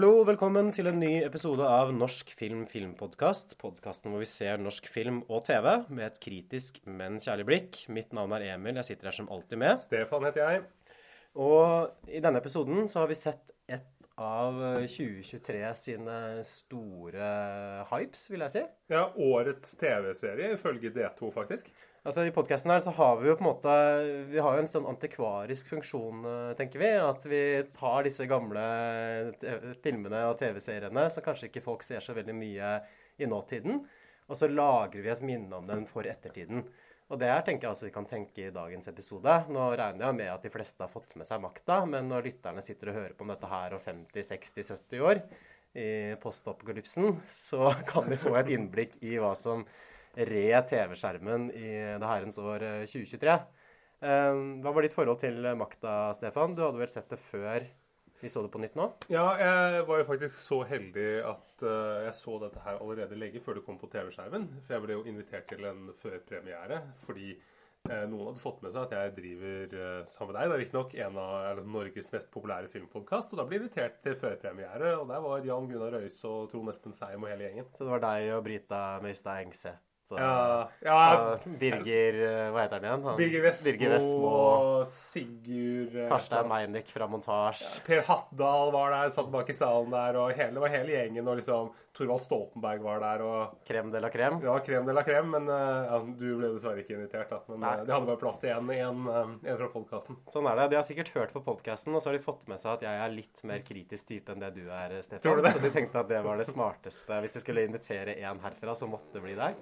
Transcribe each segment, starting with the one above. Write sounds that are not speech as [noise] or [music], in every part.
Hallo, velkommen til en ny episode av Norsk film filmpodkast. Podkasten hvor vi ser norsk film og TV med et kritisk, men kjærlig blikk. Mitt navn er Emil, jeg sitter her som alltid med. Stefan heter jeg. Og i denne episoden så har vi sett et av 2023 sine store hypes, vil jeg si. Ja, Årets TV-serie ifølge D2, faktisk. Altså I podkasten her så har vi jo på en måte Vi har jo en sånn antikvarisk funksjon, eh, tenker vi. At vi tar disse gamle filmene og TV-seriene som kanskje ikke folk ser så veldig mye i nåtiden, og så lagrer vi et minne om den for ettertiden. Og det her tenker jeg altså vi kan tenke i dagens episode. Nå regner jeg med at de fleste har fått med seg makta, men når lytterne sitter og hører på om dette her om 50-60-70 år, i postapokalypsen, så kan de få et innblikk i hva som red TV-skjermen i det herrens år eh, 2023. Eh, Hva var ditt forhold til makta, Stefan? Du hadde vel sett det før vi så det på nytt nå? Ja, jeg var jo faktisk så heldig at eh, jeg så dette her allerede lenge før det kom på TV-skjermen. For jeg ble jo invitert til en førpremiere fordi eh, noen hadde fått med seg at jeg driver sammen med deg, da riktignok, en av eller, Norges mest populære filmpodkast. Og da ble jeg invitert til førpremiere, og der var Jan Gunnar Røise og Trond Espen Seim og hele gjengen. Så det var deg og Brita Møystad Engseth Ja, ja Birger eh, Hva heter han igjen? Han- Birger Vestmo, Birger Vestmo Sigurd eh, Karstein Meinick fra montasje. Per Hattdal var der, satt bak i salen der, og hele, det var hele gjengen. Og liksom Thorvald Stoltenberg var der, og Krem de la krem? ja, krem de la krem. Men eh, ja, du ble dessverre ikke invitert, da. Men Nei. det hadde bare plass til én en, eh, fra podkasten. Sånn er det. De har sikkert hørt på podkasten, og så har de fått med seg at jeg er litt mer kritisk type enn det du er, Stefan. Tror du det? Så de tenkte at det var det smarteste. Hvis de skulle invitere én herfra, så måtte det bli deg.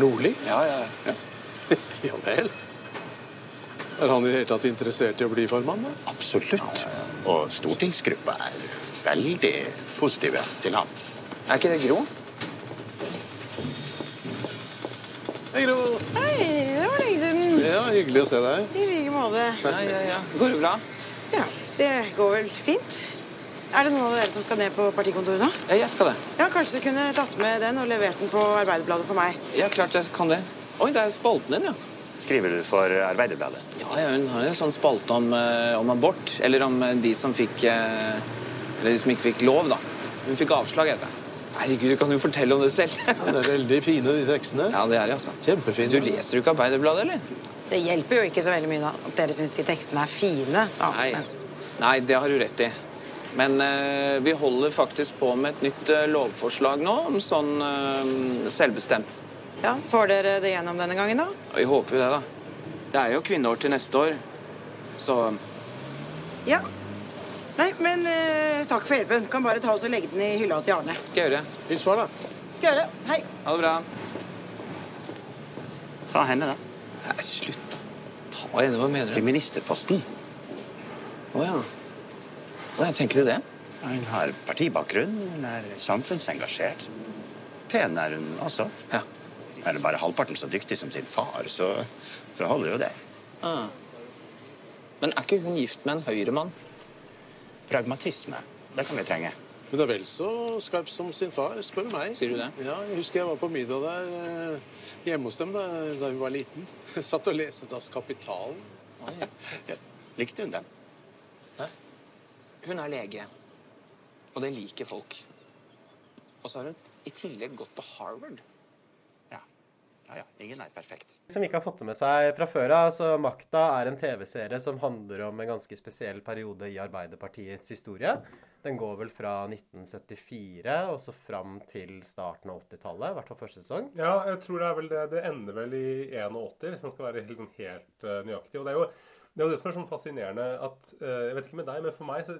Nordli? Ja, ja, ja. [laughs] Ja vel. Er han i det hele tatt interessert i å bli formann? da? Absolutt. Og stortingsgruppa er veldig positive til ham. Er ikke det Gro? Hei, Gro. Hei, det var lenge siden. Ja, hyggelig å se deg. I like måte. Ja, ja, ja. Går det bra? Ja, det går vel fint. Er det noen av dere som skal ned på partikontoret nå? Ja, jeg skal det. Ja, Kanskje du kunne tatt med den og levert den på Arbeiderbladet for meg? Ja, klart jeg kan det. Oi, det er spalten din, ja. Skriver du for Arbeiderbladet? Ja, ja, Hun har jo en sånn spalte om, eh, om abort. Eller om eh, de som fikk eh, Eller de som ikke fikk lov, da. Hun fikk avslag, heter det. Herregud, du kan jo fortelle om det selv. Ja, det er veldig fine, de tekstene. ja, det er de, altså. Kjempefine. Du leser jo ikke Arbeiderbladet, eller? Det hjelper jo ikke så veldig mye da, at dere syns de tekstene er fine. Da. Nei. Nei, det har du rett i. Men eh, vi holder faktisk på med et nytt eh, lovforslag nå om sånn eh, selvbestemt. ja, Får dere det gjennom denne gangen, da? Vi håper jo det, da. Det er jo kvinneår til neste år, så Ja. Nei, men eh, takk for hjelpen. Kan bare ta oss og legge den i hylla til Arne. skal jeg gjøre. Hils far, da. Skal gjøre. Hei. Ha det bra. Ta henne, da. Nei, slutt, da. Ta henne, hva mener Til ministerposten. Å ja. Ja, tenker du det? Hun har partibakgrunn, hun er samfunnsengasjert. Pen er hun også. Ja. Er hun bare halvparten så dyktig som sin far, så, så holder jo det. Ah. Men er ikke hun gift med en høyremann? Pragmatisme, det kan vi trenge. Hun er vel så skarp som sin far, spør du meg. Sier du det? Ja, jeg husker jeg var på middag der eh, hjemme hos dem da, da hun var liten. [laughs] Satt og leste Das Kapitalen. Likte hun den? Hun er lege. Og det liker folk. Og så har hun i tillegg gått på Harvard. Ja. ja, ja. Ingen er perfekt. Som ikke har fått det med seg fra før av, så Makta er en TV-serie som handler om en ganske spesiell periode i Arbeiderpartiets historie. Den går vel fra 1974 og så fram til starten av 80-tallet, i hvert fall første sesong. Ja, jeg tror det er vel det. Det ender vel i 81, hvis man skal være helt, sånn helt uh, nøyaktig. Og det er, jo, det er jo det som er sånn fascinerende at uh, Jeg vet ikke med deg, men for meg så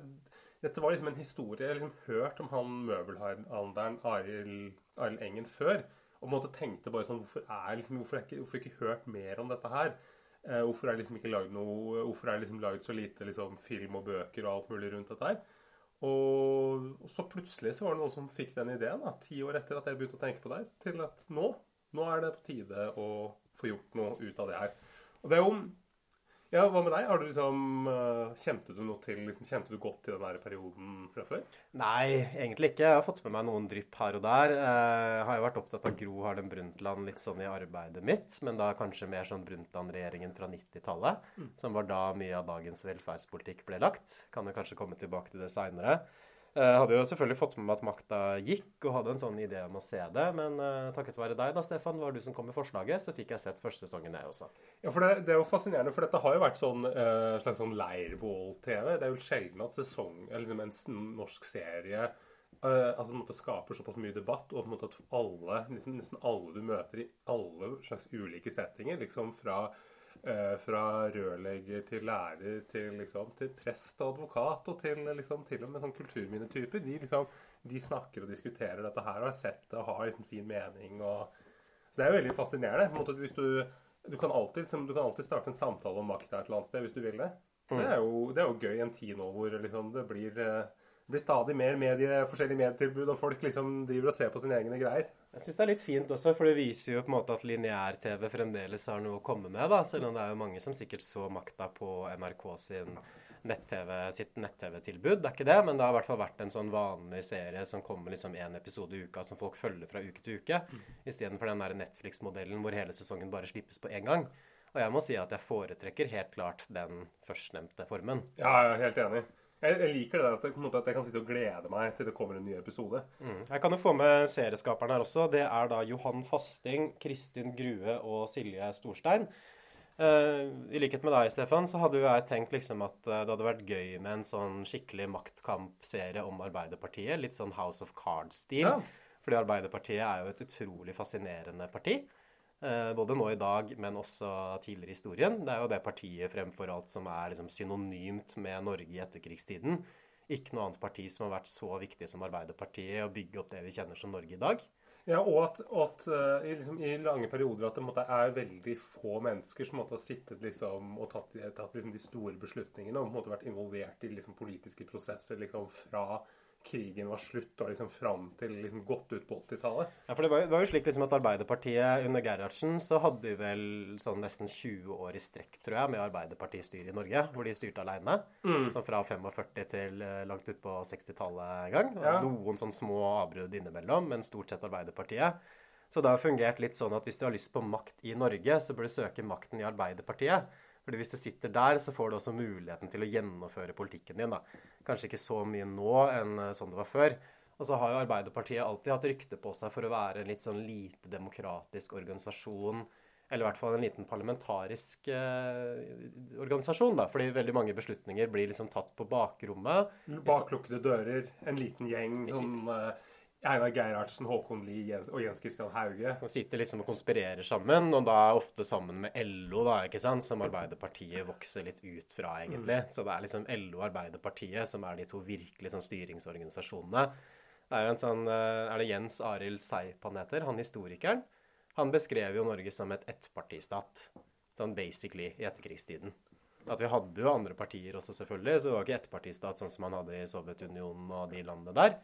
Dette var liksom en historie Jeg har liksom hørt om han møbelhandleren Arild Engen før. Og på en måte tenkte bare sånn Hvorfor er liksom, hvorfor, er ikke, hvorfor ikke hørt mer om dette her? Uh, hvorfor er det liksom ikke lagd noe Hvorfor er det liksom lagd så lite liksom, film og bøker og alt mulig rundt dette her? Og, og, så plutselig så var det noen som fikk den ideen, da, ti år etter at jeg begynte å tenke på deg, til at nå, nå er det på tide å få gjort noe ut av det her. Og det er jo ja, Hva med deg? Har du liksom, Kjente du noe til, liksom, kjente du godt til den der perioden fra før? Nei, egentlig ikke. Jeg har fått med meg noen drypp her og der. Jeg har jo vært opptatt av Gro Harlem Brundtland litt sånn i arbeidet mitt, men da kanskje mer sånn Brundtland-regjeringen fra 90-tallet, mm. som var da mye av dagens velferdspolitikk ble lagt. Kan jo kanskje komme tilbake til det seinere. Jeg hadde jo selvfølgelig fått med meg at makta gikk, og hadde en sånn idé om å se det. Men uh, takket være deg, da, Stefan, var du som kom med forslaget, så fikk jeg sett første sesongen, jeg også. Ja, for det, det, er jo fascinerende, for dette har jo vært sånn uh, slags sånn leirbål-TV. Det er jo sjelden at sesong, liksom en norsk serie uh, altså måte skaper såpass mye debatt, og på en måte at alle, liksom, nesten alle du møter i alle slags ulike settinger, liksom fra Eh, fra rørlegger til lærer til, liksom, til prest og advokat og til, liksom, til og med sånn kulturminnetyper. De, liksom, de snakker og diskuterer dette her og har sett det og har liksom sin mening. Og, så det er jo veldig fascinerende. hvis du, du, kan alltid, liksom, du kan alltid starte en samtale om makt et eller annet sted hvis du vil det. Mm. Det, er jo, det er jo gøy i en tid nå hvor liksom, det blir eh, blir stadig mer medie, forskjellige medietilbud, og folk liksom driver og ser på sine egne greier. Jeg syns det er litt fint også, for det viser jo på en måte at lineær-TV fremdeles har noe å komme med. da, Selv om det er jo mange som sikkert så makta på NRK sin nett-TV, sitt nett-TV-tilbud. Det er ikke det, men det har i hvert fall vært en sånn vanlig serie som kommer liksom én episode i uka, som folk følger fra uke til uke, mm. istedenfor den der Netflix-modellen hvor hele sesongen bare slippes på én gang. Og jeg må si at jeg foretrekker helt klart den førstnevnte formen. Ja, jeg er helt enig. Jeg, jeg liker det at, måte, at jeg kan sitte og glede meg til det kommer en ny episode. Mm. Jeg kan jo få med serieskaperen her også. Det er da Johan Fasting, Kristin Grue og Silje Storstein. Uh, I likhet med deg, Stefan, så hadde jo jeg tenkt liksom at uh, det hadde vært gøy med en sånn skikkelig maktkampserie om Arbeiderpartiet. Litt sånn House of Cards-stil. Ja. Fordi Arbeiderpartiet er jo et utrolig fascinerende parti. Eh, både nå i dag, men også tidligere i historien. Det er jo det partiet fremfor alt som er liksom synonymt med Norge i etterkrigstiden. Ikke noe annet parti som har vært så viktig som Arbeiderpartiet å bygge opp det vi kjenner som Norge i dag. Ja, og at, og at uh, liksom, i lange perioder at det måtte, er veldig få mennesker som måtte ha sittet liksom, og tatt, tatt liksom, de store beslutningene og måtte vært involvert i liksom, politiske prosesser liksom, fra krigen var slutt og liksom fram til liksom godt ut på 80-tallet. Ja, for det var, det var, jo slik liksom at Arbeiderpartiet under Gerhardsen så hadde de vel sånn nesten 20 år i strekk, tror jeg, med Arbeiderpartistyret i Norge, hvor de styrte alene. Mm. Sånn fra 45 til eh, langt ut på 60-tallet en gang. Ja. Noen sånn små avbrudd innimellom, men stort sett Arbeiderpartiet. Så det har fungert litt sånn at hvis du har lyst på makt i Norge, så bør du søke makten i Arbeiderpartiet. Fordi hvis du sitter der, så får du også muligheten til å gjennomføre politikken din. da. Kanskje ikke så mye nå enn eh, sånn det var før. Og så har jo Arbeiderpartiet alltid hatt rykte på seg for å være en litt sånn lite demokratisk organisasjon. Eller i hvert fall en liten parlamentarisk eh, organisasjon, da. Fordi veldig mange beslutninger blir liksom tatt på bakrommet. Baklukkede dører. En liten gjeng. sånn... Eh Einar Gerhardsen, Håkon Lie og Jens Christian Hauge. De sitter liksom og konspirerer sammen, og da ofte sammen med LO, da, ikke sant, som Arbeiderpartiet vokser litt ut fra, egentlig. Mm. Så det er liksom LO og Arbeiderpartiet som er de to virkelig sånn styringsorganisasjonene. Det er jo en sånn eh, Er det Jens Arild Seip han heter? Han historikeren? Han beskrev jo Norge som et ettpartistat. Sånn basically i etterkrigstiden. At vi hadde jo andre partier også, selvfølgelig. Så det var ikke ettpartistat sånn som man hadde i Sovjetunionen og de landene der.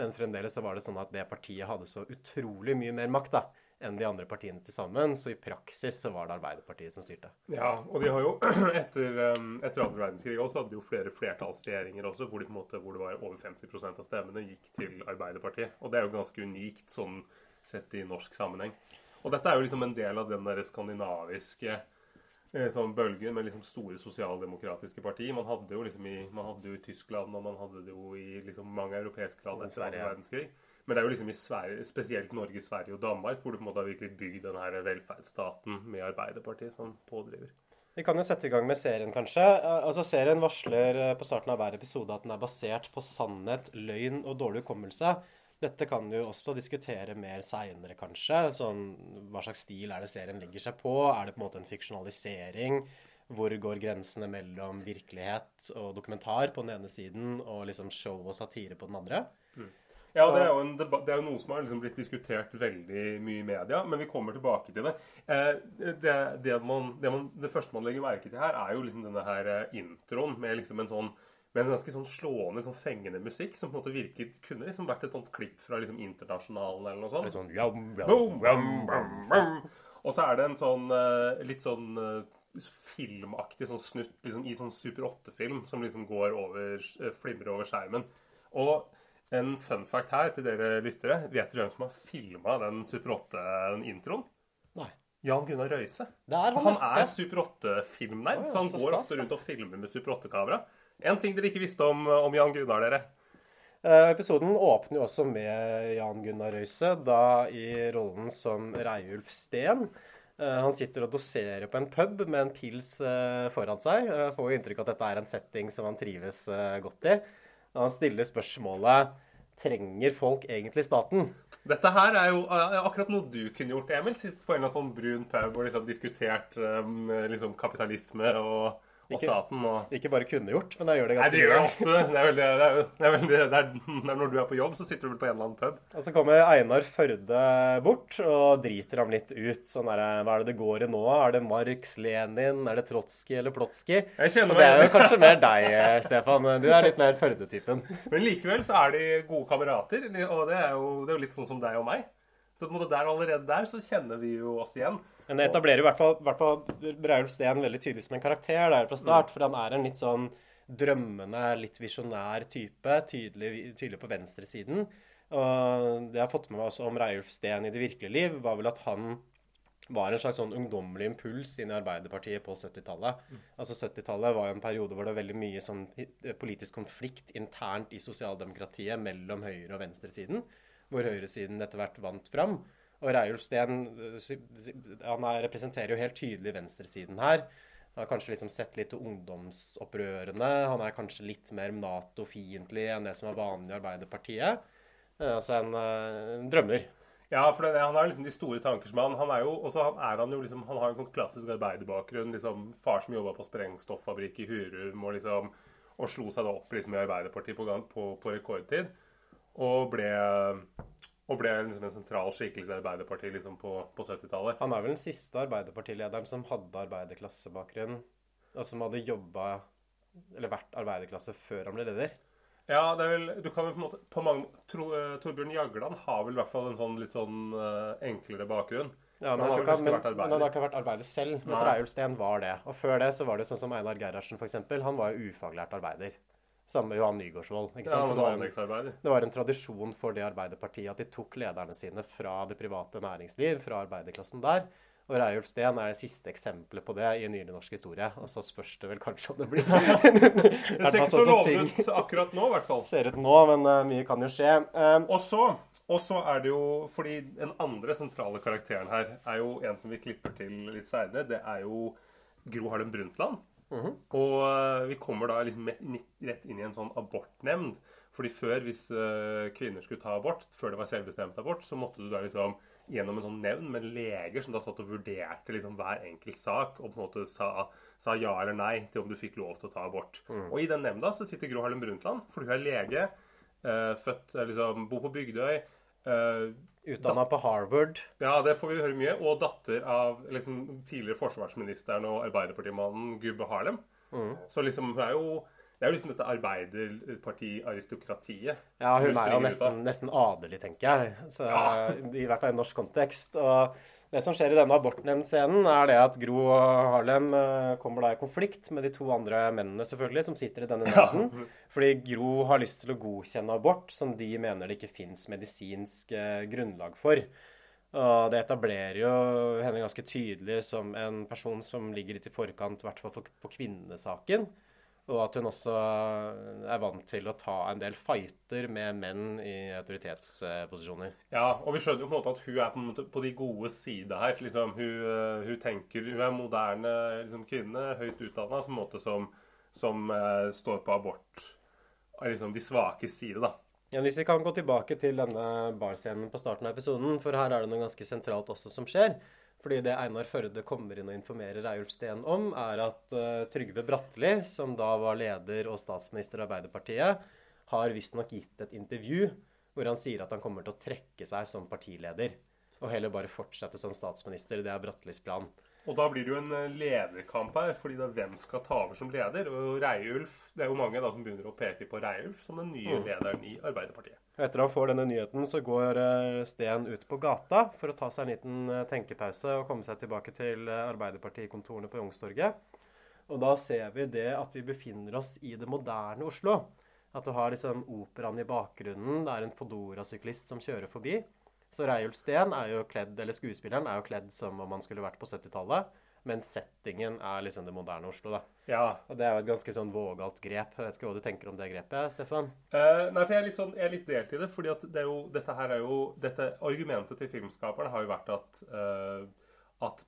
Men fremdeles så var det sånn at det partiet hadde så utrolig mye mer makt da, enn de andre partiene til sammen. Så i praksis så var det Arbeiderpartiet som styrte. Ja, og de har jo [clears throat] etter, um, etter andre verdenskrig også hadde de jo flere flertallsregjeringer også, hvor, de, måte, hvor det var over 50% av stemmene gikk til Arbeiderpartiet. Og det er jo ganske unikt sånn sett i norsk sammenheng. Og dette er jo liksom en del av den der skandinaviske sånn bølge med liksom store sosialdemokratiske partier. Man hadde jo liksom i, man hadde jo i Tyskland, og man hadde det jo i liksom mange europeiske land etter andre verdenskrig. Men det er jo liksom i Sverige, spesielt Norge, Sverige og Danmark hvor du på en måte har virkelig bygd den her velferdsstaten med Arbeiderpartiet som pådriver. Vi kan jo sette i gang med serien, kanskje. Eh, Altså, Serien varsler eh, på starten av hver episode at den er basert på sannhet, løgn og dårlig hukommelse. Dette kan vi jo også diskutere mer seinere, kanskje. Sånn, hva slags stil er det serien legger seg på? Er det på en måte en fiksjonalisering? Hvor går grensene mellom virkelighet og dokumentar på den ene siden og liksom show og satire på den andre? Ja, det er det er jo noe som har liksom blitt diskutert veldig mye i media, men vi kommer tilbake til det. Eh, det, det, man, det, man, det første man legger merke til her, er jo liksom denne her eh, introen med liksom en sånn med en ganske sånn slående, sånn fengende musikk som på en måte virket kunne liksom vært et sånt klipp fra liksom Internasjonalen eller noe sånt. Sånn, jam, jam, boom. Og så er det en sånn eh, litt sånn eh, filmaktig sånn snutt liksom i sånn Super 8-film som liksom går over, eh, flimrer over skjermen. Og en fun fact her til dere lyttere. Vet dere hvem som har filma den Super 8-introen? Nei. Jan Gunnar Røise. Det han, Han er Super 8-filmnerd, Å ja, så han går ofte rundt og filmer med Super 8-kamera. En ting dere ikke visste om, om Jan Gunnar, dere. Eh, Episoden åpner jo også med Jan Gunnar Røise, da i rollen som Reiulf Steen. Eh, Han sitter og doserer på en pub med en pils eh, foran seg. Får jo inntrykk av at dette er en setting som han trives godt i. Han stiller spørsmålet Trenger folk egentlig staten? Dette her er jo akkurat noe du kunne gjort, Emil. Sitte på en eller annen sånn brun pub og liksom diskutert um, liksom kapitalisme og, og Ikke- staten og Ikke bare kunne gjort, men jeg gjør det ganske mye. Det er, det, er, det, er det, er, det er når du er på jobb, så sitter du vel på en eller annen pub. Og så kommer Einar Førde bort og driter ham litt ut. Sånn der, Hva er det det går i nå? Er det Marx, Lenin, er det Trotskij eller Plotskij? Og det er jo kanskje mer deg, Stefan. Du er litt mer Førde-typen. Men likevel så er de gode kamerater, og det er jo, det er jo litt sånn som deg og meg. Så på en måte der allerede der så kjenner vi jo oss igjen. Men det etablerer i hvert fall, hvert fall Braulf Steen veldig tydelig som en karakter der fra start. For han er en litt sånn drømmende, litt visjonær type. Tydelig, tydelig på venstresiden. Og det jeg har fått med meg også om Reiulf Steen i det virkelige liv, var vel at han var en slags sånn ungdommelig impuls inn i Arbeiderpartiet på 70-tallet. Altså 70-tallet var en periode hvor det var veldig mye sånn eh, politisk konflikt internt i sosialdemokratiet mellom høyre- og venstresiden, hvor høyresiden etter hvert vant fram. Og Reiulf Steen eh, han er, representerer jo helt tydelig venstresiden her. Han har kanskje liksom sett litt til ungdomsopprørene. Han er kanskje litt mer Nato-fiendtlig enn det som er vanlig i Arbeiderpartiet. Eh, Altså en, eh, en drømmer. Ja, for det, han har liksom de store tanker som han Han er jo også han er han jo liksom Han har en sånn klassisk arbeiderbakgrunn. liksom Far som jobba på sprengstoffabrikk i Hurum og liksom Og slo seg da opp liksom i Arbeiderpartiet på, på, på rekordtid. Og ble og ble liksom en sentral skikkelse i Arbeiderpartiet liksom på, på 70-tallet. Han er vel den siste arbeiderpartilederen som hadde arbeiderklassebakgrunn, og som hadde jobba eller vært arbeiderklasse før han ble leder. Ja, det er vel Du kan jo på en måte på mange, tro, eh, Torbjørn Jagland har vel i hvert fall en sånn litt sånn eh, enklere bakgrunn. Ja, Men han men, har jeg ikke- men, han har ikke vært arbeider selv, mens. Reiulf Steen var det. Og før det så var det sånn som Einar Gerhardsen, f.eks. Han var jo ufaglært arbeider. Samme med Johan Nygaardsvold. Ja, det var en-. Det var en tradisjon for det Arbeiderpartiet at de tok lederne sine fra det private næringsliv, fra arbeiderklassen der. Og Reiulf Steen er det siste eksempelet på det i nyere norsk historie. Og så spørs det vel kanskje om det blir [laughs] Det ser ikke så sånn lovende ut akkurat nå, i hvert fall. ser ut nå, men uh, mye kan jo skje. Um, Og så, og så er det jo Fordi den andre sentrale karakteren her er jo en som vi klipper til litt seinere. Det er jo Gro Harlem Brundtland. Og eh, vi kommer da liksom rett inn i en sånn abortnemnd. Fordi før, hvis eh, kvinner skulle ta abort, før det var selvbestemt abort, så måtte du da liksom gjennom en sånn nevn med leger som da satt og vurderte liksom hver enkelt sak, og på en måte sa, sa ja eller nei til om du fikk lov til å ta abort. Og i den nemnda så sitter Gro Harlem Brundtland, for hun er lege, eh, født liksom, bor på Bygdøy. Utdanna på Harvard. ja, det får vi høre mye. Og datter av liksom, tidligere forsvarsministeren og Arbeiderpartimannen Gubbe Harlem. Så liksom, hun er jo Det er jo liksom dette arbeiderpartiaristokratiet. Ja, hun er jo nesten, nesten adelig, tenker jeg. Så, I hvert fall i norsk kontekst. Og det som skjer i denne abortnemndscenen, er det at Gro Harlem eh, kommer da i konflikt med de to andre mennene, selvfølgelig, som sitter i denne nemnden. [laughs] Fordi Gro har lyst til å godkjenne abort som de mener det ikke fins medisinsk eh, grunnlag for. Og det etablerer jo henne ganske tydelig som en person som ligger litt i forkant, i hvert fall på kvinnesaken. Og at hun også er vant til å ta en del fighter med menn i autoritetsposisjoner. Ja, og vi skjønner jo på en måte at hun er på, måte på de gode side her. Liksom, hun, eh, hun tenker Hun er moderne liksom, kvinne, høyt utdanna, som, som, eh, står på abort. Liksom de svake side, da. Ja, hvis vi kan gå tilbake til denne barscenen på starten av episoden, for her er det noe ganske sentralt også som skjer. Fordi det Einar Førde kommer inn og informerer Eiulf Steen om, er at uh, Trygve Bratteli, som da var leder og statsminister i Arbeiderpartiet, har visstnok gitt et intervju hvor han sier at han kommer til å trekke seg som partileder. Og heller bare fortsette som statsminister. Det er Brattelis plan. Og da blir det jo en eh, lederkamp her, fordi det er hvem skal ta over som leder? Og Reiulf Det er jo mange da som begynner å peke på Reiulf som den nye lederen i Arbeiderpartiet. Etter han får denne nyheten, så går eh, Steen ut på gata for å ta seg en liten eh, tenkepause og komme seg tilbake til Arbeiderpartikontorene på Youngstorget. Og da ser vi det at vi befinner oss i det moderne Oslo. At du har liksom operaen i bakgrunnen, det er en Fodora-syklist som kjører forbi. Så Reiulf Steen er jo kledd, eller skuespilleren er jo kledd som om han skulle vært på 70-tallet. Men settingen er liksom det moderne Oslo, da. Ja. Og det er jo et ganske sånn vågalt grep. Jeg vet ikke hva du tenker om det grepet, Stefan? Uh, nei, for jeg er litt, sånn, jeg er litt delt i det. fordi at det er jo, dette her er jo, dette Argumentet til filmskaperne har jo vært at, uh, at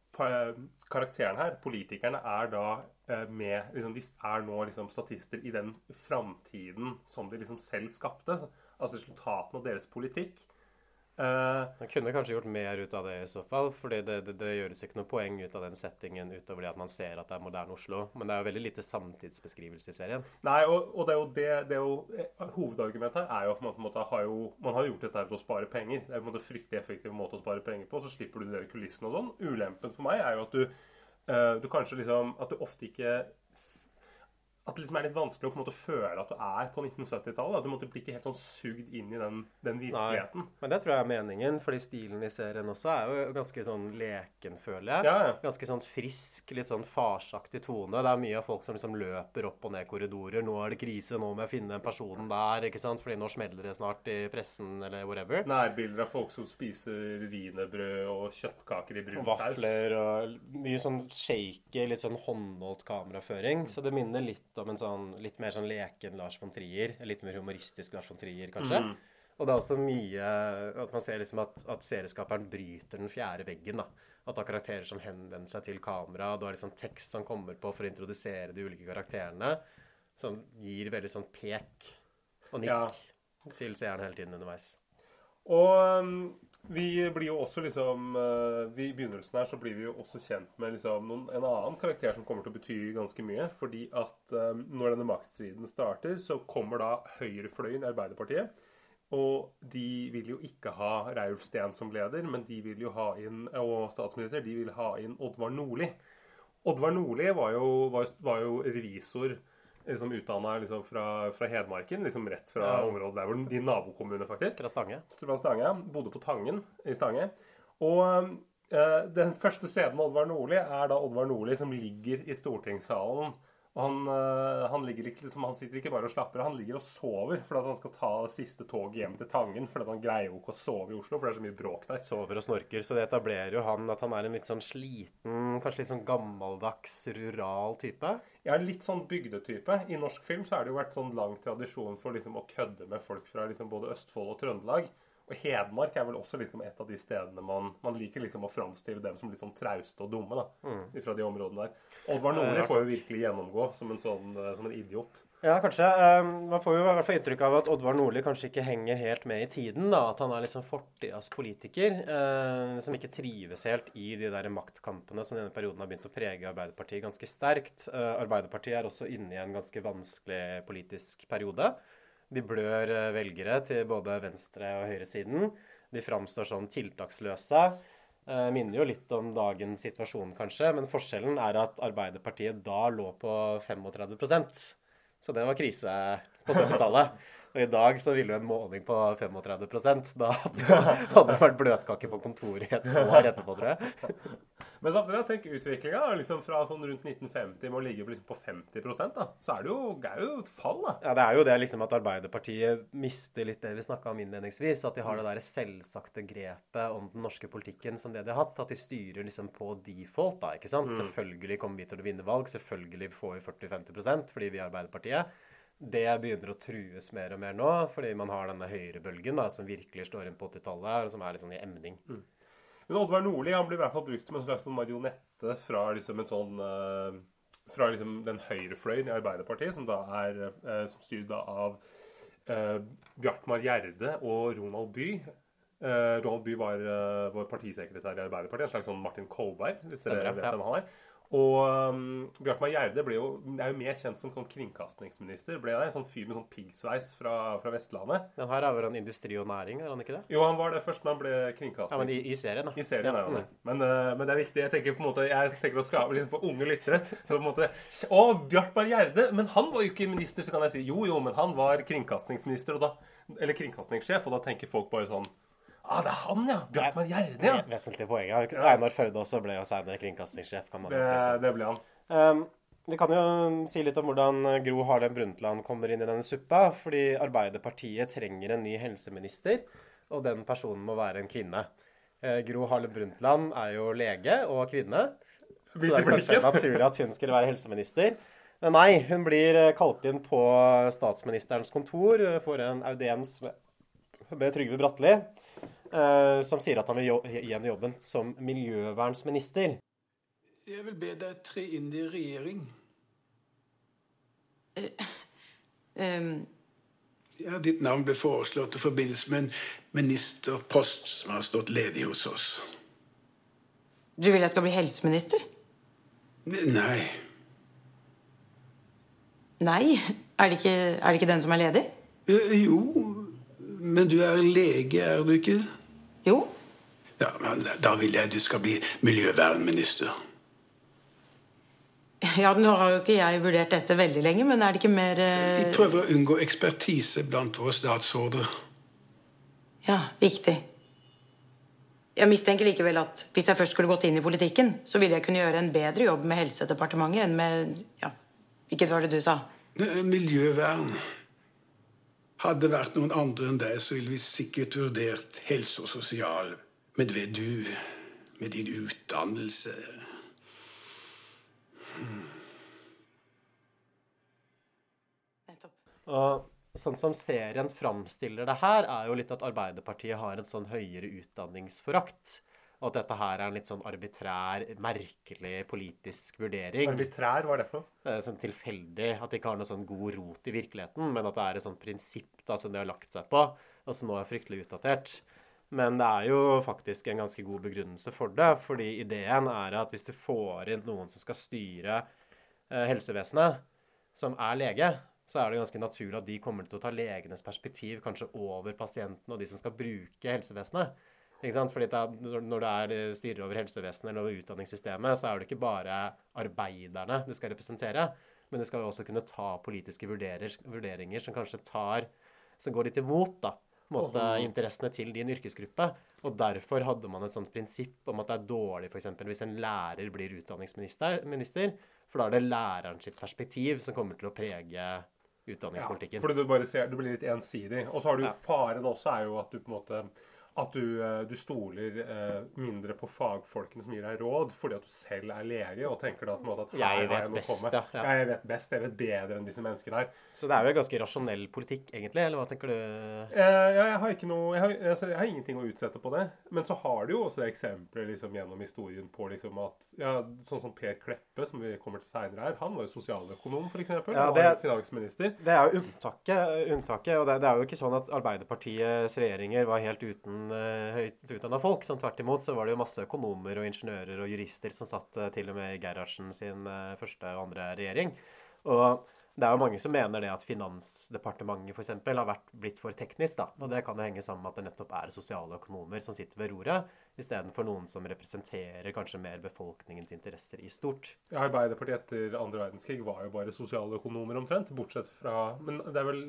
karakteren her, politikerne, er da uh, med liksom, De er nå liksom statister i den framtiden som de liksom selv skapte. Altså resultatene av deres politikk. Eh, Man kunne kanskje gjort mer ut av det i så fall, fordi det, det, det gjøres ikke noe poeng ut av den settingen utover det at man ser at det er moderne Oslo. Men det er jo veldig lite samtidsbeskrivelse i serien. Nei, og, og det er jo det, det er jo, eh, Hovedargumentet her er jo at man, på en måte har jo, man har gjort dette her for å spare penger. Det er på en måte fryktelig effektiv måte å spare penger på. Så slipper du de kulissene og sånn. Ulempen for meg er jo at du, eh, du kanskje liksom At du ofte ikke at det liksom er litt vanskelig å på en måte føle at du er på 1970-tallet. Du måtte bli ikke helt sånn sugd inn i den, den virkeligheten. Men det tror jeg er meningen, fordi stilen i serien også er jo ganske sånn leken, føler jeg. Ja, ja. Ganske sånn frisk, litt sånn farsaktig tone. Det er mye av folk som liksom løper opp og ned korridorer. 'Nå er det krise, nå må jeg finne den personen der', ikke sant? Fordi nå smeller det snart i pressen, eller whatever. Nærbilder av folk som spiser wienerbrød og kjøttkaker i brun saus. vafler og mye sånn shaky, litt sånn håndholdt kameraføring. Så det minner litt om en sånn litt mer sånn leken Lars von Trier. Litt mer humoristisk Lars von Trier, kanskje. Og det er også mye at man ser liksom at, at serieskaperen bryter den fjerde veggen. da. At det er karakterer som henvender seg til kamera. Du har liksom tekst som kommer på for å introdusere de ulike karakterene. Som gir veldig sånn pek og nikk Ja. til seeren hele tiden underveis. Og um, vi blir jo også liksom uh, I begynnelsen her så blir vi jo også kjent med liksom noen, en annen karakter som kommer til å bety ganske mye. Fordi at um, når denne maktstriden starter, så kommer da høyrefløyen i Arbeiderpartiet. Og de vil jo ikke ha Reiulf Steen som leder, men de vil jo ha inn og statsminister, de vil ha inn Oddvar Nordli. Oddvar Nordli var var, var jo revisor liksom utdanna liksom fra, fra Hedmarken, liksom rett fra Ja. området der hvor den- din nabokommune, faktisk Fra Stange. fra Stange. Bodde på Tangen i Stange. Og eh, den første scenen med Oddvar Nordli er da Oddvar Nordli som ligger i stortingssalen. Og han, eh, han, liksom, han sitter ikke bare og slapper, han ligger og sover for at han skal ta siste toget hjem til Tangen. For han greier jo ikke å sove i Oslo, for det er så mye bråk der. sover og snorker. Så det etablerer jo han at han er en litt sånn sliten, kanskje litt sånn gammeldags, rural type. Er litt sånn bygdetype. I norsk film så har det jo vært sånn lang tradisjon for liksom å kødde med folk fra liksom både Østfold og Trøndelag. Og Hedmark er vel også liksom et av de stedene man, man liker liksom å framstille dem som litt sånn trauste og dumme. da, Fra de områdene der. Oddvar Nordli får jo virkelig gjennomgå som en sånn, eh, som en idiot. Ja, kanskje. Eh, man får jo i hvert fall inntrykk av at Oddvar Nordli kanskje ikke henger helt med i tiden. da, At han er liksom fortidas politiker eh, som ikke trives helt i de der maktkampene som denne perioden har begynt å prege Arbeiderpartiet ganske sterkt. Arbeiderpartiet er også inne i en ganske vanskelig politisk periode. De blør eh, velgere til både venstre- og høyresiden. De framstår som tiltaksløse. Eh, minner jo litt om dagens situasjon, kanskje, men forskjellen er at Arbeiderpartiet da lå på 35% Så det var krise på 70-tallet. Og i dag så ville jo en måling på 35% Da [laughs] hadde det vært bløtkake på kontoret i et år etterpå, tror jeg. Men samtidig, tenk utviklinga liksom fra sånn rundt 1950 med å ligge liksom på 50 da, så er det, jo, det er jo et fall, da. Ja, Det er jo det liksom at Arbeiderpartiet mister litt det vi snakka om innledningsvis. At de har det der selvsagte grepet om den norske politikken som det de har hatt. At de styrer liksom på default, da. ikke sant? Selvfølgelig kommer vi til å vinne valg. Selvfølgelig får vi 40-50% fordi vi er Arbeiderpartiet. Det begynner å trues mer og mer nå, fordi man har denne høyrebølgen da, som virkelig slår inn på 80-tallet, og som er sånn i emning. Men Oddvar Nordli han blir i hvert fall brukt som en slags sånn marionette fra liksom en sånn eh, Fra liksom den høyrefløyen i Arbeiderpartiet, som da er eh, som styres da av uh, Bjartmar Gjerde og Ronald By. Eh, Ronald By var eh, vår partisekretær i Arbeiderpartiet, en slags sånn Martin Kolberg, hvis dere Stemmer, vet ja. hvem han er. Og um, Bjartmar Gjerde ble jo, er jo mer kjent som sånn kringkastingsminister. ble det, En sånn fyr med sånn piggsveis fra, fra Vestlandet. Men her er vel han industri og næring, er han ikke det? Jo, han var det først, men han ble Ja, men i, i serien, da. I serien er han Ja. det. Men, uh, men det er viktig. Jeg tenker på en måte, jeg tenker å skape liksom for unge lyttere. For på en måte, Å, Bjartmar Gjerde! Men han var jo ikke minister, så kan jeg si jo, jo, men han var kringkastingsminister, og da, eller kringkastingssjef, og da tenker folk bare sånn Ah, det er han, ja! Bjartmar Gjerde, ja! Vesentlig poeng. ja. Einar Førde også ble jo senere kringkastingssjef. kan man Det, si. det ble han. Um, vi kan jo si litt om hvordan Gro Harlem Brundtland kommer inn i denne suppa. Fordi Arbeiderpartiet trenger en ny helseminister, og den personen må være en kvinne. Eh, Gro Harlem Brundtland er jo lege og kvinne. Så det er kanskje naturlig at hun skulle være helseminister. Men nei, hun blir eh, kalt inn på statsministerens kontor eh, for en audiens med Trygve Bratteli, som sier at han vil jo igjen jobben som miljøvernsminister. Jeg vil be deg tre inn i regjering. Ehm, Ja, ditt navn ble foreslått i forbindelse med en ministerpost som har stått ledig hos oss. du vil jeg skal bli helseminister? Nei, Nei. Er det ikke, er det ikke den som er ledig? Eh, jo, men du er lege, er du ikke? Jo. Ja, men Da vil jeg du skal bli miljøvernminister. Ja, Nå har jo ikke jeg vurdert dette veldig lenge, men er det ikke mer Vi eh, prøver å unngå ekspertise blant våre statsråder. Ja, riktig. Jeg mistenker likevel at hvis jeg først skulle gått inn i politikken, så ville jeg kunne gjøre en bedre jobb med Helsedepartementet enn med Ja, hvilket var det du sa? Miljøvern. Hadde det vært noen andre enn deg, så ville vi sikkert vurdert helse og sosial. Men ved du, med din utdannelse hmm. Og sånn som serien framstiller det her, er jo litt at Arbeiderpartiet har en sånn høyere utdanningsforakt. Og at dette her er en litt sånn arbitrær, merkelig politisk vurdering. Arbitrær, hva er det for noe? Det er sånn tilfeldig at det ikke har noe sånn god rot i virkeligheten, men at det er et sånt prinsipp da, som de har lagt seg på, og som nå er fryktelig utdatert. Men det er jo faktisk en ganske god begrunnelse for det, fordi ideen er at hvis du får inn noen som skal styre eh, helsevesenet, som er lege, så er det ganske naturlig at de kommer til å ta legenes perspektiv kanskje over pasienten og de som skal bruke helsevesenet. Ikke sant? Fordi det når- du er eh, styrer over helsevesenet eller over utdanningssystemet, så er det ikke bare arbeiderne du skal representere, men du skal jo også kunne ta politiske vurderer, vurderinger som kanskje tar Som går litt imot da, måte, Også. interessene til din yrkesgruppe. Og derfor hadde man et sånt prinsipp om at det er dårlig for eksempel, hvis en lærer blir utdanningsminister, minister, for da er det læreren sitt perspektiv som kommer til å prege utdanningspolitikken. Ja, fordi du bare ser, du blir litt ensidig. Og så har du Ja. faren også, er jo at du på en måte at du, eh, du stoler eh, mindre på fagfolkene som gir deg råd, fordi at du selv er lege og tenker da på en måte at her Jeg har vet jeg noe å komme. ja. Jeg vet best, jeg vet bedre enn disse menneskene her. Så det er jo en ganske rasjonell politikk, egentlig, eller hva tenker du? Eh, ja, jeg har ikke noe jeg har, altså, jeg har ingenting å utsette på det. Men så har du jo også eksempler liksom, gjennom historien på liksom, at ja, Sånn som Per Kleppe, som vi kommer til seinere her, han var jo sosialøkonom, f.eks. Ja, det- var finansminister. Det er jo unntaket, unntaket og det, det er jo ikke sånn at Arbeiderpartiets regjeringer var helt uten uh, høyt utdanna folk. Sånn tvert imot så var det jo masse økonomer og ingeniører og jurister som satt eh, til og med i Gerhardsen sin eh, første og andre regjering. Og det er jo mange som mener det at Finansdepartementet f.eks. har vært blitt for teknisk. da, og Det kan jo henge sammen med at det nettopp er sosiale økonomer som sitter ved roret, istedenfor noen som representerer kanskje mer befolkningens interesser i stort. Ja, Arbeiderpartiet etter andre verdenskrig var jo bare sosiale økonomer omtrent, bortsett fra Men det er vel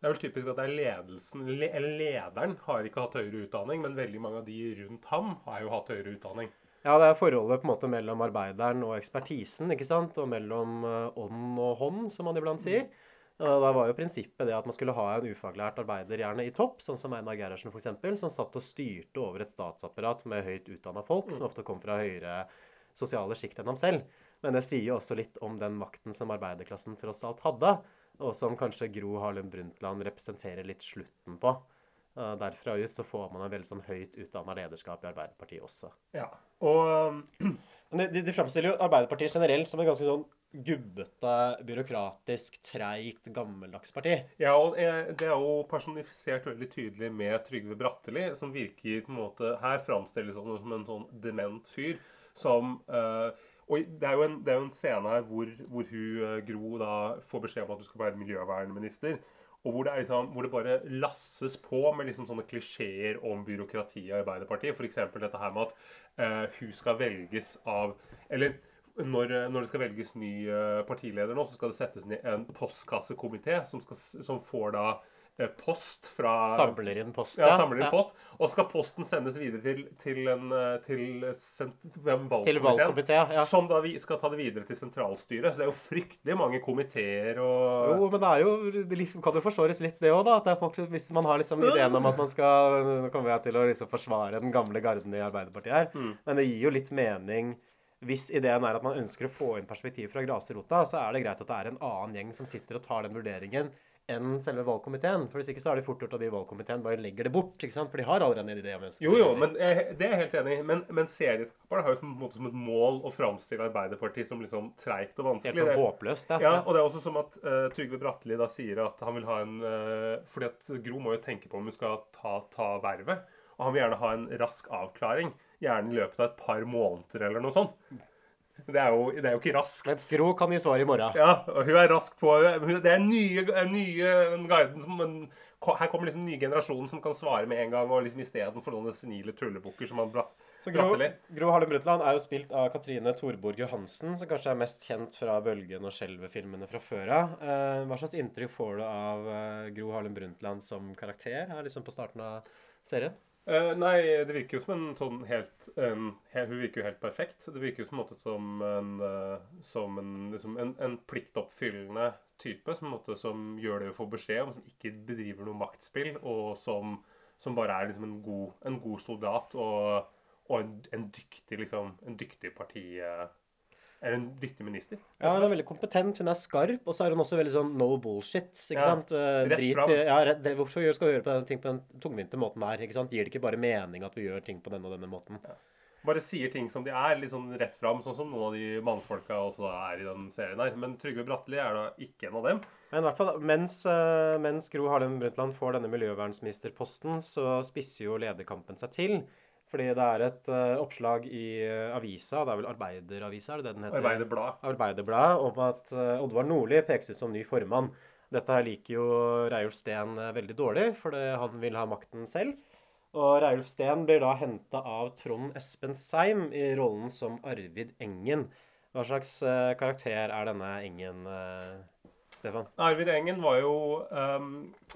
Det er vel typisk at det er ledelsen, le, eller lederen har ikke hatt høyere utdanning, men veldig mange av de rundt ham har jo hatt høyere utdanning. Ja, det er forholdet på en måte mellom arbeideren og ekspertisen, ikke sant? Og mellom eh, ånd og hånd, som man iblant sier. Da var jo prinsippet det at man skulle ha en ufaglært arbeider gjerne i topp, sånn som Einar Gerhardsen f.eks., som satt og styrte over et statsapparat med høyt utdanna folk, som ofte kom fra høyere sosiale sjikt enn ham selv. Men det sier jo også litt om den makten som arbeiderklassen tross alt hadde, og som kanskje Gro Harlem Brundtland representerer litt slutten på. Uh, derfra ut så får man en veldig sånn høyt utdanna lederskap i Arbeiderpartiet også. Ja, og [clears throat] de, de framstiller jo Arbeiderpartiet generelt som en ganske sånn gubbete, byråkratisk, treigt, gammeldags parti. Ja, og eh, det er jo personifisert veldig tydelig med Trygve Bratteli, som virker på en måte Her framstilles han som en sånn dement fyr som eh, Og det er jo en, er jo en scene her hvor, hvor hun, eh, Gro da får beskjed om at du skal være miljøvernminister. Og hvor det, liksom, hvor det bare lasses på med liksom sånne klisjeer om byråkratiet i Arbeiderpartiet. F.eks. dette her med at eh, hun skal velges av Eller når, når det skal velges ny eh, partileder nå, så skal det settes ned en postkassekomité som, som får da eh, post fra Samler inn post, Ja, samler inn Ja. post. Og skal posten sendes videre til, til en eh, til, valgkomité, ja. Som da vi skal ta det videre til sentralstyret. Så det er jo fryktelig mange komiteer og Jo, men det er jo, kan jo forsvares litt det òg, da. At det folk, hvis man har liksom ideen om at man skal Nå kommer jeg til å liksom forsvare den gamle garden i Arbeiderpartiet her. Mm. Men det gir jo litt mening hvis ideen er at man ønsker å få inn perspektiv fra grasrota, så er det greit at det er en annen gjeng som sitter og tar den vurderingen enn selve valgkomiteen. For hvis ikke så er det fort gjort at de i valgkomiteen bare legger det bort. ikke sant? For de har allerede en idé. Jo, jo, men jeg, det er jeg helt enig i. Men, men serieskaperne har jo på en måte som et mål å framstille Arbeiderpartiet som liksom treigt og vanskelig. Helt sånn håpløst, ja. ja. Og det er også som at uh, Trygve Bratteli da sier at han vil ha en uh, Fordi at Gro må jo tenke på om hun skal ta, ta vervet. Og han vil gjerne ha en rask avklaring. Gjerne i løpet av et par måneder eller noe sånt. Det er jo, det er jo ikke raskt. Men Gro kan gi svar i morgen. Ja, og hun er rask på Det er nye, nye guiden som en, Her kommer liksom nye generasjonen som kan svare med en gang, og liksom istedenfor sånne senile tullebukker som han bra, Så Gro, Gro Harlem Brundtland er jo spilt av Katrine Thorborg Johansen, som kanskje er mest kjent fra Bølgen og Skjelvet-filmene fra før av. Eh, hva slags inntrykk får du av eh, Gro Harlem Brundtland som karakter her liksom på starten av serien? Eh, nei, det virker jo som en sånn helt en, Hun virker jo helt perfekt. Det virker jo på en måte som en, uh, som en, liksom en, en pliktoppfyllende type. Som, måte, som gjør det hun får beskjed om, som ikke bedriver noe maktspill, og som, som bare er liksom en god, god soldat og, og en, dyktig liksom, dyktig parti... eh, Eller en dyktig minister. Ja, Hun er veldig kompetent, hun er skarp, og så er hun også veldig sånn no bullshit. ikke Ja, sant? Eh, rett drit, fram. ja, rett, hvorfor skal vi gjøre på den, ting på den tungvinte måten her? ikke sant? Gir det ikke bare mening at vi gjør ting på denne og denne måten? Bare sier ting som de er, litt sånn rett fram, sånn som noen av de mannfolka også er i den serien her. Men Trygve Bratteli er da ikke en av dem. Men i hvert fall, mens, eh, mens Gro Harlem Brundtland får denne miljøvernsministerposten, så spisser jo lederkampen seg til. Fordi det er et uh, oppslag i uh, avisa, det er vel Arbeideravisa, er det det den heter? Arbeiderblad. Arbeiderbladet, om at uh, Oddvar Nordli pekes ut som ny formann. Dette her liker jo Reiulf Steen veldig dårlig, fordi han vil ha makten selv. Og Reiulf Steen blir da henta av Trond Espen Seim i rollen som Arvid Engen. Hva slags karakter er denne Engen, Stefan? Arvid Engen var jo um,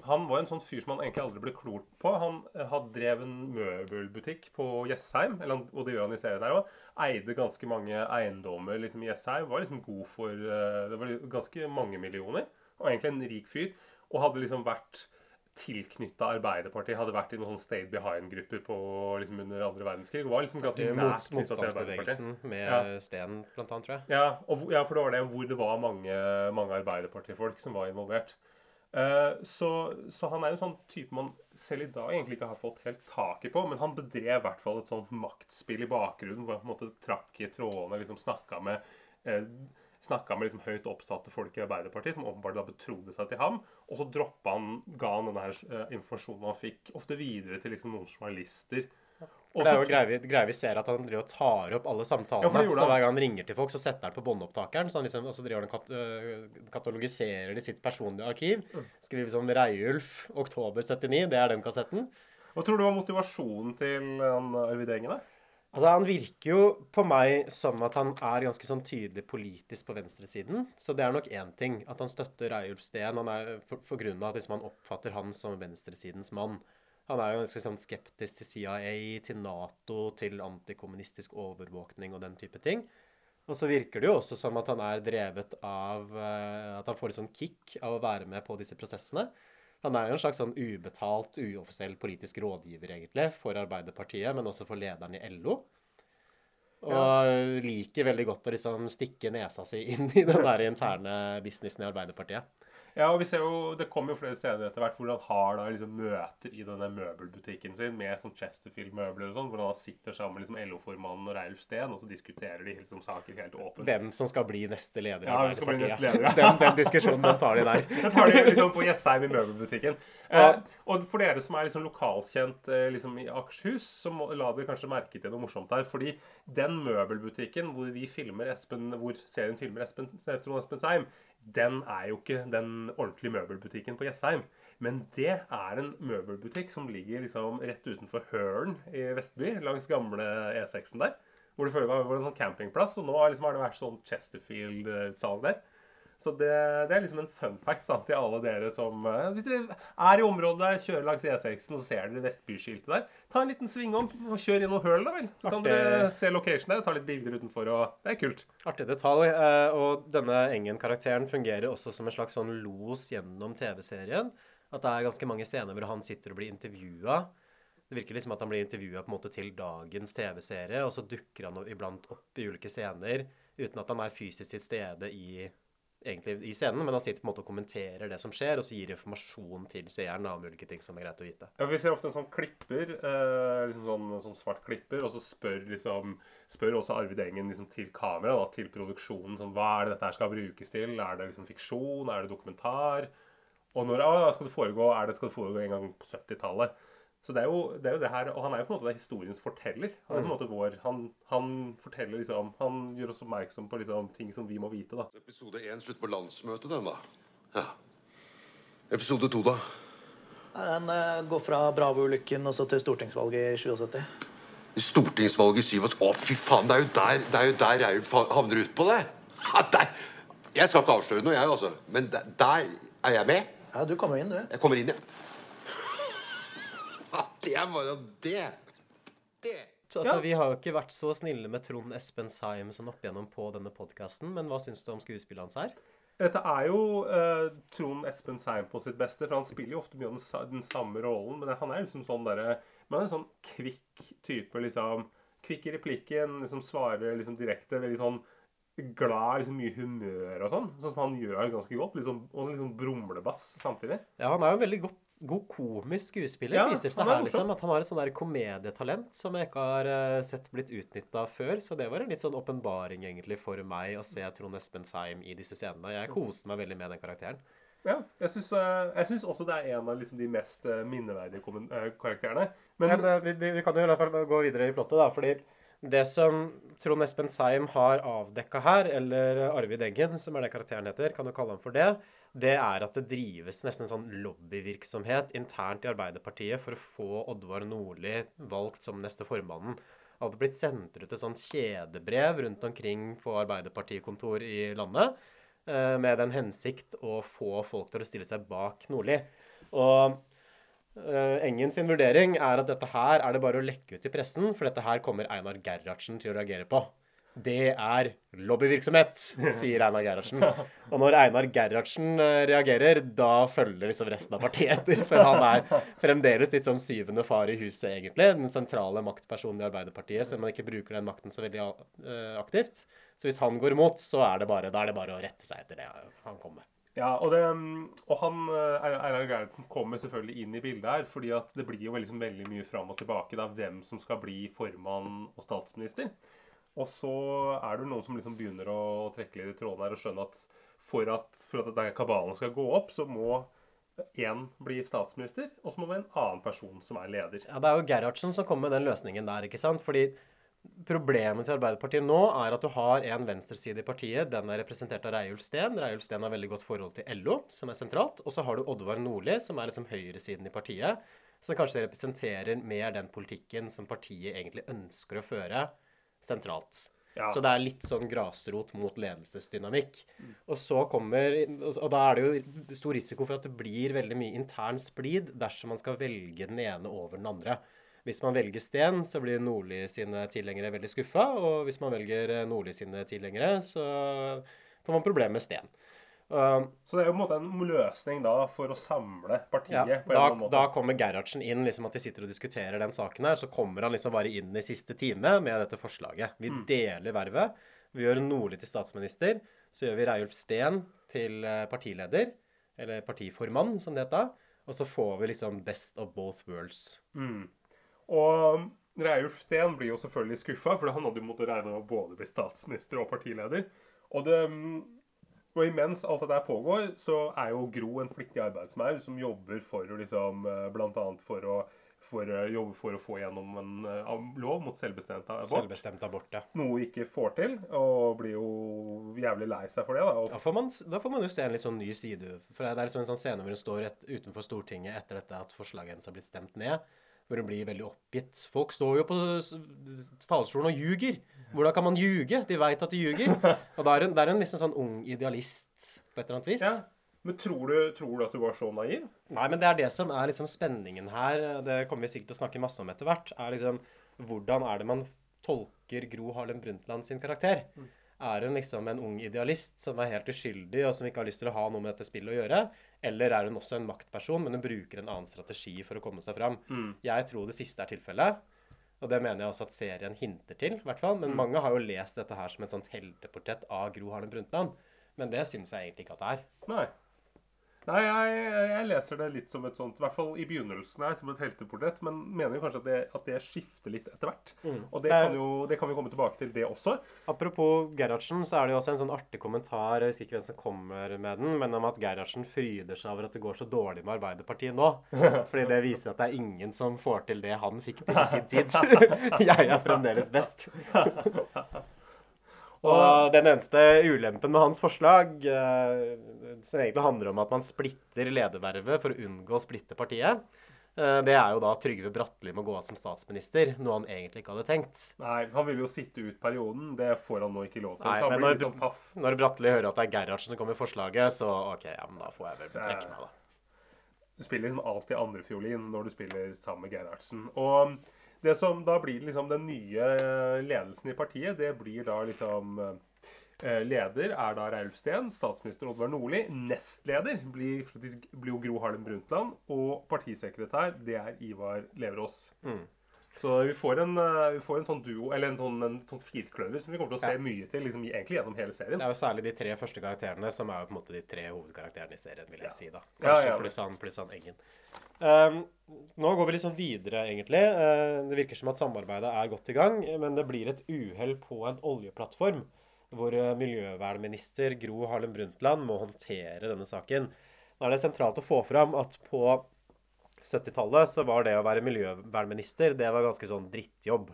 Han var en sånn fyr som man egentlig aldri ble klort på. Han eh, hadde drevet en møbelbutikk på Jessheim, eller, og det gjør han i serien her òg. Eide ganske mange eiendommer liksom, i Jessheim. Var liksom god for uh, Det var ganske mange millioner. Og egentlig en rik fyr. Og hadde liksom vært tilknytta Arbeiderpartiet. Hadde vært i noen sånn Stay Behind-grupper liksom under andre verdenskrig. Og var liksom ganske nært knytta til Arbeiderpartiet. med Ja. Steen, blant annet, tror jeg. Ja, og, ja, for det var det hvor det var mange, mange Arbeiderpartifolk som var involvert. Eh, så, så han er jo en sånn type man selv i dag egentlig ikke har fått helt taket på, men han bedrev i hvert fall et sånt maktspill i bakgrunnen, hvor han på en måte trakk i trådene, liksom snakka med eh, Snakka med liksom høyt oppsatte folk i Arbeiderpartiet, som åpenbart da betrodde seg til ham. Og så droppa han, ga han denne her, eh, informasjonen han fikk, ofte videre til liksom noen journalister. For det er jo greia vi, ser at han driver og tar opp alle samtalene. Ja, så hver gang han ringer til folk, så setter han på båndopptakeren. Så han liksom, og så driver han kat øh, katalogiserer det i sitt personlige arkiv. Mm. Skriver som Reiulf, oktober 79. Det er den kassetten. Hva tror du var motivasjonen til Arvid Engen? da? Altså, Han virker jo på meg som at han er ganske sånn tydelig politisk på venstresiden. Så det er nok én ting at han støtter Reiulf Steen. Han er for, for grunn av at liksom, han oppfatter han som venstresidens mann. Han er jo ganske sånn skeptisk til CIA, til Nato, til antikommunistisk overvåkning og den type ting. Og så virker det jo også som at han er drevet av uh, At han får litt sånn kick av å være med på disse prosessene. Han er jo en slags sånn ubetalt, uoffisiell politisk rådgiver, egentlig, for Arbeiderpartiet, men også for lederen i LO. Og ja. liker veldig godt å liksom stikke nesa si inn i den der interne businessen i Arbeiderpartiet. Ja, og vi ser jo, Det kommer jo flere scener etter hvert hvor han har da liksom møter i denne møbelbutikken sin med sånn Chesterfield-møbler og sånn, hvor han sitter sammen med liksom LO-formannen og Reilf Steen, og så diskuterer de liksom saker helt åpent. Hvem som skal bli neste leder i ja, Arbeiderpartiet. Bli neste leder, ja. den, den, diskusjonen den tar de der. [laughs] den tar de liksom på Jessheim i møbelbutikken. Ja. Eh, og for dere som er liksom lokalkjent eh, liksom i Akershus, så må, la dere kanskje merke til noe morsomt her. fordi den møbelbutikken hvor vi filmer Espen, hvor serien filmer Espen, Espen Seim, den er jo ikke den ordentlige møbelbutikken på Jessheim. Men det er en møbelbutikk som ligger liksom rett utenfor Høren i Vestby, langs gamle E6-en der. Hvor det før var, en sånn campingplass, og nå liksom har det vært sånn Chesterfield-salg der. Så det, det, er liksom en fun fact da, til alle dere som uh, Hvis dere er i området der, kjører langs E6-en, så ser dere Vestby-skiltet der. Ta en liten svingom og kjør gjennom høl, da vel. Så kan dere se location der, ta litt bilder utenfor, og det er kult. Artig detalj. Uh, og denne Engen-karakteren fungerer også som en slags sånn los gjennom TV-serien. At det er ganske mange scener hvor han sitter og blir intervjua. Det virker liksom at han blir intervjua til dagens TV-serie, og så dukker han iblant opp i ulike scener uten at han er fysisk til stede i egentlig i scenen, men han sitter på en måte og kommenterer det som skjer, og så gir informasjon til seeren om ulike ting som er greit å vite. Ja, Vi ser ofte en sånn klipper, eh, liksom sånn, sånn, svart klipper, og så spør, liksom, spør også Arvid Engen liksom, til kamera, da, til produksjonen, sånn, hva er det dette her skal brukes til? Er det liksom fiksjon? Er det dokumentar? Og når ah, skal det foregå, er det, skal det foregå en gang på 70-tallet? Så det er, jo, det er, jo, det her, Og han er jo på en måte historiens forteller. Han er på en mm. måte vår, han, han forteller liksom, han gjør oss oppmerksom på liksom, ting som vi må vite. da. Episode én slutt på landsmøtet, den, da. Ja. Episode to, da? Den uh, går fra Bravo-ulykken og så til stortingsvalget i 77. Stortingsvalget i 77? Å, fy faen! Det er jo der, det er jo der jeg havner ut på det! Ja, der. Jeg skal ikke avsløre noe, jeg, altså. Men der, der er jeg med. Ja, Du kommer inn, du. Jeg kommer inn, ja det var jo det! Det! Så, altså, ja. Vi har jo ikke vært så snille med Trond Espen Simonsen opp igjennom på denne podkasten, men hva syns du om skuespillet hans her? Dette er jo uh, Trond Espen Seim på sitt beste, for han spiller jo ofte mye av den, den samme rollen. Men han er liksom sånn derre Men han er en sånn kvikk type, liksom. Kvikk i replikken, liksom svarer liksom direkte. Veldig sånn glad, liksom mye humør og sånn. Sånn som han gjør ganske godt. Liksom, og liksom brumlebass samtidig. Ja, han er jo veldig godt god komisk skuespiller. Ja, viser seg her liksom At han har et sånn der komedietalent som jeg ikke har uh, sett blitt utnytta før. Så det var en litt sånn åpenbaring egentlig for meg å se Trond Espen Seim i disse scenene. Jeg koste meg veldig med den karakteren. Ja, jeg syns, uh, også det er en av liksom, de mest uh, minneverdige karakterene. Men, Men vi, vi, kan jo i hvert fall gå videre i plottet, da. fordi det som Trond Espen Seim har avdekka her, eller Arvid Eggen, som er det karakteren heter, kan du kalle ham for det, det er at det drives nesten sånn lobbyvirksomhet internt i Arbeiderpartiet for å få Oddvar Nordli valgt som neste formannen. Det hadde blitt sendt ut et sånn kjedebrev rundt omkring på Arbeiderpartikontor i landet eh, med den hensikt å få folk til å stille seg bak Nordli. Og uh, Engen sin vurdering er at dette her er det bare å lekke ut i pressen, for dette her kommer Einar Gerhardsen til å reagere på. Det er lobbyvirksomhet, sier Einar Gerhardsen. Og når Einar Gerhardsen eh, reagerer, da følger liksom resten av partiet etter. For han er fremdeles litt som syvende far i huset, egentlig. Den sentrale maktpersonen i Arbeiderpartiet, selv om man ikke bruker den makten så veldig uh, aktivt. Så hvis han går imot, så er det bare, er det bare å rette seg etter det han kommer med. Ja, og, det, og han, eh, Einar Gerhardsen kommer selvfølgelig inn i bildet her, fordi at det blir jo liksom veldig mye fram og tilbake da, hvem som skal bli formann og statsminister. Og så er det noen som liksom begynner å trekke litt i tråden her og skjønne at for at, for at denne kabalen skal gå opp, så må én bli statsminister, og så må det være en annen person som er leder. Ja, Det er jo Gerhardsen som kommer med den løsningen der. ikke sant? Fordi Problemet til Arbeiderpartiet nå er at du har en venstreside i partiet. Den er representert av Reiulf Steen. Reiulf Steen har veldig godt forhold til LO, som er sentralt. Og så har du Oddvar Nordli, som er liksom høyresiden i partiet som kanskje representerer mer den politikken som partiet egentlig ønsker å føre sentralt. Ja. Så det er litt sånn grasrot mot ledelsesdynamikk. Og så kommer Og da er det jo stor risiko for at det blir veldig mye intern splid dersom man skal velge den ene over den andre. Hvis man velger Sten, så blir Nordli sine tilhengere veldig skuffa. Og hvis man velger eh, Nordli sine tilhengere, så får man problemer med Sten. Um, Så det er jo på en måte en løsning da for å samle partiet ja, på en da, måte. da kommer Gerhardsen inn, liksom at de sitter og diskuterer den saken her. Så kommer han liksom bare inn i siste time med dette forslaget. Vi Mm. deler vervet. Vi gjør Nordli til statsminister. Så gjør vi Reiulf Steen til eh, partileder. Eller partiformann, som det het da. Og så får vi liksom best of both worlds. Mm. Og Reiulf Steen blir jo selvfølgelig skuffa, for han hadde jo måttet regne med å både bli statsminister og partileder. Og, det, um, og imens alt dette pågår, så er jo Gro en flittig arbeidsmaur som jobber for å liksom Bl.a. For å for, jobbe for å få gjennom en eh, lov mot selvbestemt abort. Selvbestemt abort, ja. Noe ikke får til, og blir jo jævlig lei seg for det. da. Da får, man, da får man jo se en litt sånn ny side. For Det er liksom en sånn scene hvor hun står et, utenfor Stortinget etter dette at forslaget hennes har blitt stemt ned. Hvor hun blir veldig oppgitt. Folk står jo på talerstolen og ljuger. Hvordan kan man ljuge? De veit at de ljuger. Og da er hun, er hun liksom sånn ung idealist på et eller annet vis. Ja. Men tror du, tror du at du var så naiv? Nei, men det er det som er liksom spenningen her. Det kommer vi sikkert til å snakke masse om etter hvert. er liksom, Hvordan er det man tolker Gro Harlem Brundtland sin karakter? Er hun liksom en ung idealist som er helt uskyldig, og som ikke har lyst til å ha noe med dette spillet å gjøre? Eller er hun også en maktperson, men hun bruker en annen strategi for å komme seg fram? Mm. Jeg tror det siste er tilfellet. Og det mener jeg også at serien hinter til, hvert fall. Men Mm. mange har jo lest dette her som et sånt helteportrett av Gro Harlem Brundtland. Men det syns jeg egentlig ikke at det er. Nei. Nei, jeg, jeg leser det litt som et sånt, i hvert fall i begynnelsen her, som et helteportrett, men mener jo kanskje at det, at det skifter litt etter hvert. Mm. Og det kan, jo, det kan vi komme tilbake til, det også. Apropos Gerhardsen, så er det jo også en sånn artig kommentar, jeg husker ikke hvem som kommer med den, men om at Gerhardsen fryder seg over at det går så dårlig med Arbeiderpartiet nå. [laughs] Fordi det viser at det er ingen som får til det han fikk til i sin tid. [laughs] jeg er fremdeles best. [laughs] Og den eneste ulempen med hans forslag, eh, som egentlig handler om at man splitter ledervervet for å unngå å splitte partiet, eh, det er jo da Trygve Bratteli må gå av som statsminister, noe han egentlig ikke hadde tenkt. Nei, han vil jo sitte ut perioden. Det får han nå ikke lov til. Nei, så han men blir når, sånn paff. når Bratteli hører at det er Gerhardsen som kommer i forslaget, så OK, ja, men da får jeg vel trekke meg, da. Du spiller liksom alltid andrefiolin når du spiller sammen med Gerhardsen. Og det som da blir liksom den nye ledelsen i partiet, det blir da liksom eh, Leder er da Reilf Steen, statsminister Oddvar Nordli. Nestleder blir, faktisk, blir jo Gro Harlem Brundtland. Og partisekretær, det er Ivar Leverås. Mm. Så vi får en, eh, vi får en sånn duo, eller en sånn, en sånn firkløver som vi kommer til å se Ja. mye til liksom, egentlig gjennom hele serien. Det er jo særlig de tre første karakterene som er jo på en måte de tre hovedkarakterene i serien, vil jeg si. da. Ja, Kanskje ja. pluss han, pluss han Eggen. Um, nå går vi litt sånn videre, egentlig. Uh, det virker som at samarbeidet er godt i gang, men det blir et uhell på en oljeplattform hvor uh, miljøvernminister Gro Harlem Brundtland må håndtere denne saken. Nå er det sentralt å få fram at på 70-tallet så var det å være miljøvernminister det var ganske sånn drittjobb.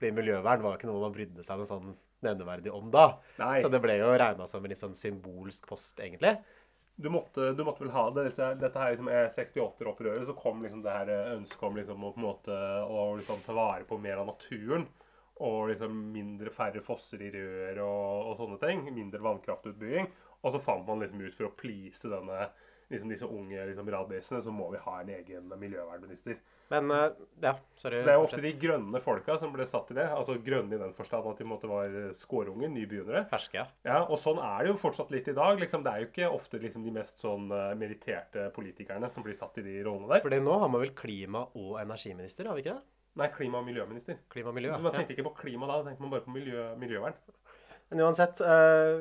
Fordi miljøvern var ikke noe man brydde seg noe sånn nevneverdig om da. Nei. Så det ble jo regna som en litt sånn symbolsk post, egentlig. Du måtte, du måtte vel ha det. Dette, dette her liksom er 68-opprøret, så kom liksom det her ønsket om liksom å måte å liksom ta vare på mer av naturen. Og liksom mindre færre fosser i rør og, og sånne ting. Mindre vannkraftutbygging. Og så fant man liksom ut for å please denne, liksom disse unge liksom radisene, så må vi ha en egen miljøvernminister. Men uh, ja, sorry. Så det er jo ofte de grønne folka som ble satt i det. Altså grønne i den forstand at de måtte være skårunger, nybegynnere. Ferske, ja. Ja, og sånn er det jo fortsatt litt i dag. Liksom, det er jo ikke ofte liksom, de mest sånn eh, meritterte politikerne som blir satt i de rollene der. Fordi nå har man vel klima- og energiminister, har vi ikke det? Nei, klima- og miljøminister. Klima og miljø, Man ja. tenkte ikke på klima da, da tenkte man bare på miljø, miljøvern. Men uansett, eh,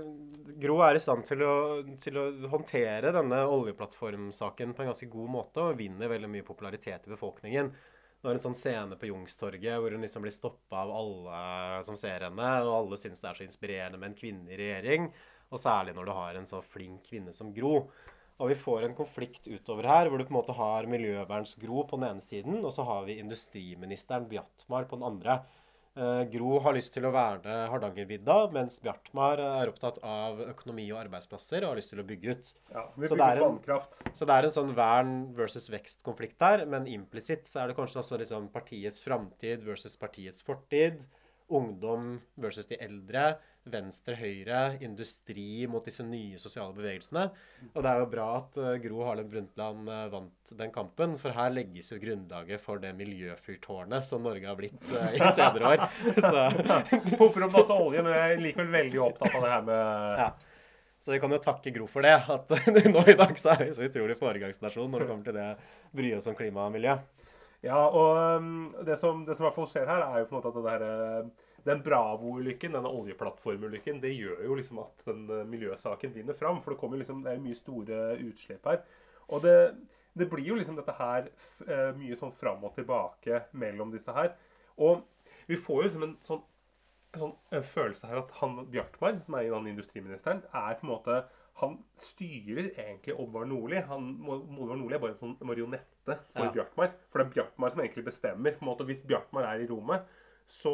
Gro er i stand til å, til å håndtere denne oljeplattformsaken på en ganske god måte, og vinner veldig mye popularitet i befolkningen. Det var en sånn scene på Youngstorget hvor hun liksom blir stoppa av alle som ser henne, og alle syns det er så inspirerende med en kvinne i regjering, og særlig når du har en så flink kvinne som Gro. Og vi får en konflikt utover her, hvor du på en måte har miljøverns-Gro på den ene siden, og så har vi industriministeren Bjatmar på den andre. Eh, Gro har lyst til å verne Hardangervidda, mens Bjartmar er opptatt av økonomi og arbeidsplasser og har lyst til å bygge ut. Ja, vi Så det er en- vannkraft. Så det er en sånn vern versus vekst-konflikt her, men implisitt så er det kanskje også liksom partiets framtid versus partiets fortid. Ungdom versus de eldre. Venstre, høyre, industri mot disse nye sosiale bevegelsene. Og det er jo bra at eh, Gro Harlem Brundtland eh, vant den kampen, for her legges jo grunnlaget for det miljøfyrtårnet som Norge har blitt eh, i senere år. [laughs] Så Pumper opp masse olje, men jeg er likevel veldig opptatt av det her med Ja. Så vi kan jo takke Gro for det. At [laughs] nå i dag så er vi så utrolig foregangsnasjon når det kommer til det bry oss om klima og miljø. Ja, og um, det, som, det som i hvert fall skjer her, er jo på en måte at det her, uh, den Bravo-ulykken, denne oljeplattformulykken, det gjør jo liksom at den uh, miljøsaken vinner fram. For det liksom, det er jo mye store utslipp her. Og det, det blir jo liksom dette her uh, mye sånn fram og tilbake mellom disse her. Og vi får jo liksom en sånn, en sånn følelse her at han Bjartmar, som er en annen industriministeren, er på en måte han styrer egentlig Oddvar Nordli. Oddvar Nordli er bare en sånn marionette for Ja. Bjartmar. For det er Bjartmar som egentlig bestemmer. på en måte. Hvis Bjartmar er i rommet, så,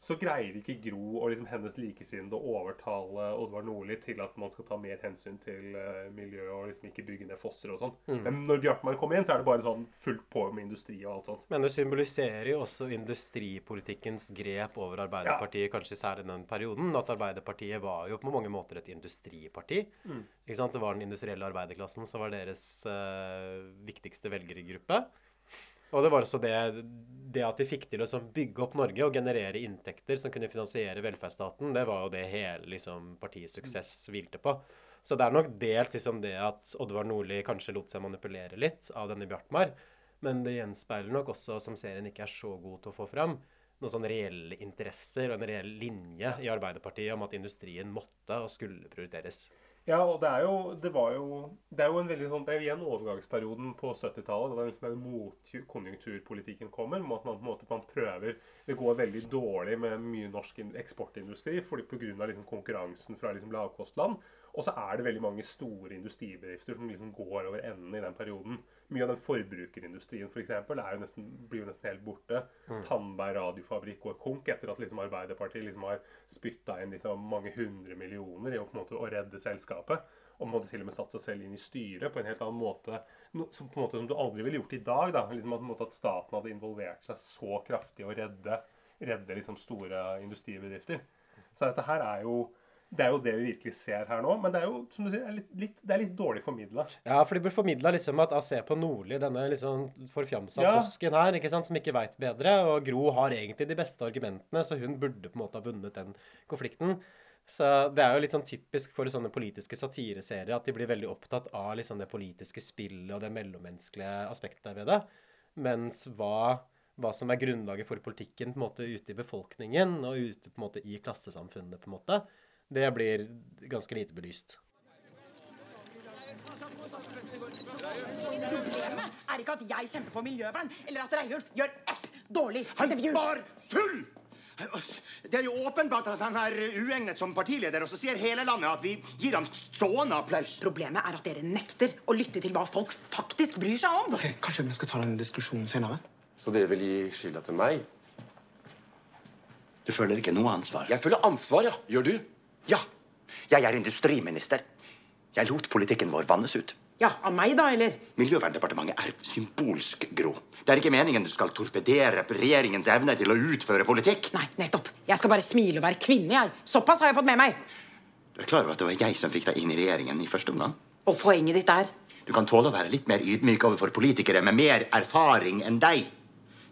så greier ikke Gro og liksom hennes likesinnede å overtale Oddvar Nordli til at man skal ta mer hensyn til uh, miljøet og liksom ikke bygge ned fosser og sånn. Mm. Men når Bjartmar kommer inn, så er det bare sånn fullt på med industri og alt sånt. Men det symboliserer jo også industripolitikkens grep over Arbeiderpartiet, kanskje særlig den perioden. At Arbeiderpartiet var jo på mange måter et industriparti. Mm. Ikke sant? Det var den industrielle arbeiderklassen som var deres uh, viktigste velgergruppe. Og det var også det, det at de fikk til å sånn bygge opp Norge og generere inntekter som kunne finansiere velferdsstaten, det var jo det hele liksom, partiets suksess hvilte på. Så det er nok dels liksom det at Oddvar Nordli kanskje lot seg manipulere litt av denne Bjartmar. Men det gjenspeiler nok også, som serien ikke er så god til å få fram, noen sånne reelle interesser og en reell linje i Arbeiderpartiet om at industrien måtte og skulle prioriteres. Ja, og det er jo Det jo Det er jo en veldig sånn Det er jo igjen overgangsperioden på 70-tallet, da den liksom motkonjunkturpolitikken kommer. med at man på en måte man prøver Det går veldig dårlig med mye norsk in- eksportindustri fordi pga. Liksom konkurransen fra liksom lavkostland. Og så er det veldig mange store industribedrifter som liksom går over ende i den perioden. Mye av den forbrukerindustrien for eksempel, jo nesten, blir jo nesten helt borte. Mm. Tandberg radiofabrikk går konk etter at liksom Arbeiderpartiet liksom har spytta inn liksom mange hundre millioner i å, måte, å redde selskapet. Og måtte til og med satt seg selv inn i styret på en helt annen måte. No, som, på en måte som du aldri ville gjort i dag. da, liksom at, måte, at staten hadde involvert seg så kraftig i å redde, redde liksom store industribedrifter. Så dette her er jo det er jo det vi virkelig ser her nå. Men det er jo som du sier, det er litt, litt, det er litt dårlig formidla. Ja, for de blir formidla liksom at ah, se på Nordli, denne liksom forfjamsa Ja. tosken her, ikke sant, som ikke veit bedre. Og Gro har egentlig de beste argumentene, så hun burde på en måte ha vunnet den konflikten. Så det er jo litt sånn typisk for sånne politiske satireserier at de blir veldig opptatt av liksom det politiske spillet og det mellommenneskelige aspektet ved det. Mens hva, hva som er grunnlaget for politikken på en måte ute i befolkningen og ute på en måte i klassesamfunnet, på en måte, det blir ganske lite belyst. Problemet er ikke at jeg kjemper for miljøvern, eller at Reiulf gjør ett dårlig Han var full! Det er jo åpenbart at han er uegnet som partileder, og så sier hele landet at vi gir ham stående applaus. Problemet er at dere nekter å lytte til hva folk faktisk bryr seg om. Kanskje vi skal ta den diskusjonen senere? Så dere vil gi skylda til meg? Du føler ikke noe ansvar? Jeg føler ansvar, ja. Gjør du? Ja. Jeg er industriminister. Jeg lot politikken vår vannes ut. Ja, av meg da, eller? Miljøverndepartementet er symbolsk, Gro. Det er ikke meningen du skal torpedere regjeringens evne til å utføre politikk. Nei, nettopp. Jeg skal bare smile og være kvinne, jeg. Såpass har jeg fått med meg. Du er klar over at det var jeg som fikk deg inn i regjeringen i første omgang? Og poenget ditt er Du kan tåle å være litt mer ydmyk overfor politikere med mer erfaring enn deg.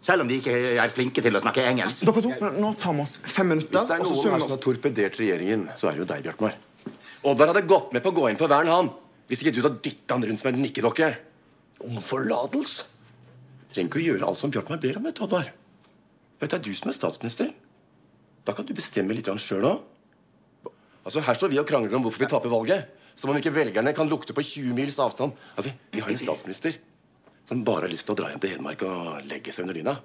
Selv om de ikke er flinke til å snakke engelsk. Dere to, nå tar vi oss fem minutter. Hvis det er noen her som har torpedert regjeringen, så er det jo deg, Bjartmar. Oddvar hadde gått med på å gå inn for vern, han. Hvis ikke du hadde dytta han rundt som en nikkedokke. Om forlatelse? Trenger ikke å gjøre alt som Bjartmar ber om, vet du, Oddvar. Vet du, Det er du som er statsminister. Da kan du bestemme litt sjøl òg. Altså, her står vi og krangler om hvorfor vi taper valget. Som om ikke velgerne kan lukte på 20 mils avstand. Ja, vi, vi har en statsminister som bare har lyst til å dra hjem til Hedmark og legge seg under dyna.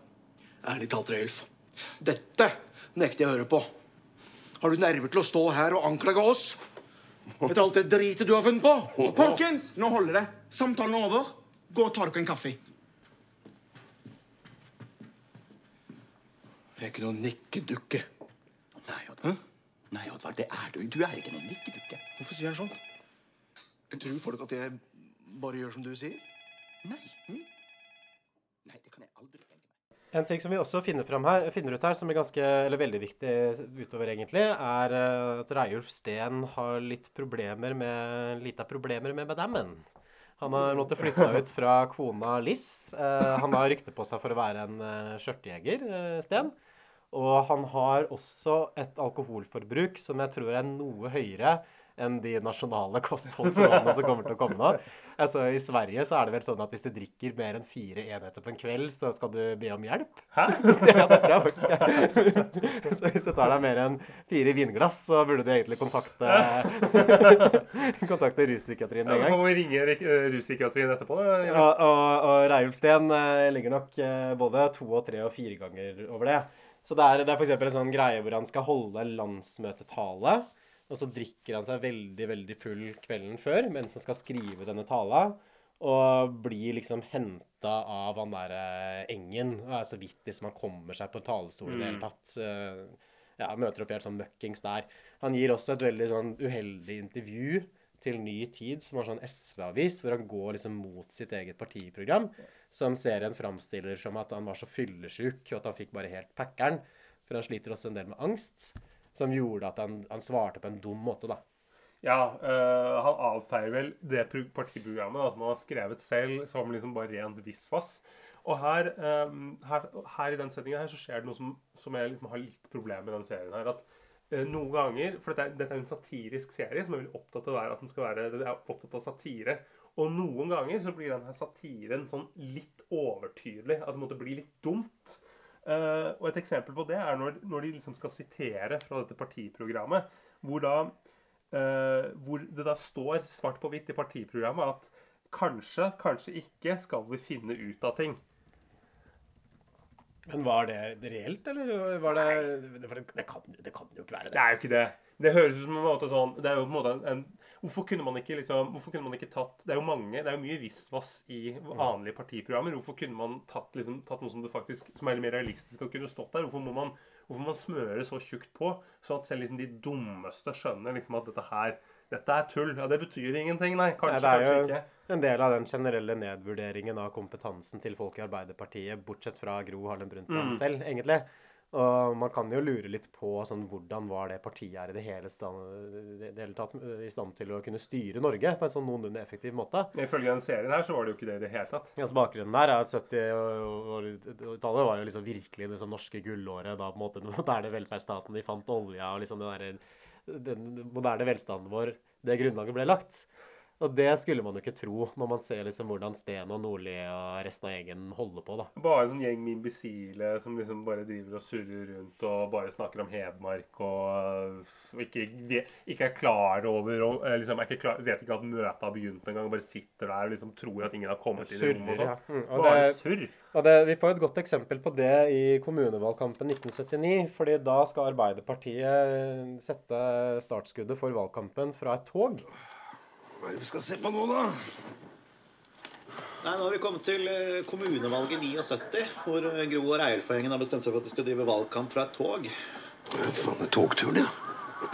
Ærlig talt, Reulf. Dette nekter jeg å høre på. Har du nerver til å stå her og anklage oss? Etter alt det dritet du har funnet på? Folkens, nå holder det. Samtalen er over. Gå og ta dere en kaffe. Jeg er ikke noen nikkedukke. Nei, Oddvar. Nei, Oddvar, det er du. Du er ikke noen nikkedukke. Hvorfor sier han sånt? Jeg tror folk at jeg bare gjør som du sier? Nei. Nei, det kan jeg aldri tenke meg. En ting som vi også finner, her, finner ut her, som er ganske, eller veldig viktig utover, egentlig, er eh, at Reiulf Steen har litt problemer med, lite problemer med madammen. Han har måttet flytte [laughs] ut fra kona Liss. Eh, han har rykte på seg for å være en uh, skjørtejeger, eh, Steen. Og han har også et alkoholforbruk som jeg tror er noe høyere enn de nasjonale [laughs] kostholdsrådene som kommer til å komme nå. Altså, I Sverige så er det vel sånn at hvis du drikker mer enn fire enheter på en kveld, så skal du be om hjelp. Hæ? [laughs] ja, det tror jeg faktisk er. Så hvis du tar deg mer enn fire vinglass, så burde du egentlig kontakte [laughs] kontakte ruspsykiatrien en gang. Ja, vi ringe ruspsykiatrien etterpå? da? Ja, og, og Reiulf Steen eh, ligger nok eh, både to og tre og fire ganger over det. Så det er, det er f.eks. en sånn greie hvor han skal holde landsmøtetale. Og så drikker han seg veldig veldig full kvelden før mens han skal skrive denne tala. Og blir liksom henta av han derre Engen. Og er så vidt liksom han kommer seg på talerstolen i det hele Mm. tatt. Eh, Ja, møter opp helt sånn møkkings der. Han gir også et veldig sånn uheldig intervju til Ny Tid, som var sånn SV-avis, hvor han går liksom mot sitt eget partiprogram, som serien framstiller som at han var så fyllesyk, og at han fikk bare helt packeren. For han sliter også en del med angst, som gjorde at han, han svarte på en dum måte, da. Ja, øh, han avfeier vel det pro- partiprogrammet da, som han har skrevet selv, som liksom bare rent visvas. Og her, øh, her, her i den setningen her så skjer det noe som, som jeg liksom har litt problemer med i den serien her. At øh, noen ganger For dette er, dette er en satirisk serie som er veldig opptatt av at den skal være den er opptatt av satire. Og noen ganger så blir denne satiren sånn litt overtydelig. At det måtte bli litt dumt. Eh, og et eksempel på det er når, når de liksom skal sitere fra dette partiprogrammet, hvor da uh, hvor det da står svart på hvitt i partiprogrammet at kanskje, kanskje ikke skal vi finne ut av ting. Men var det reelt, eller var det det, det, kan, det kan jo ikke være det. Det er jo ikke det. Det høres ut som en måte sånn Det er jo på en måte en, en Hvorfor kunne man ikke liksom Hvorfor kunne man ikke tatt Det er jo mange Det er jo mye visvas i vanlige partiprogrammer. Hvorfor kunne man tatt, liksom, tatt noe som det faktisk Som er litt mer realistisk å kunne stått der? Hvorfor må man Hvorfor må man smøre så tjukt på, sånn at selv liksom de dummeste skjønner liksom at dette her Dette er tull. Ja, det betyr ingenting, nei. Kanskje, Nei, det er ikke. jo en del av den generelle nedvurderingen av kompetansen til folk i Arbeiderpartiet, bortsett fra Gro Harlem Brundtland Mm. selv, egentlig. Og man kan jo lure litt på sånn, hvordan var det partiet er i det hele, stand, det hele tatt i stand til å kunne styre Norge på en sånn noenlunde effektiv måte. Ifølge den serien her så var det jo ikke det i det hele tatt. Ja, Altså Bakgrunnen der er at 70-tallet var jo liksom virkelig det sånn norske gullåret. Da på en måte den moderne velferdsstaten. De fant olja og liksom den, der, den moderne velstanden vår. Det grunnlaget ble lagt. Og det skulle man jo ikke tro når man ser liksom hvordan Sten og Nordli og resten av gjengen holder på. da. Bare en sånn gjeng med imbesile som liksom bare driver og surrer rundt og bare snakker om Hedmark og, og ikke, ikke er klar over og eh, liksom ikke klar, Vet ikke at møtet har begynt engang. Bare sitter der og liksom tror at ingen har kommet inn i rommet og Surrer, ja. sånn. Mm, og Bare det- surr. Og det, vi får et godt eksempel på det i kommunevalgkampen 1979. fordi da skal Arbeiderpartiet sette startskuddet for valgkampen fra et tog. Hva er det vi skal se på nå, da? Nei, Nå har vi kommet til eh, kommunevalget 79, hvor eh, Gro og Reiulf-gjengen har bestemt seg for at de skal drive valgkamp fra et tog. Faen, det togturen, ja.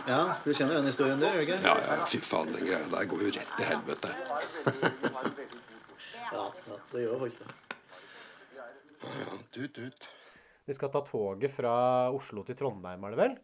Ja, Du kjenner den historien, du? ikke? Ja, ja, fy faen, den greia der går jo rett til helvete. [laughs] Ja, ja, det gjør faktisk det. Tut, tut. De skal ta toget fra Oslo til Trondheim, er det vel?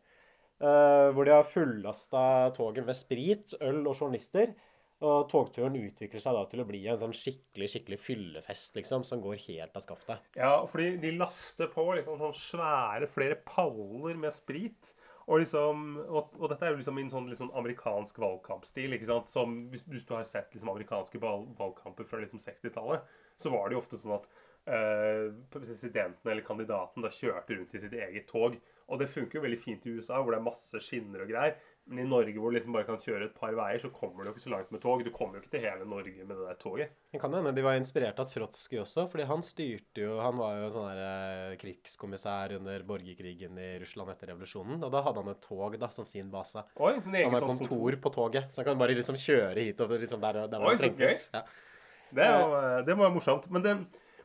Eh, hvor de har fullasta toget med sprit, øl og journalister. Og togturen utvikler seg da til å bli en sånn skikkelig skikkelig fyllefest, liksom, som går helt av skaftet. Ja, fordi de laster på liksom sånn svære flere paller med sprit. Og, liksom, og, og dette er jo liksom i en sånn, sånn amerikansk valgkampstil. ikke sant? Som, hvis, hvis du har sett liksom amerikanske valg, valgkamper fra liksom 60-tallet, så var det jo ofte sånn at øh, presidenten eller kandidaten da kjørte rundt i sitt eget tog. Og det funker jo veldig fint i USA, hvor det er masse skinner og greier. Men i Norge, hvor du liksom bare kan kjøre et par veier, så kommer du jo ikke så langt med tog. Du kommer jo ikke til hele Norge med det der toget. Det kan hende de var inspirert av Trotskij også, fordi han styrte jo Han var jo sånn der eh, krigskommissær under borgerkrigen i Russland etter revolusjonen. Og da hadde han et tog da, som sin base. Oi, så han har kontor, kontor. på toget. Så han kan bare liksom kjøre hit og liksom der, der Oi, så gøy. Ja. Det, jo, eh, det må være morsomt. Men det,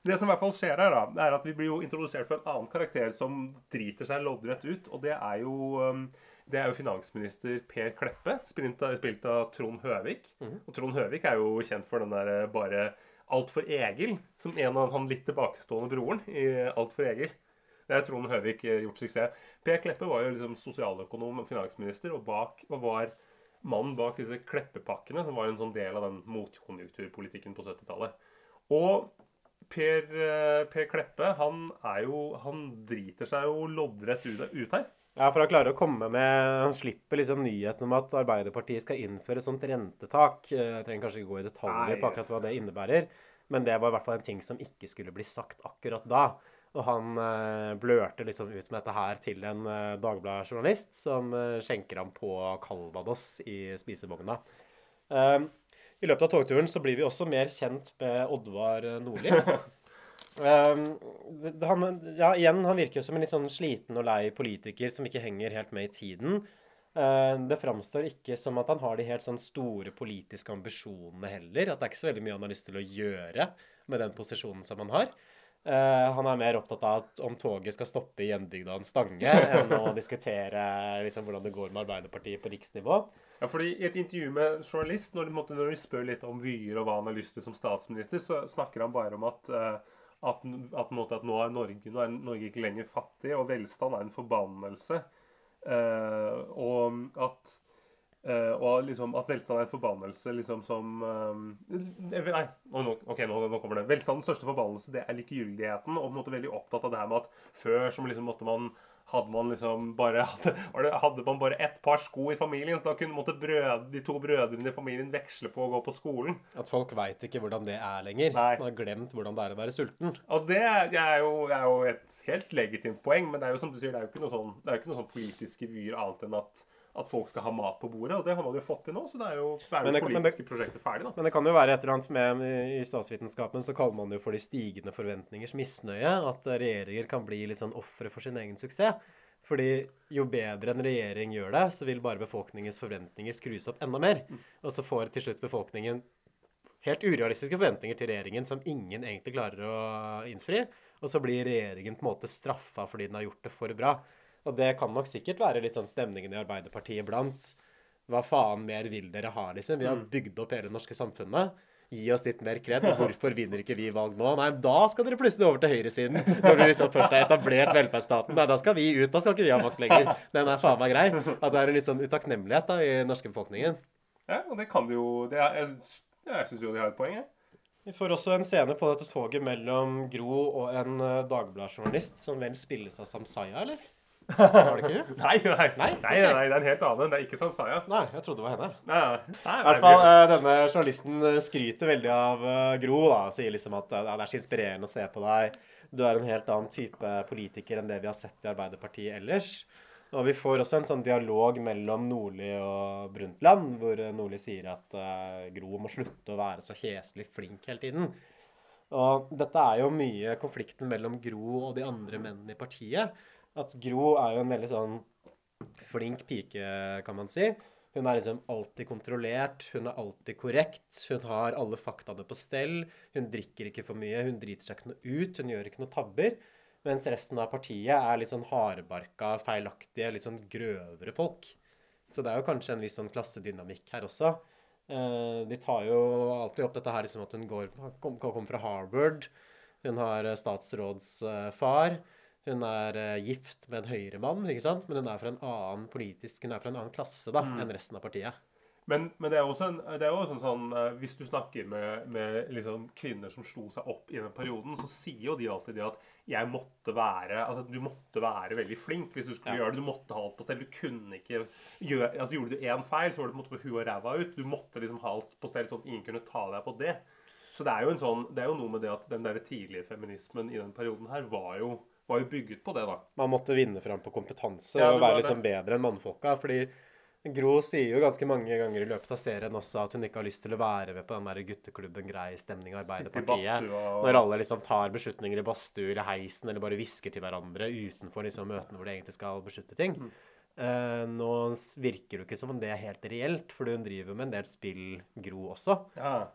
Det som i hvert fall skjer her, da, er at vi blir jo introdusert for en annen karakter som driter seg loddrett ut, og det er jo um, det er jo finansminister Per Kleppe, spilt av, spilt av Trond Høvik. Og Trond Høvik er jo kjent for den der eh, bare Alt for Egil, som en av han litt tilbakestående broren i Alt for Egil. Det er Trond Høvik eh, gjort suksess. Per Kleppe var jo liksom sosialøkonom og finansminister, og, bak, og var mannen bak disse Kleppepakkene, som var en sånn del av den motkonjunkturpolitikken på 70-tallet. Og Per, eh, per Kleppe, han er jo Han driter seg jo loddrett ut, ut her. Ja, for han klarer å komme med Han slipper liksom nyheten om at Arbeiderpartiet skal innføre sånt rentetak. Eh, Jeg trenger kanskje ikke gå i detaljer på akkurat hva det innebærer, men det var i hvert fall en ting som ikke skulle bli sagt akkurat da. Og han eh, blørte liksom ut med dette her til en eh, Dagbladet-journalist som eh, skjenker ham på Calvados i spisevogna. I løpet av togturen så blir vi også mer kjent med Oddvar Nordli. [laughs] Um, han, ja, igjen, han virker jo som en litt sånn sliten og lei politiker som ikke henger helt med i tiden. Uh, det framstår ikke som at han har de helt sånn store politiske ambisjonene heller. At det er ikke så veldig mye han har lyst til å gjøre med den posisjonen som han har. Uh, han er mer opptatt av at om toget skal stoppe i hjembygda hans Stange, enn å diskutere liksom, hvordan det går med Arbeiderpartiet på riksnivå. Ja, fordi I et intervju med journalist, når, når de spør litt om vyer og hva han har lyst til som statsminister, så snakker han bare om at, eh, at, at, at nå, er Norge, nå er Norge ikke lenger fattig, og velstand er en forbannelse. Eh, og at eh, og liksom at velstand er en forbannelse liksom som eh, Nei, ok, nå, nå kommer det. Velstandens største forbannelse det er likegyldigheten. Og på en måte veldig opptatt av det her med at før så liksom måtte man hadde man liksom bare [laughs] hadde, man bare ett par sko i familien, så da kunne måtte brød, de to brødrene i familien veksle på å gå på skolen. At folk veit ikke hvordan det er lenger. Man har glemt hvordan det er å være sulten. Og det er, jo, er jo et helt legitimt poeng, men det er jo som du sier, det er jo ikke noe sånn, det er jo ikke noe sånn politiske vyer annet enn at, at folk skal ha mat på bordet, og det har man jo fått til nå, så det er jo, det er jo det- politiske det- prosjektet ferdig da. Men det kan jo være et eller annet med I statsvitenskapen så kaller man det jo for de stigende forventningers misnøye. At regjeringer kan bli litt sånn ofre for sin egen suksess. Fordi jo bedre en regjering gjør det, så vil bare befolkningens forventninger skrus opp enda mer. Og så får til slutt befolkningen helt urealistiske forventninger til regjeringen som ingen egentlig klarer å innfri. Og så blir regjeringen på en måte straffa fordi den har gjort det for bra. Og det kan nok sikkert være litt sånn stemningen i Arbeiderpartiet iblant. Hva faen mer vil dere ha, liksom? Vi har Mm. bygd opp hele det norske samfunnet. Gi oss litt mer kred. [laughs] Hvorfor vinner ikke vi valg nå? Nei, da skal dere plutselig over til høyresiden. Når vi liksom først har etablert velferdsstaten. Nei, da skal vi ut. Da skal ikke vi ha makt lenger. Den er faen meg grei. At det er en litt sånn utakknemlighet da, i den norske befolkningen. Ja, og det kan det jo, det er, jeg, jeg synes jo de har et poeng, jeg. Vi får også en scene på dette toget mellom Gro og en dagbladjournalist som vel spilles av Samsaya, eller? Var det ikke det? [laughs] Nei, nei, nei, Nei? nei, nei, det er en helt annen. Det er ikke Samsaya. Nei, jeg trodde det var henne. Nei, nei, nei, I hvert fall, eh, Denne journalisten eh, skryter veldig av eh, Gro. da, Sier liksom at ja, det er så inspirerende å se på deg. Du er en helt annen type politiker enn det vi har sett i Arbeiderpartiet ellers. Og vi får også en sånn dialog mellom Nordli og Brundtland, hvor Nordli sier at uh, Gro må slutte å være så heslig flink hele tiden. Og dette er jo mye konflikten mellom Gro og de andre mennene i partiet. At Gro er jo en veldig sånn flink pike, kan man si. Hun er liksom alltid kontrollert, hun er alltid korrekt, hun har alle faktaene på stell. Hun drikker ikke for mye, hun driter seg ikke noe ut, hun gjør ikke noe tabber. Mens resten av partiet er litt sånn hardbarka, feilaktige, litt sånn grøvere folk. Så det er jo kanskje en viss sånn klassedynamikk her også. Eh, de tar jo alltid opp dette her liksom at hun går, kom, kom fra Harvard. Hun har eh, statsrådsfar. Hun er eh, gift med en høyremann, ikke sant? men hun er fra en annen politisk, hun er fra en annen klasse da, Mm. enn resten av partiet. Men, men det er også en, det er også en sånn eh, Hvis du snakker med, med liksom kvinner som slo seg opp i den perioden, så sier jo de alltid det at jeg måtte være Altså, du måtte være veldig flink hvis du skulle Ja. gjøre det. Du måtte ha alt på stell. Du kunne ikke gjøre Altså, gjorde du én feil, så var det på en måte på huet og ræva ut. Du måtte liksom ha alt på stell sånn at ingen kunne ta deg på det. Så det er jo en sånn Det er jo noe med det at den der tidlige feminismen i den perioden her var jo, var jo bygget på det, da. Man måtte vinne fram på kompetanse Ja, og være det. liksom bedre enn mannfolka. fordi Gro sier jo ganske mange ganger i løpet av serien også at hun ikke har lyst til å være med på den der gutteklubben grei stemning i Arbeiderpartiet. og- Når alle liksom tar beslutninger i badstue eller heisen eller bare hvisker til hverandre utenfor liksom møtene hvor de egentlig skal beslutte ting. Mm. Uh, nå virker det jo ikke som om det er helt reelt, for hun driver med en del spill, Gro også. Ja.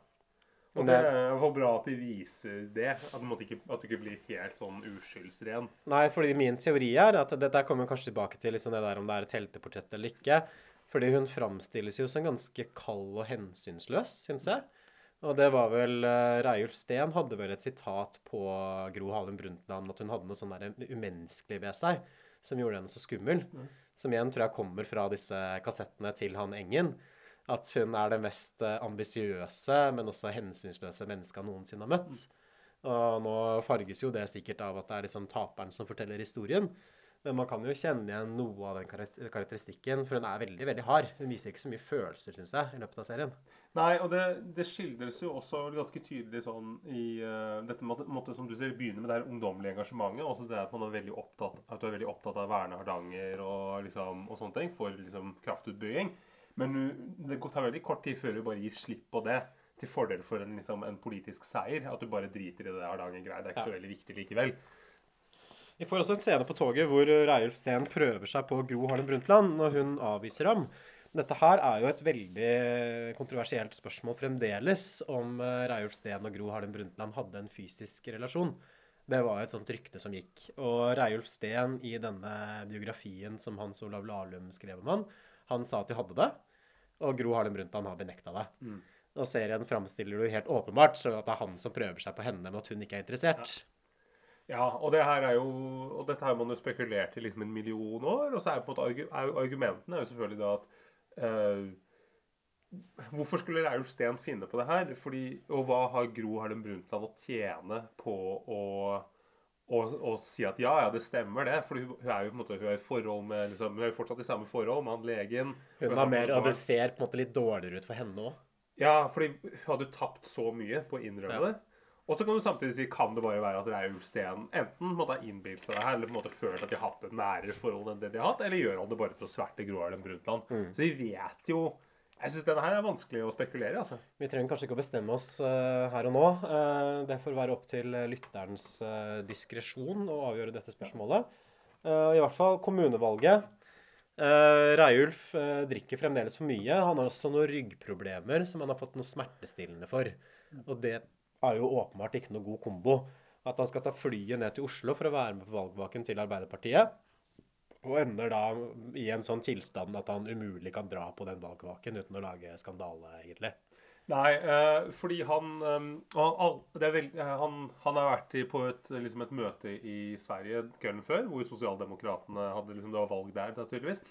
Og det er i bra at de viser det. At, det ikke, at ikke blir helt sånn uskyldsren. Nei, fordi min teori er at dette kommer kanskje tilbake til liksom det der om det er et helteportrett eller ikke. Fordi hun framstilles jo som ganske kald og hensynsløs, syns jeg. Og det var vel uh, Reiulf Steen hadde vel et sitat på Gro Harlem Brundtland at hun hadde noe sånn der umenneskelig ved seg som gjorde henne så skummel. Mm. Som igjen tror jeg kommer fra disse kassettene til han Engen. At hun er det mest eh, ambisiøse, men også hensynsløse mennesket han noensinne har møtt. Og nå farges jo det sikkert av at det er liksom taperen som forteller historien. Men man kan jo kjenne igjen noe av den karakteristikken, for hun er veldig veldig hard. Hun viser ikke så mye følelser, syns jeg, i løpet av serien. Nei, og det, det skildres jo også ganske tydelig sånn i uh, dette måte, som du ser, begynner med det her ungdommelige engasjementet. Også det at man er veldig opptatt, at du er veldig opptatt av å verne Hardanger og, liksom, og sånne ting for liksom, kraftutbygging. Men det tar veldig kort tid før du bare gir slipp på det. Til fordel for en, liksom, en politisk seier. At du bare driter i det Hardanger-greia. Det er ikke så veldig viktig likevel. Vi får også en scene på toget hvor Reiulf Steen prøver seg på Gro Harlem Brundtland når hun avviser ham. Dette her er jo et veldig kontroversielt spørsmål fremdeles om eh, Reiulf Steen og Gro Harlem Brundtland hadde en fysisk relasjon. Det var et sånt rykte som gikk. Og Reiulf Steen i denne biografien som Hans Olav Lahlum skrev om han, han sa at de hadde det. Og Gro Harlem Brundtland har benekta det. Mm. Og serien framstiller du jo helt åpenbart så at det er han som prøver seg på henne, men at hun ikke er interessert. Ja, og det her er jo Og dette har man jo spekulert i liksom en million år. Og så er, på en måte argumentene er jo selvfølgelig da at øh, Hvorfor skulle Reiulf Steen finne på det her? Fordi, og hva har Gro Harlem Brundtland å tjene på å, å, og, si at ja, ja, det stemmer det? For hun, hun er jo på en måte, hun er i forhold med liksom, Hun er jo fortsatt i samme forhold med han legen. Hun har mer, og det ser på en måte litt dårligere ut for henne òg. Ja, fordi hun hadde tapt så mye på å innrømme Ja. det. Og så kan du samtidig si kan det bare være at Reiulf Steen enten måtte ha innbilt seg det her, eller på en måte følt at de har hatt et nærere forhold enn det de har hatt, eller gjør han det bare for å sverte Gro Harlem Brundtland? Mm. Så vi vet jo Jeg syns denne her er vanskelig å spekulere i, altså. Vi trenger kanskje ikke å bestemme oss uh, her og nå. Uh, det får være opp til eh, lytterens uh, diskresjon å avgjøre dette spørsmålet. Uh, I hvert fall kommunevalget. Uh, Reiulf drikker fremdeles for mye. Han har også noen ryggproblemer som han har fått noe smertestillende for. Og det er jo åpenbart ikke noe god kombo. At han skal ta flyet ned til Oslo for å være med på valgvaken til Arbeiderpartiet. Og ender da i en sånn tilstand at han umulig kan dra på den valgvaken uten å lage skandale, egentlig. Nei, eh, fordi han, eh, det er vel, eh, han Han har vært på et, liksom et møte i Sverige kvelden før, hvor Sosialdemokratene hadde liksom, det var valg der, tydeligvis.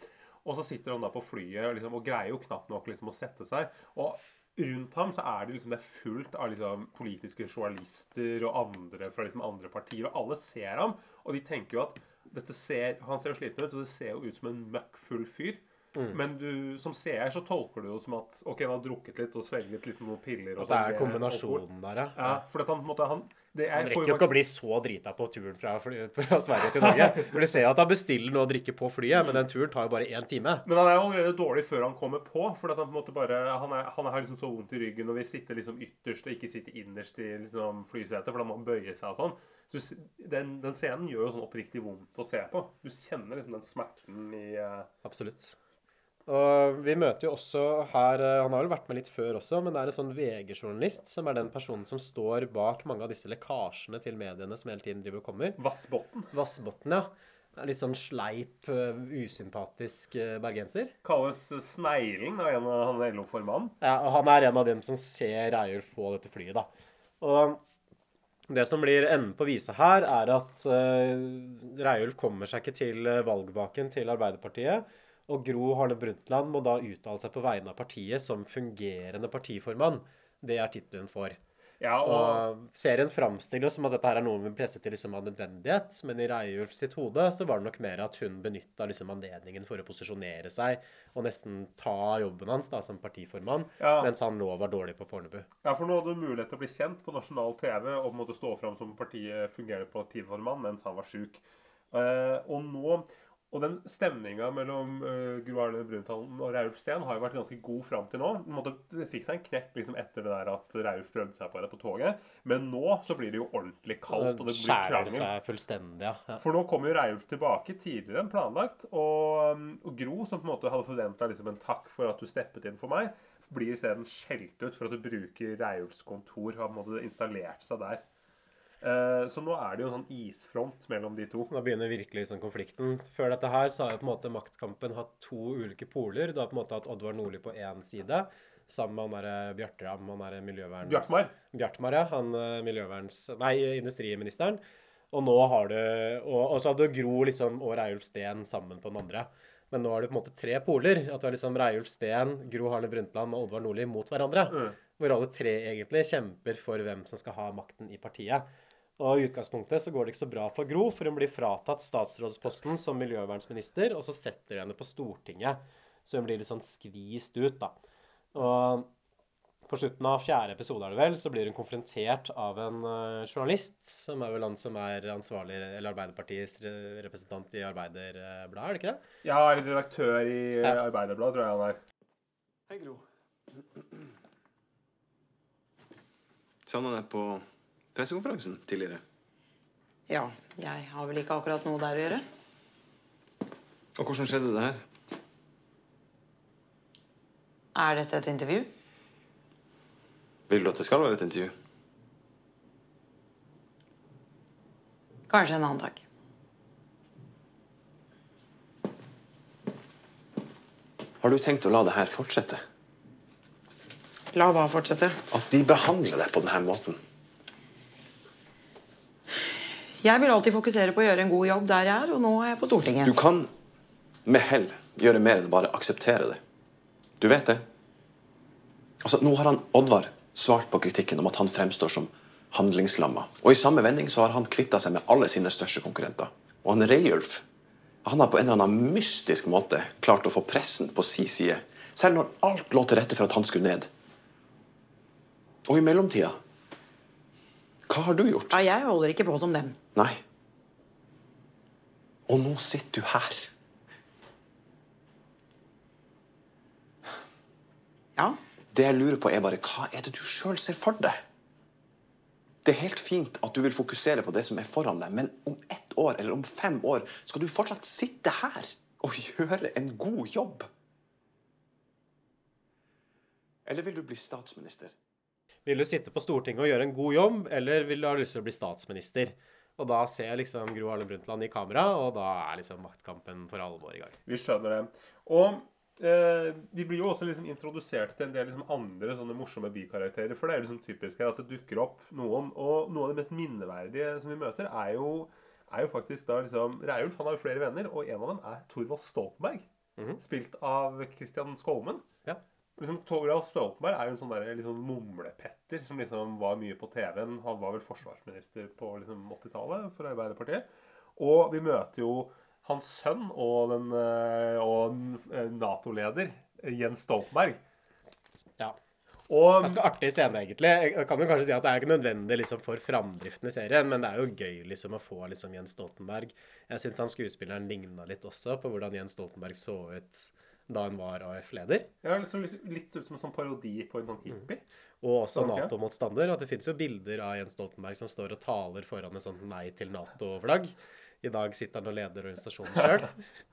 Og så sitter han da på flyet liksom, og greier jo knapt nok liksom, å sette seg. Og rundt ham så er det liksom det er fullt av liksom, politiske journalister og andre fra liksom, andre partier, og alle ser ham, og de tenker jo at ser, Han ser jo sliten ut, og det ser jo ut som en møkk full fyr. Mm. Men du, som seer så tolker du det som at ok, han har drukket litt og svelget litt noen piller. og At det sånn er kombinasjonen der, ja. ja. For at han, på en måte, han, det er, Han rekker jo ikke å bli så drita på turen fra, fra Sverige til Norge. [laughs] For du ser at han bestiller noe å drikke på flyet, men den turen tar jo bare én time. Men han er jo allerede dårlig før han kommer på. For at han på bare Han, er, han har liksom så vondt i ryggen og vil sitte liksom ytterst og ikke sitte innerst i liksom flysetet, for da må han bøye seg og sånn. Så du den, den scenen gjør jo sånn oppriktig vondt å se på. Du kjenner liksom den smerten i uh... Absolutt. Og vi møter jo også her eh, Han har vel vært med litt før også, men det er en sånn VG-journalist som er den personen som står bak mange av disse lekkasjene til mediene som hele tiden driver og kommer. Vassbotn. Vassbotn, ja. Litt sånn sleip, eh, usympatisk bergenser. Kalles Sneglen av en av han LO-formannen. Ja, og han er en av dem som ser Reiulf på dette flyet, da. Og det som blir enden på visa her, er at uh, Reiulf kommer seg ikke til valgbaken til Arbeiderpartiet. Og Gro Harlem Brundtland må da uttale seg på vegne av partiet som fungerende partiformann. Det er tittelen hun får. Ja, og- og serien framstiller som at dette her er noe hun presset til liksom av nødvendighet, men i Reiulf sitt hode så var det nok mer at hun benytta liksom anledningen for å posisjonere seg og nesten ta jobben hans da som partiformann, Ja. mens han nå var dårlig på Fornebu. Ja, for nå hadde du mulighet til å bli kjent på nasjonal TV og måtte stå fram som partiet fungerende partiformann mens han var sjuk. Eh, og nå og den stemninga mellom uh, Gro Arne Brundtland og Raulf Steen har jo vært ganske god fram til nå. På en Det fikk seg en knekk liksom etter det der at Raulf prøvde seg på det på toget. Men nå så blir det jo ordentlig kaldt, og det blir krangel. seg fullstendig, ja. ja. For nå kommer jo Raulf tilbake tidligere enn planlagt. Og, um, og Gro, som på en måte hadde forventa liksom en takk for at du steppet inn for meg, blir isteden skjelt ut for at du bruker Raulfs kontor. og Han hadde installert seg der. Eh, så nå er det jo en sånn isfront mellom de to. Nå begynner virkelig sånn konflikten. Før dette her så har jo på en måte maktkampen hatt to ulike poler. Du har på en måte hatt Oddvar Nordli på én side, sammen med han derre Bjartram, han derre miljøverns... Bjartmar. Bjartmar, ja. Han eh, miljøverns... Nei, industriministeren. Og nå har du Og, og så hadde du Gro liksom, og Reiulf Steen sammen på den andre. Men nå har du på en måte tre poler. At du har liksom Reiulf Steen, Gro Harlem Brundtland og Oddvar Nordli mot hverandre. Hvor alle tre egentlig kjemper for hvem som skal ha makten i partiet. Og i utgangspunktet så går det ikke så bra for Gro, for hun blir fratatt statsrådsposten som miljøvernsminister, og så setter de henne på Stortinget. Så hun blir litt sånn skvist ut, da. Og på slutten av fjerde episode er det vel, så blir hun konfrontert av en eh, journalist, som er vel han som er ansvarlig, eller Arbeiderpartiets representant i Arbeiderbladet, er det ikke det? Ja, eller redaktør i Ja. Arbeiderbladet, tror jeg han er. Hei, Gro. [clears throat] Savna deg på pressekonferansen tidligere. Ja, jeg har vel ikke akkurat noe der å gjøre. Og hvordan skjedde det her? Er dette et intervju? Vil du at det skal være et intervju? Kanskje en annen dag. Har du tenkt å la det her fortsette? La hva fortsette? At de behandler deg på denne måten? Jeg vil alltid fokusere på å gjøre en god jobb der jeg er, og nå er jeg på Stortinget. Du kan med hell gjøre mer enn bare akseptere det. Du vet det? Altså, Nå har han Oddvar svart på kritikken om at han fremstår som handlingslamma. Og i samme vending så har han kvitta seg med alle sine største konkurrenter. Og han Reiulf han har på en eller annen mystisk måte klart å få pressen på si side. Selv når alt lå til rette for at han skulle ned. Og i mellomtida Hva har du gjort? Ja, jeg holder ikke på som dem. Nei. Og nå sitter du her. Ja. Det jeg lurer på, er bare hva er det du sjøl ser for deg? Det er helt fint at du vil fokusere på det som er foran deg, men om ett år eller om fem år skal du fortsatt sitte her og gjøre en god jobb. Eller vil du bli statsminister? Vil du sitte på Stortinget og gjøre en god jobb, eller vil du ha lyst til å bli statsminister? Og da ser jeg liksom Gro Harlem Brundtland i kamera, og da er liksom maktkampen for alvor i gang. Vi skjønner det. Og eh, vi blir jo også liksom introdusert til en del liksom andre sånne morsomme bikarakterer. For det er jo liksom typisk her at det dukker opp noen. Og noe av det mest minneverdige som vi møter, er jo, er jo faktisk da liksom Reiulf han har jo flere venner, og en av dem er Thorvald Stoltenberg. Spilt av Christian Skolmen. Ja. Liksom, Thorvald Stoltenberg er jo en sånn der, liksom mumlepetter som liksom var mye på TV-en. Han var vel forsvarsminister på liksom 80-tallet for Arbeiderpartiet. Og vi møter jo hans sønn og, den, eh, og eh, Nato-leder eh, Jens Stoltenberg. Ja. Og Ganske artig scene, egentlig. Jeg kan jo kanskje si at Det er ikke nødvendig liksom, for framdriften i serien, men det er jo gøy liksom, å få liksom, Jens Stoltenberg. Jeg syns han skuespilleren ligna litt også på hvordan Jens Stoltenberg så ut da han var AF-leder. ja, liksom, litt ut som en sånn parodi på en sånn hippie. Og også. Nato-motstander. At det finnes jo bilder av Jens Stoltenberg som står og taler foran et sånt nei til Nato-flagg. I dag sitter han og leder organisasjonen sjøl. [laughs]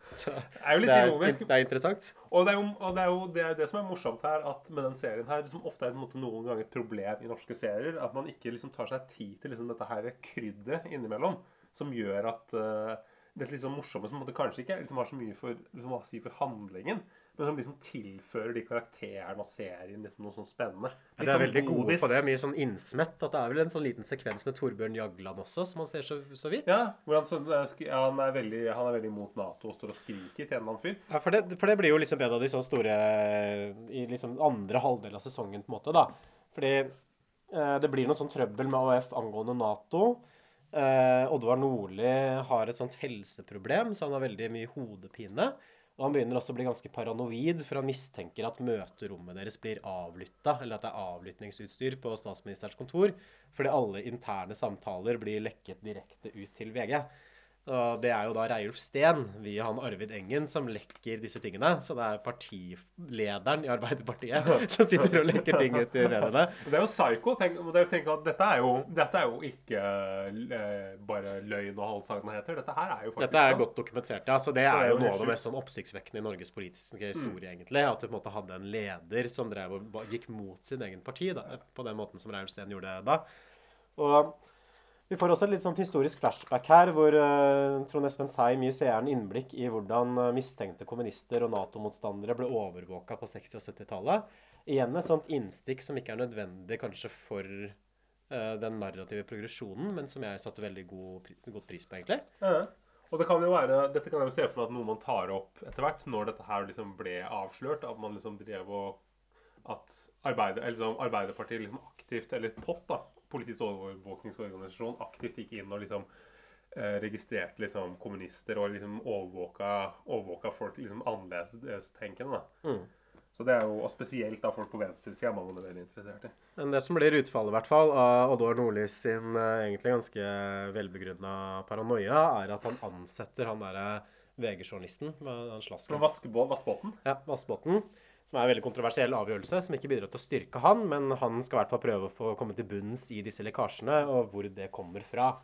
Det er jo litt ironisk. Det er interessant. Og det er, jo, og det er jo det, er det som er morsomt her, at med den serien her, som ofte er noen ganger et problem i norske serier, at man ikke liksom tar seg tid til liksom, dette her krydderet innimellom, som gjør at uh, det liksom morsomme som kanskje ikke liksom, har så mye for, liksom, å si for handlingen, men som liksom tilfører de karakterene og serien liksom, noe sånn spennende. Ja, det de er sånn veldig gode godis. på det. Mye sånn innsmett. At det er vel en sånn liten sekvens med Torbjørn Jagland også, som man ser så, så vidt. Ja, han, så, ja, han, er veldig, han er veldig mot Nato og står og skriker til en eller annen fyr. Ja, for det, for det blir jo liksom en av de sånne store I liksom andre halvdel av sesongen, på en måte, da. Fordi eh, det blir noe sånn trøbbel med AUF angående Nato. Eh, Oddvar Nordli har et sånt helseproblem, så han har veldig mye hodepine. Og han begynner også å bli ganske paranoid, for han mistenker at møterommet deres blir avlytta, eller at det er avlyttingsutstyr på statsministerens kontor, fordi alle interne samtaler blir lekket direkte ut til VG. Og det er jo da Reiulf Steen via han Arvid Engen som lekker disse tingene. Så det er partilederen i Arbeiderpartiet [laughs] som sitter og lekker ting ut i mediene. Det er jo psycho. Tenk, det er jo tenk at dette er jo, dette er jo ikke eh, bare løgn og halvsannheter. Dette her er jo faktisk Dette er godt dokumentert, ja. Så det Så er jo noe av det mest sånn oppsiktsvekkende i Norges politiske historie, egentlig. At du på en måte hadde en leder som drev og gikk mot sin egen parti, da, på den måten som Reiulf Steen gjorde da. Og vi får også et litt sånn historisk flashback her, hvor eh, Trond Espen Seim gir seeren innblikk i hvordan eh, mistenkte kommunister og Nato-motstandere ble overvåka på 60- og 70-tallet. Igjen et sånt innstikk som ikke er nødvendig kanskje for uh, den narrative progresjonen, men som jeg satte veldig god, godt pris på, egentlig. Ja. Og det kan jo være, dette kan jeg jo se for meg at noe man tar opp etter hvert, når dette her liksom ble avslørt. At man liksom drev og At Arbeider, liksom Arbeiderpartiet liksom aktivt, eller POT, da, Politiets overvåkningsorganisasjon aktivt gikk inn og liksom eh, registrerte liksom kommunister og liksom overvåka, overvåka folk liksom annerledestenkende. Mm. Så det er jo, og Spesielt da folk på venstresida er man veldig interessert i. Men det som blir utfallet, i hvert fall, av Oddvar Nordlys sin eh, egentlig ganske velbegrunna paranoia, er at han ansetter han derre VG-journalisten, Vaskebåten? Ja, Vassbåten. Som er en veldig kontroversiell avgjørelse, som ikke bidrar til å styrke han, men han skal i hvert fall prøve å få komme til bunns i disse lekkasjene, og hvor det kommer fra.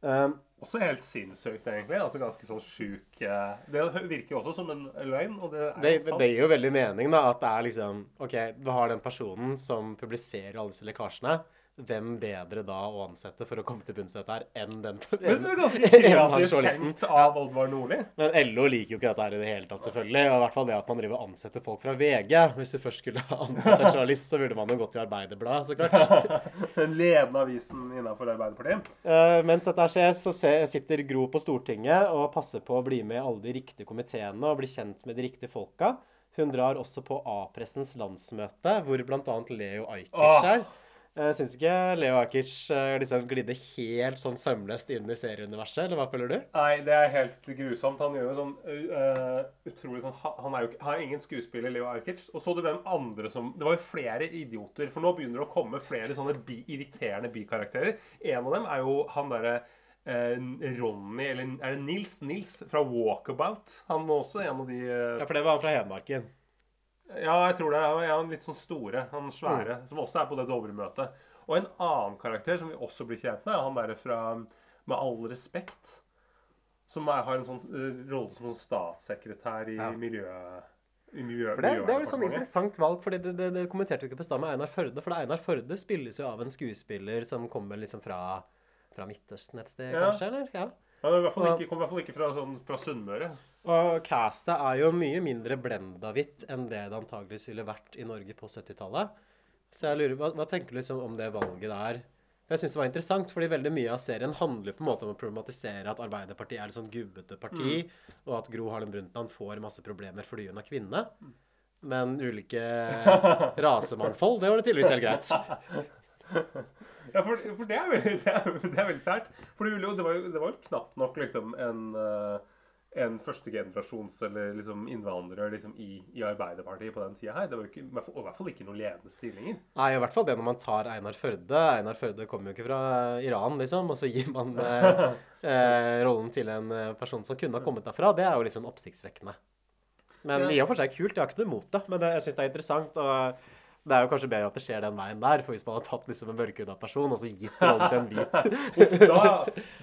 Um, Også helt sinnssykt, egentlig. altså Ganske sånn sjuk eh, Det virker jo også som en løgn, og det er det, sant. det gir jo veldig mening, da, at det er liksom OK, du har den personen som publiserer alle disse lekkasjene. Hvem bedre da å ansette for å komme til bunns i dette her, enn den [laughs] Men det [laughs] er ganske kreativt tenkt av Oddvar Nordli. Men LO liker jo ikke dette her i det hele tatt, selvfølgelig. Og i hvert fall det at man driver og ansetter folk fra VG. Hvis du først skulle [laughs] ansette en journalist, så burde man jo gått til Arbeiderbladet, så klart. Den ledende avisen innenfor Arbeiderpartiet. Uh, mens dette skjer, så sitter Gro på Stortinget og passer på å bli med i alle de riktige komiteene og bli kjent med de riktige folka. Hun drar også på A-pressens landsmøte, hvor bl.a. Leo Ajkic er. er. Jeg syns ikke Leo Ajkic eh, liksom glidde helt sånn sømløst inn i serieuniverset, eller hva føler du? Nei, det er helt grusomt. Han gjør jo sånn uh, utrolig sånn Han er jo ikke, er ingen skuespiller, Leo Ajkic. Og så du hvem andre som Det var jo flere idioter. For nå begynner det å komme flere sånne bi, irriterende bikarakterer. En av dem er jo han derre eh, Ronny, eller er det Nils? Nils fra Walkabout. Han var også en av de eh, Ja, for det var han fra Hedmarken. Ja, jeg tror det. Er han litt sånn store, han svære, Mm. som også er på det Dovre-møtet. Og en annen karakter som vi også blir kjent med, er han derre fra Med all respekt. Som er, har en sånn eh, rolle som statssekretær i Ja. miljø... Miljø, For det, det er jo et sånn interessant valg, for det, det, det kommenterte vi ikke på stad med Einar Førde. For Einar Førde spilles jo av en skuespiller som kommer liksom fra, fra Midtøsten et sted, Ja. kanskje? eller? Ja. Han det i hvert fall ikke, i hvert fall ikke fra, sånn, fra Sunnmøre. Og castet er jo mye mindre blenda-hvitt enn det det antageligvis ville vært i Norge på 70-tallet. Så jeg lurer, hva, hva tenker du liksom om det valget der? Jeg syns det var interessant, fordi veldig mye av serien handler på en måte om å problematisere at Arbeiderpartiet er et sånn gubbete parti, og at Gro Harlem Brundtland får masse problemer fordi hun er kvinne. Men ulike [laughs] rasemangfold, det var det tydeligvis helt greit. [laughs] [laughs] Ja, for, for det, er veldig, det, er, det er veldig sært. For det, ville jo- det, var jo, det var jo knapt nok liksom en, eh, en førstegenerasjons eller liksom innvandrer liksom i, i Arbeiderpartiet på den tida her. Det var jo ikke, i hvert fall- og i hvert fall ikke noen ledende stillinger. Nei, i hvert fall det når man tar Einar Førde. Einar Førde kommer jo ikke fra Iran, liksom. Og så gir man [laughs] eh, eh, rollen til en eh, person som kunne ha kommet derfra. Det er jo sånn oppsiktsvekkende. Men i og for seg kult. Jeg har ikke noe imot det. Men det, jeg syns det er interessant. og det er jo kanskje bedre at det skjer den veien der, for hvis man hadde tatt liksom en mørkhuda person og så gitt rollen til en hvit [laughs] Uff, da,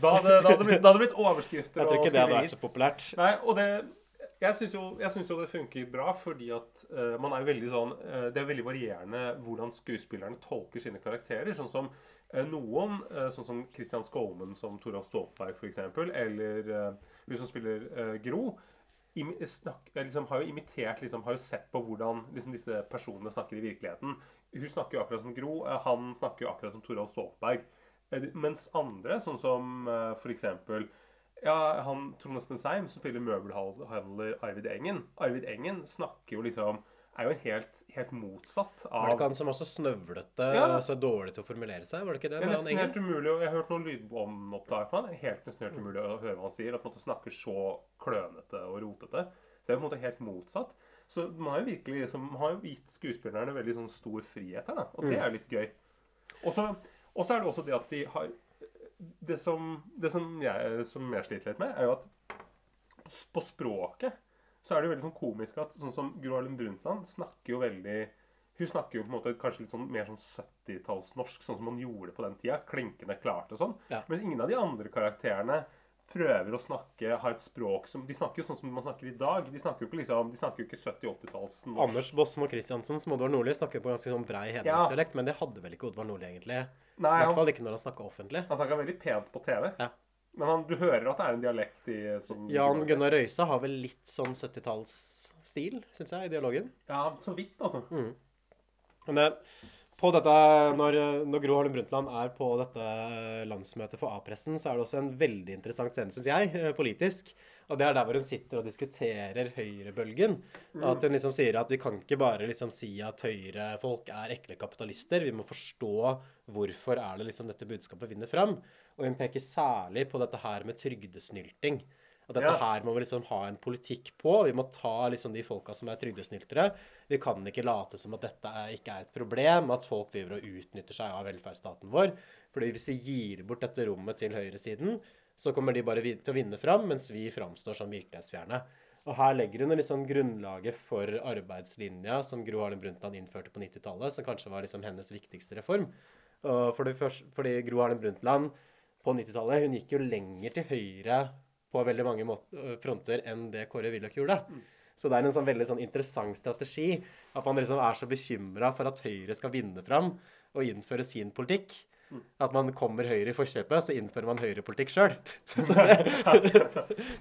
da, hadde, da, hadde det blitt, da hadde blitt overskrifter Jeg tror ikke det hadde vært så populært. Nei, og det jeg syns jo, jo det funker bra, fordi at uh, man er jo veldig sånn uh, Det er veldig varierende hvordan skuespillerne tolker sine karakterer. Sånn som uh, noen, sånn som Christian Skolmen som Toralf Stoltenberg f.eks., eller uh, hun som spiller Gro, snak, eh, liksom, har jo imitert liksom, Har jo sett på hvordan liksom, disse personene snakker i virkeligheten. Hun snakker jo akkurat som Gro, eh, han snakker jo akkurat som Toralf Stoltenberg. Eh, Mens andre, sånn som uh, f.eks. Ja, han Trond Espen Seim, som spiller møbelhandler Arvid Engen. Arvid Engen snakker jo liksom Er jo helt, helt motsatt av Var det ikke han som var så snøvlete Ja. og så dårlig til å formulere seg? Var det ikke det? Det er nesten helt umulig og Jeg har hørt noen lydbåndopptak på han. Helt nesten helt umulig å høre hva han sier. At han snakker så klønete og rotete. Det er på en måte helt motsatt. Så man har jo virkelig liksom, man har jo gitt skuespillerne veldig sånn stor frihet her, da. Og det Mm. er jo litt gøy. Og så er det også det at de har det som, det som, jeg, som jeg sliter litt med, er jo at på språket så er det jo veldig sånn komisk at sånn som Gro Harlem Brundtland snakker jo veldig Hun snakker jo på en måte kanskje litt sånn mer sånn 70-tallsnorsk, sånn som man gjorde på den tida. Klinkende klart og sånn. Ja. Mens ingen av de andre karakterene prøver å snakke, har et språk som De snakker jo sånn som man snakker i dag. De snakker jo ikke liksom, de snakker jo ikke 70-80-talls norsk. Anders Bosmo Christiansen som Oddvar Nordli snakker på ganske sånn brei hedmarksdialekt, men det hadde vel ikke Oddvar Nordli egentlig. I hvert fall ikke når han snakka offentlig. Han snakker veldig pent på TV. Men han, du hører at det er en dialekt i som Jan Gunnar Røise har vel litt sånn 70-tallsstil, syns jeg, i dialogen. Ja, så vidt, altså. Mm. Men det, på dette, når, når Gro Harlem Brundtland er på dette landsmøtet for A-pressen, så er det også en veldig interessant scene, syns jeg, eh, politisk. Og det er der hvor hun sitter og diskuterer høyrebølgen. Mm. At hun liksom sier at vi kan ikke bare liksom si at høyrefolk er ekle kapitalister. Vi må forstå hvorfor er det liksom dette budskapet vinner fram. Og hun peker særlig på dette her med trygdesnylting. At dette Ja. her må vi liksom ha en politikk på. Vi må ta liksom de folka som er trygdesnyltere. Vi kan ikke late som at dette er, ikke er et problem, at folk driver og utnytter seg av velferdsstaten vår. Fordi hvis vi gir bort dette rommet til høyresiden, så kommer de bare til å vinne fram, mens vi framstår som virkelighetsfjerne. Og her legger hun liksom grunnlaget for arbeidslinja som Gro Harlem Brundtland innførte på 90-tallet, som kanskje var liksom hennes viktigste reform. Og for det første, fordi Gro Harlem Brundtland på 90-tallet hun gikk jo lenger til høyre på veldig mange måter, fronter enn det Kåre Willoch gjorde. Så det er en sånn veldig sånn interessant strategi. At man liksom er så bekymra for at Høyre skal vinne fram og innføre sin politikk. At man kommer Høyre i forkjøpet, så innfører man høyrepolitikk sjøl. [laughs]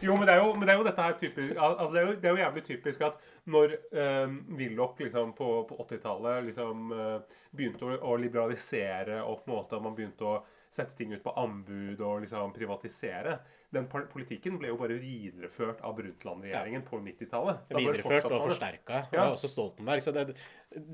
jo, men det, er jo, men det er jo dette her typisk altså det, er jo, det er jo jævlig typisk at når eh, Willoch liksom på, på 80-tallet liksom eh, begynte å, å liberalisere og på en måte man begynte å sette ting ut på anbud og liksom privatisere Den politikken ble jo bare videreført av Brundtland-regjeringen på 90-tallet. Videreført og forsterka. Ja. Og også Stoltenberg. Så det,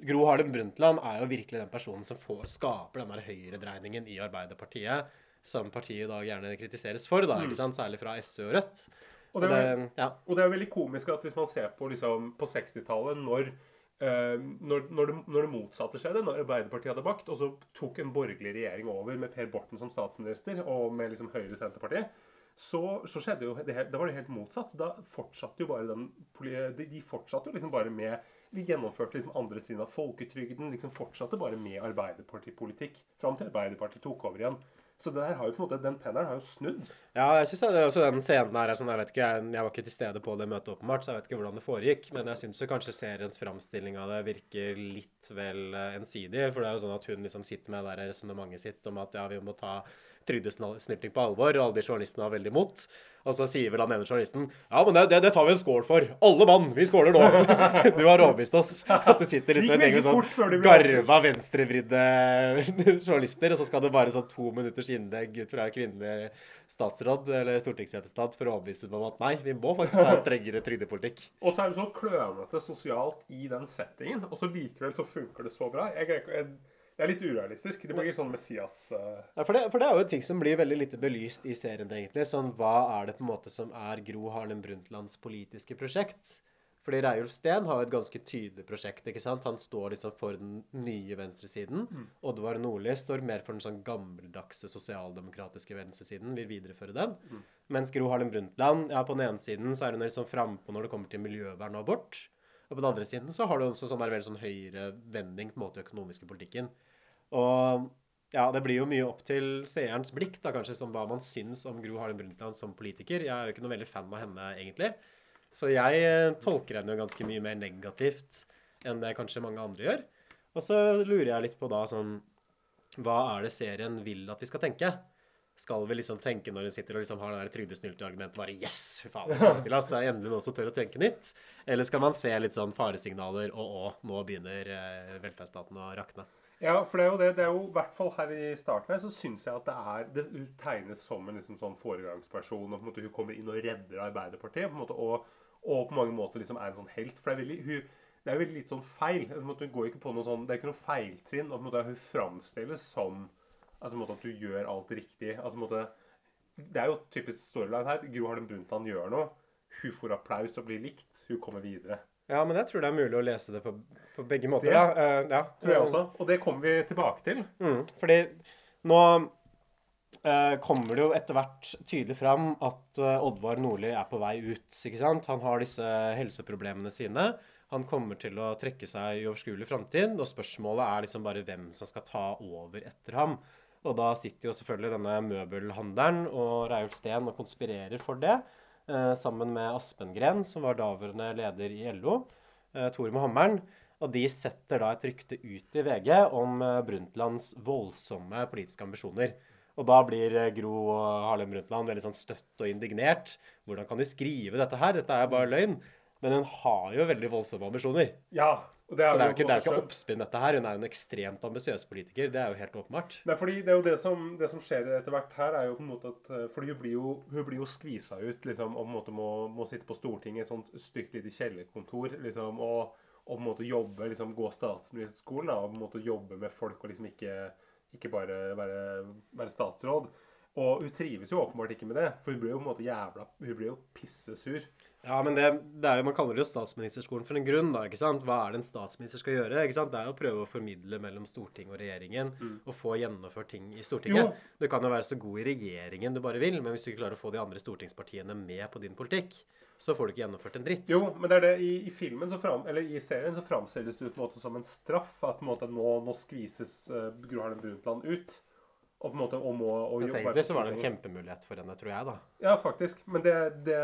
Gro Harlem Brundtland er jo virkelig den personen som får, skaper den der høyredreiningen i Arbeiderpartiet, som partiet i dag gjerne kritiseres for, da, Mm. særlig fra SV og Rødt. Og det, er, jo- ja. og det er veldig komisk at hvis man ser på, liksom, på 60-tallet, når, når, når, det, når det motsatte skjedde, når Arbeiderpartiet hadde makt, og så tok en borgerlig regjering over med Per Borten som statsminister, og med liksom Høyre Senterpartiet, så, så skjedde jo det, Da var det helt motsatt. Da fortsatte jo bare den De, de fortsatte jo liksom bare med De gjennomførte liksom andre trinn av folketrygden. liksom Fortsatte bare med Arbeiderpartipolitikk fram til Arbeiderpartiet tok over igjen. Så det der har jo på en måte, den pendelen har jo snudd. Ja, jeg synes også den scenen der er sånn, jeg vet ikke, jeg, jeg var ikke til stede på det møtet åpenbart, så jeg vet ikke hvordan det foregikk, men jeg synes kanskje seriens framstilling av det virker litt vel eh, ensidig, for det er jo sånn at hun liksom sitter med det resonnementet sitt om at ja, vi må ta trygdesnylting på alvor, og alle de journalistene har veldig imot. Og så sier vel han ene journalisten ja, men det, det, tar vi en skål for. Alle mann, vi skåler nå. [laughs] Du har overbevist oss. At det sitter liksom en gjeng med sånn garva venstrevridde [laughs] journalister, og så skal det bare sånn to minutters innlegg ut fra kvinnelig statsråd eller stortingsrepresentant for å overbevise dem om at nei, vi må faktisk ha strengere trygdepolitikk. [laughs] Og så er det så klønete sosialt i den settingen, og så likevel så funker det så bra. Jeg, jeg, jeg, det er litt urealistisk. Det blir sånn Messias uh... Ja, for det, for det er jo ting som blir veldig lite belyst i serien, egentlig. Sånn, hva er det på en måte som er Gro Harlem Brundtlands politiske prosjekt? Fordi Reiulf Steen har jo et ganske tydelig prosjekt. ikke sant? Han står liksom for den nye venstresiden. Mm. Oddvar Nordli står mer for den sånn gammeldagse sosialdemokratiske venstresiden. Vil videreføre den. Mm. Mens Gro Harlem Brundtland, ja, på den ene siden så er hun liksom frampå når det kommer til miljøvern og abort. Og på den andre siden så har du også sånn der veldig sånn høyrevending på en måte i økonomiske politikken. Og ja, det blir jo mye opp til seerens blikk, da kanskje, som hva man syns om Gro Harlem Brundtland som politiker. Jeg er jo ikke noe veldig fan av henne, egentlig. Så jeg eh, tolker henne jo ganske mye mer negativt enn det kanskje mange andre gjør. Og så lurer jeg litt på da sånn Hva er det serien vil at vi skal tenke? Skal vi liksom tenke når hun sitter og liksom har det der trygdesnylteargumentet bare Yes! Fy faen, til oss. Er endelig noen som tør å tenke nytt. Eller skal man se litt sånn faresignaler og å, nå begynner eh, velferdsstaten å rakne? Ja, for det er jo det. Det er jo i hvert fall her i starten her, så syns jeg at det er Det tegnes som en liksom sånn foregangsperson, og på en måte hun kommer inn og redder Arbeiderpartiet. på en måte, og, og på mange måter liksom er en sånn helt. For det er veldig hun, det er jo litt sånn feil. Hun går ikke på noe sånn, Det er ikke noe feiltrinn. og på en måte Hun framstilles som altså på en måte at du gjør alt riktig. altså på en måte, Det er jo typisk storyline her. Gro Harlem Brundtland gjør noe. Hun får applaus og blir likt. Hun kommer videre. Ja, men jeg tror det er mulig å lese det på, på begge måter. Det ja. Uh, ja. tror jeg også. Og det kommer vi tilbake til. Mm, fordi nå uh, kommer det jo etter hvert tydelig fram at uh, Oddvar Nordli er på vei ut. ikke sant? Han har disse helseproblemene sine. Han kommer til å trekke seg i overskuelig framtid, og spørsmålet er liksom bare hvem som skal ta over etter ham. Og da sitter jo selvfølgelig denne møbelhandelen og Reiulf Steen og konspirerer for det, eh, sammen med Aspengren, som var daværende leder i LO, eh, Tore med hammeren. Og de setter da et rykte ut i VG om eh, Brundtlands voldsomme politiske ambisjoner. Og da blir Gro og Harlem Brundtland veldig sånn støtt og indignert. Hvordan kan de skrive dette her? Dette er bare løgn. Men hun har jo veldig voldsomme ambisjoner. Ja, og det er Så det er jo ikke, det er ikke oppspinn, dette her. Hun er jo en ekstremt ambisiøs politiker. Det er jo helt åpenbart. Nei, fordi det er jo det som, det som skjer etter hvert her, er jo på en måte at eh, Fordi hun blir jo, hun blir jo skvisa ut, liksom, og på en måte må, må sitte på Stortinget, et sånt stygt lite kjellerkontor, liksom, og, og på en måte jobbe, liksom, gå statsministerskolen, da, og på en måte jobbe med folk, og liksom ikke, ikke bare være, være statsråd. Og hun trives jo åpenbart ikke med det, for hun blir jo på en måte jævla Hun blir jo pissesur. Ja, men det, det er jo, man kaller det jo statsministerskolen for en grunn. da, ikke sant? Hva er det en statsminister skal gjøre? ikke sant? Det er jo å prøve å formidle mellom storting og regjeringen og få gjennomført ting i Stortinget. Jo. Du kan jo være så god i regjeringen du bare vil, men hvis du ikke klarer å få de andre stortingspartiene med på din politikk, så får du ikke gjennomført en dritt. Jo, men det er det i, i filmen så fram, eller i serien så framstilles det ut på en måte som en straff. At på en måte nå, nå skvises uh, Gro Harlem Brundtland ut. Og på en måte og må og jobbe egentlig så var det en kjempemulighet for henne, tror jeg, da. Ja, faktisk. Men det, det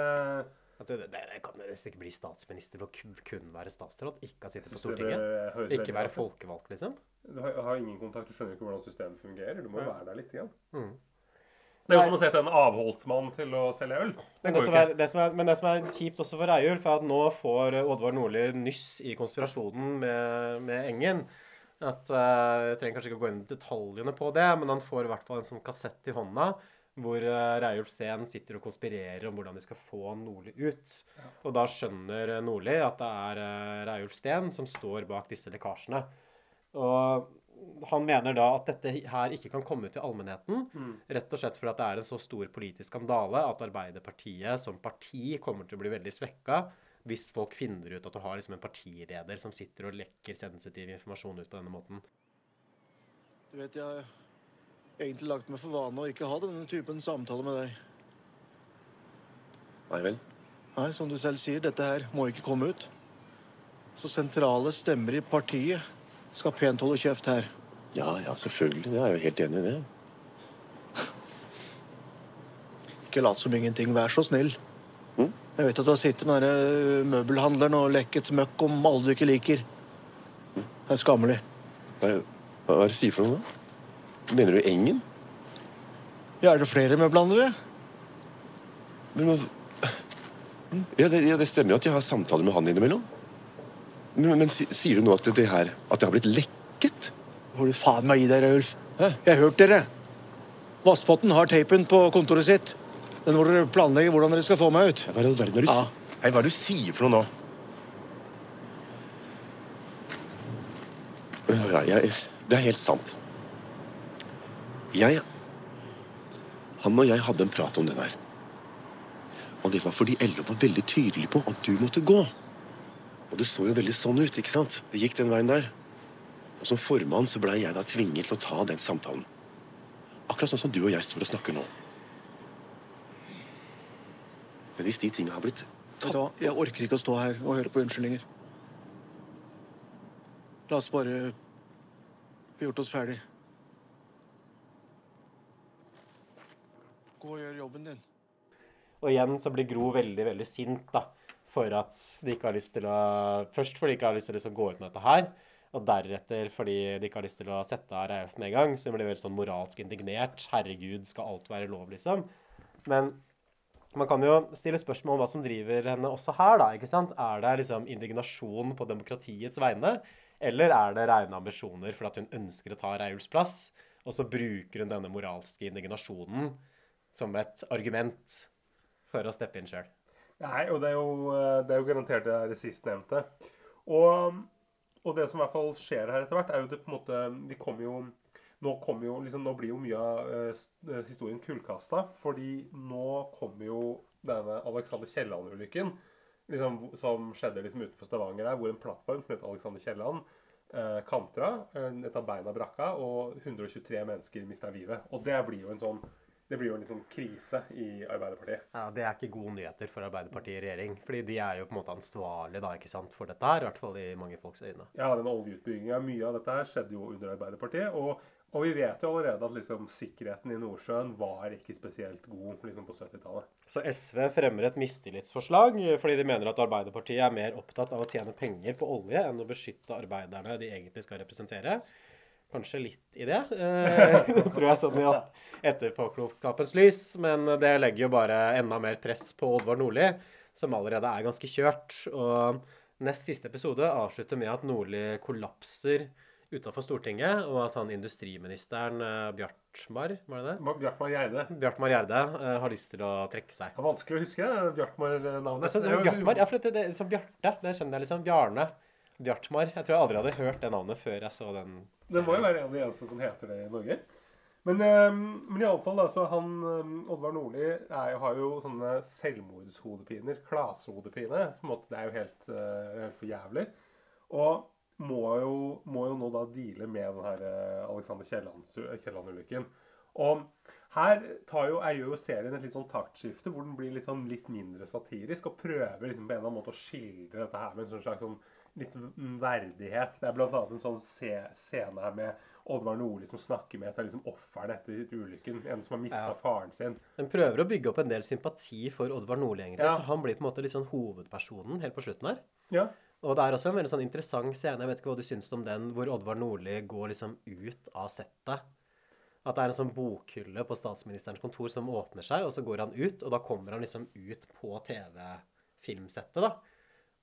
At det, det, det kan nesten ikke bli statsminister for å kun- være statsråd, ikke ha sittet på Stortinget. Ikke være folkevalgt, liksom. Du har, har ingen kontakt, du skjønner ikke hvordan systemet fungerer. Du må jo være der litt. Igjen. Mm. Det er jo som å sette en avholdsmann til å selge øl. Det Men det, er, det som er, men det som er kjipt også for Reiulf, er at nå får Oddvar Nordli nyss i konspirasjonen med, med Engen. At, uh, jeg trenger kanskje ikke å gå inn i detaljene på det, men han får i hvert fall en sånn kassett i hånda hvor uh, Reiulf Sehn sitter og konspirerer om hvordan de skal få Nordli ut. Og da skjønner eh, Nordli at det er uh, Reiulf Steen som står bak disse lekkasjene. Og han mener da at dette her ikke kan komme ut til allmennheten. Mm. Rett og slett fordi det er en så stor politisk skandale at Arbeiderpartiet som parti kommer til å bli veldig svekka hvis folk finner ut at du har liksom en partileder som sitter og lekker sensitiv informasjon ut på denne måten. Du vet, jeg egentlig lagt meg for vane å ikke ha denne typen samtale med deg. Nei vel? Nei, som du selv sier, dette her må ikke komme ut. Så sentrale stemmer i partiet skal pent holde kjeft her. Ja, ja, selvfølgelig. Jeg er jo helt enig i det. Ikke lat som ingenting, vær så snill. Jeg vet at du har sittet med denne møbelhandleren og lekket møkk om alle du ikke liker. Det er skammelig. Hva er hva er det du sier for noe? Mener du Engen? Ja, er det flere møbelhandlere? Men hva ja det, ja, det stemmer jo at jeg har samtaler med han innimellom. Men, men sier du nå at det her At det har blitt lekket? Du faen meg gi deg, Ulf? Jeg har hørt dere. Vasspotten har tapen på kontoret sitt. Den hvor dere planlegger hvordan dere skal få meg ut. Hva er i er det du Ja. Hei, hva er det du sier for noe nå? Ja, jeg, det er helt sant. Jeg Han og jeg hadde en prat om det der. Og det var fordi LO var veldig tydelig på at du måtte gå. Og det så jo veldig sånn ut, ikke sant? Det gikk den veien der. Og som formann så blei jeg da tvinget til å ta den samtalen. Akkurat sånn som du og jeg står og snakker nå. Men hvis de tingene har blitt tatt? Jeg orker ikke å stå her og høre på unnskyldninger. La oss bare få gjort oss ferdig. Gå og gjør jobben din. Og igjen så blir Gro veldig, veldig sint da, for at de ikke har lyst til å Først fordi de ikke har lyst til å liksom gå ut med dette her, og deretter fordi de ikke har lyst til å sette av Reiulf med en gang. Så hun blir veldig sånn moralsk indignert. Herregud, skal alt være lov, liksom? Men man kan jo stille spørsmål om hva som driver henne også her, da. ikke sant? Er det liksom indignasjon på demokratiets vegne, eller er det rene ambisjoner for at hun ønsker å ta Reiulfs plass, og så bruker hun denne moralske indignasjonen som et argument for å steppe inn sjøl? Nei, og det er jo, eh, det er jo garantert det her sistnevnte. Og, og det som i hvert fall skjer her etter hvert, er jo det på en måte Vi kommer jo nå, kommer jo, liksom, nå blir jo mye av eh, historien kullkasta, fordi nå kommer jo denne Alexander Kielland-ulykken, liksom, som skjedde liksom utenfor Stavanger her, hvor en plattform som heter Alexander Kielland, eh, kantra, et av beina brakka, og 123 mennesker mista livet. Og det blir jo en sånn det blir jo en liksom krise i Arbeiderpartiet. Ja, Det er ikke gode nyheter for Arbeiderpartiet i regjering. fordi de er jo på en måte ansvarlige da, ikke sant, for dette her, i hvert fall i mange folks øyne. Ja, den oljeutbygginga, mye av dette her skjedde jo under Arbeiderpartiet. Og, og vi vet jo allerede at liksom sikkerheten i Nordsjøen var ikke spesielt god liksom på 70-tallet. Så SV fremmer et mistillitsforslag fordi de mener at Arbeiderpartiet er mer opptatt av å tjene penger på olje enn å beskytte arbeiderne de egentlig skal representere. Kanskje litt i det, eh, [laughs] tror jeg, sånn i etterpåklokskapens lys. Men det legger jo bare enda mer press på Oddvar Nordli, som allerede er ganske kjørt. Og nest siste episode avslutter med at Nordli kollapser utafor Stortinget, og at han industriministeren eh, Bjartmar, var det det? Bjartmar Gjerde. Bjartmar Gjerde eh, har lyst til å trekke seg. Det er vanskelig å huske Bjartmar-navnet. Bjartmar, ja, for det, det, Bjarte, det skjønner jeg liksom. Bjarne. Bjartmar. Jeg tror jeg aldri hadde hørt det navnet før jeg så den. Det må jo være en av de eneste som heter det i Norge. Men, um, men iallfall, så han um, Oddvar Nordli er, har jo sånne selvmordshodepiner. Klasehodepine. Det er jo helt, uh, helt for jævlig. Og må jo, må jo nå da deale med den her uh, Alexander Kielland- Kielland-ulykken. Og her tar jo, er jo serien et litt sånn taktskifte, hvor den blir litt, sånn litt mindre satirisk, og prøver liksom på en eller annen måte å skildre dette her med en sånn slags sånn litt verdighet. Det er annet en sånn scene her med Oddvar Nordli som snakker med et av liksom ofrene etter ulykken. En som har mista Ja. faren sin. Den prøver å bygge opp en del sympati for Oddvar Nordli, egentlig. Ja. Så han blir på en måte litt sånn hovedpersonen helt på slutten her. Ja. Og det er også en veldig sånn interessant scene, jeg vet ikke hva du syns om den, hvor Oddvar Nordli går liksom ut av settet. At det er en sånn bokhylle på statsministerens kontor som åpner seg, og så går han ut, og da kommer han liksom ut på TV-filmsettet, da.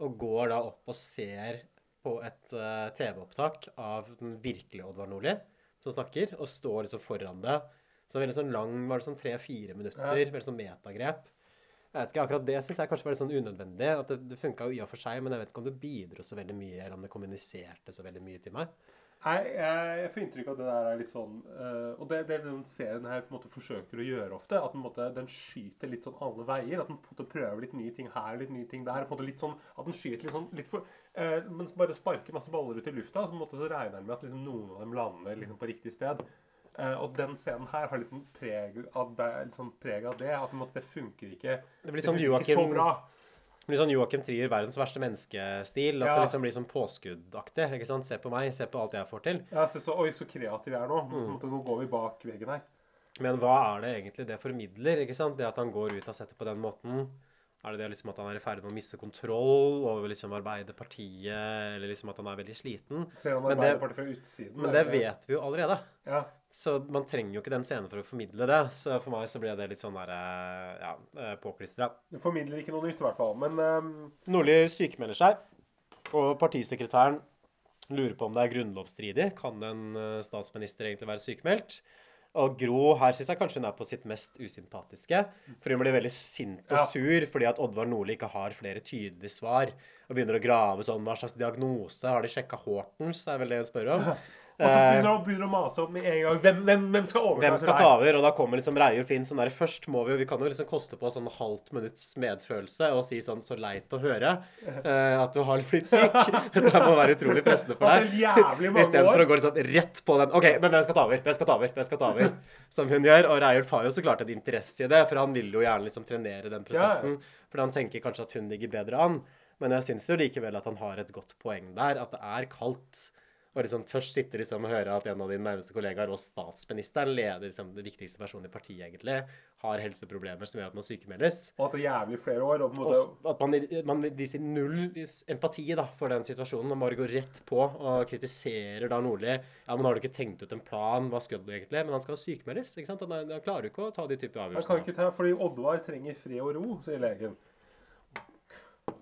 Og går da opp og ser på et uh, TV-opptak av den virkelige Oddvar Nordli som snakker, og står liksom foran det. Så veldig sånn lang, var det sånn tre-fire minutter, Ja. veldig sånn metagrep. Jeg vet ikke, akkurat Det syns jeg kanskje var litt sånn unødvendig. at Det, det funka jo i og for seg, men jeg vet ikke om det bidro så veldig mye, eller om det kommuniserte så veldig mye til meg. Nei, jeg, jeg får inntrykk av at det der er litt sånn uh, Og det det den serien her på en måte forsøker å gjøre ofte. At den, måte, den skyter litt sånn alle veier. At den på en måte prøver litt nye ting her litt nye ting der. på en måte litt sånn, At den skyter litt sånn litt for uh, Men bare sparker masse baller ut i lufta, så, på en måte, så regner den med at liksom, noen av dem lander liksom, på riktig sted. Uh, og den scenen her har liksom preg av, liksom preg av det. At måte, det funker ikke Det blir sånn funker ikke Joakim så blir sånn Joakim Trier, verdens verste menneskestil. At Ja. det liksom blir sånn påskuddaktig. ikke sant? Se på meg, se på alt jeg får til. Ja, så, så, oi, så kreativ jeg er nå. Mm. nå går vi bak veggen her. Men hva er det egentlig det formidler? ikke sant? Det at han går ut av settet på den måten. Er det det liksom at han er i ferd med å miste kontroll over liksom Arbeiderpartiet, eller liksom at han er veldig sliten? Ser han Arbeiderpartiet fra utsiden, Men det det vet vi jo allerede. Ja. Så man trenger jo ikke den scenen for å formidle det. Så for meg så ble det litt sånn der eh, ja, eh, påklistra. Du formidler ikke noe nytt, i hvert fall. Men um... Nordli sykemelder seg, og partisekretæren lurer på om det er grunnlovsstridig. Kan en eh, statsminister egentlig være sykemeldt? Og Gro her syns jeg kanskje hun er på sitt mest usympatiske. For hun blir veldig sint og sur fordi at Oddvar Nordli ikke har flere tydelige svar. Og begynner å grave sånn Hva slags diagnose? Har de sjekka Hortens? er vel det hun spør om. [laughs] Og så Eh, begynner han begynner å mase opp med en gang. Hvem, hvem, hvem skal overta? hvem skal ta over? Og da kommer liksom Reiulf inn sånn der Først må vi jo Vi kan jo liksom koste på sånn halvt minutts medfølelse og si sånn Så leit å høre uh, at du har blitt syk. [laughs] [laughs] Det må være utrolig pressende for deg. Istedenfor å gå liksom rett på den OK, men hvem skal ta over? Hvem skal ta over? Hvem skal ta over? [laughs] Som hun gjør. Og Reiulf har jo så klart en interesse i det, for han vil jo gjerne liksom trenere den prosessen. Fordi han tenker kanskje at hun ligger bedre an. Men jeg syns jo likevel at han har et godt poeng der. At det er kaldt. Og liksom først sitte liksom og høre at en av dine nærmeste kollegaer og statsministeren, leder liksom det viktigste personen i partiet egentlig, har helseproblemer som gjør at man sykemeldes. Og at det er jævlig flere år. Og måte, Og at man, man viser null empati da, for den situasjonen. Man bare går rett på og kritiserer da Nordli. Ja, men har du ikke tenkt ut en plan? Hva skal du egentlig? Men han skal sykemeldes. ikke sant? Han, han klarer jo ikke å ta de typer han kan ikke ta, fordi Oddvar trenger fred og ro, sier legen.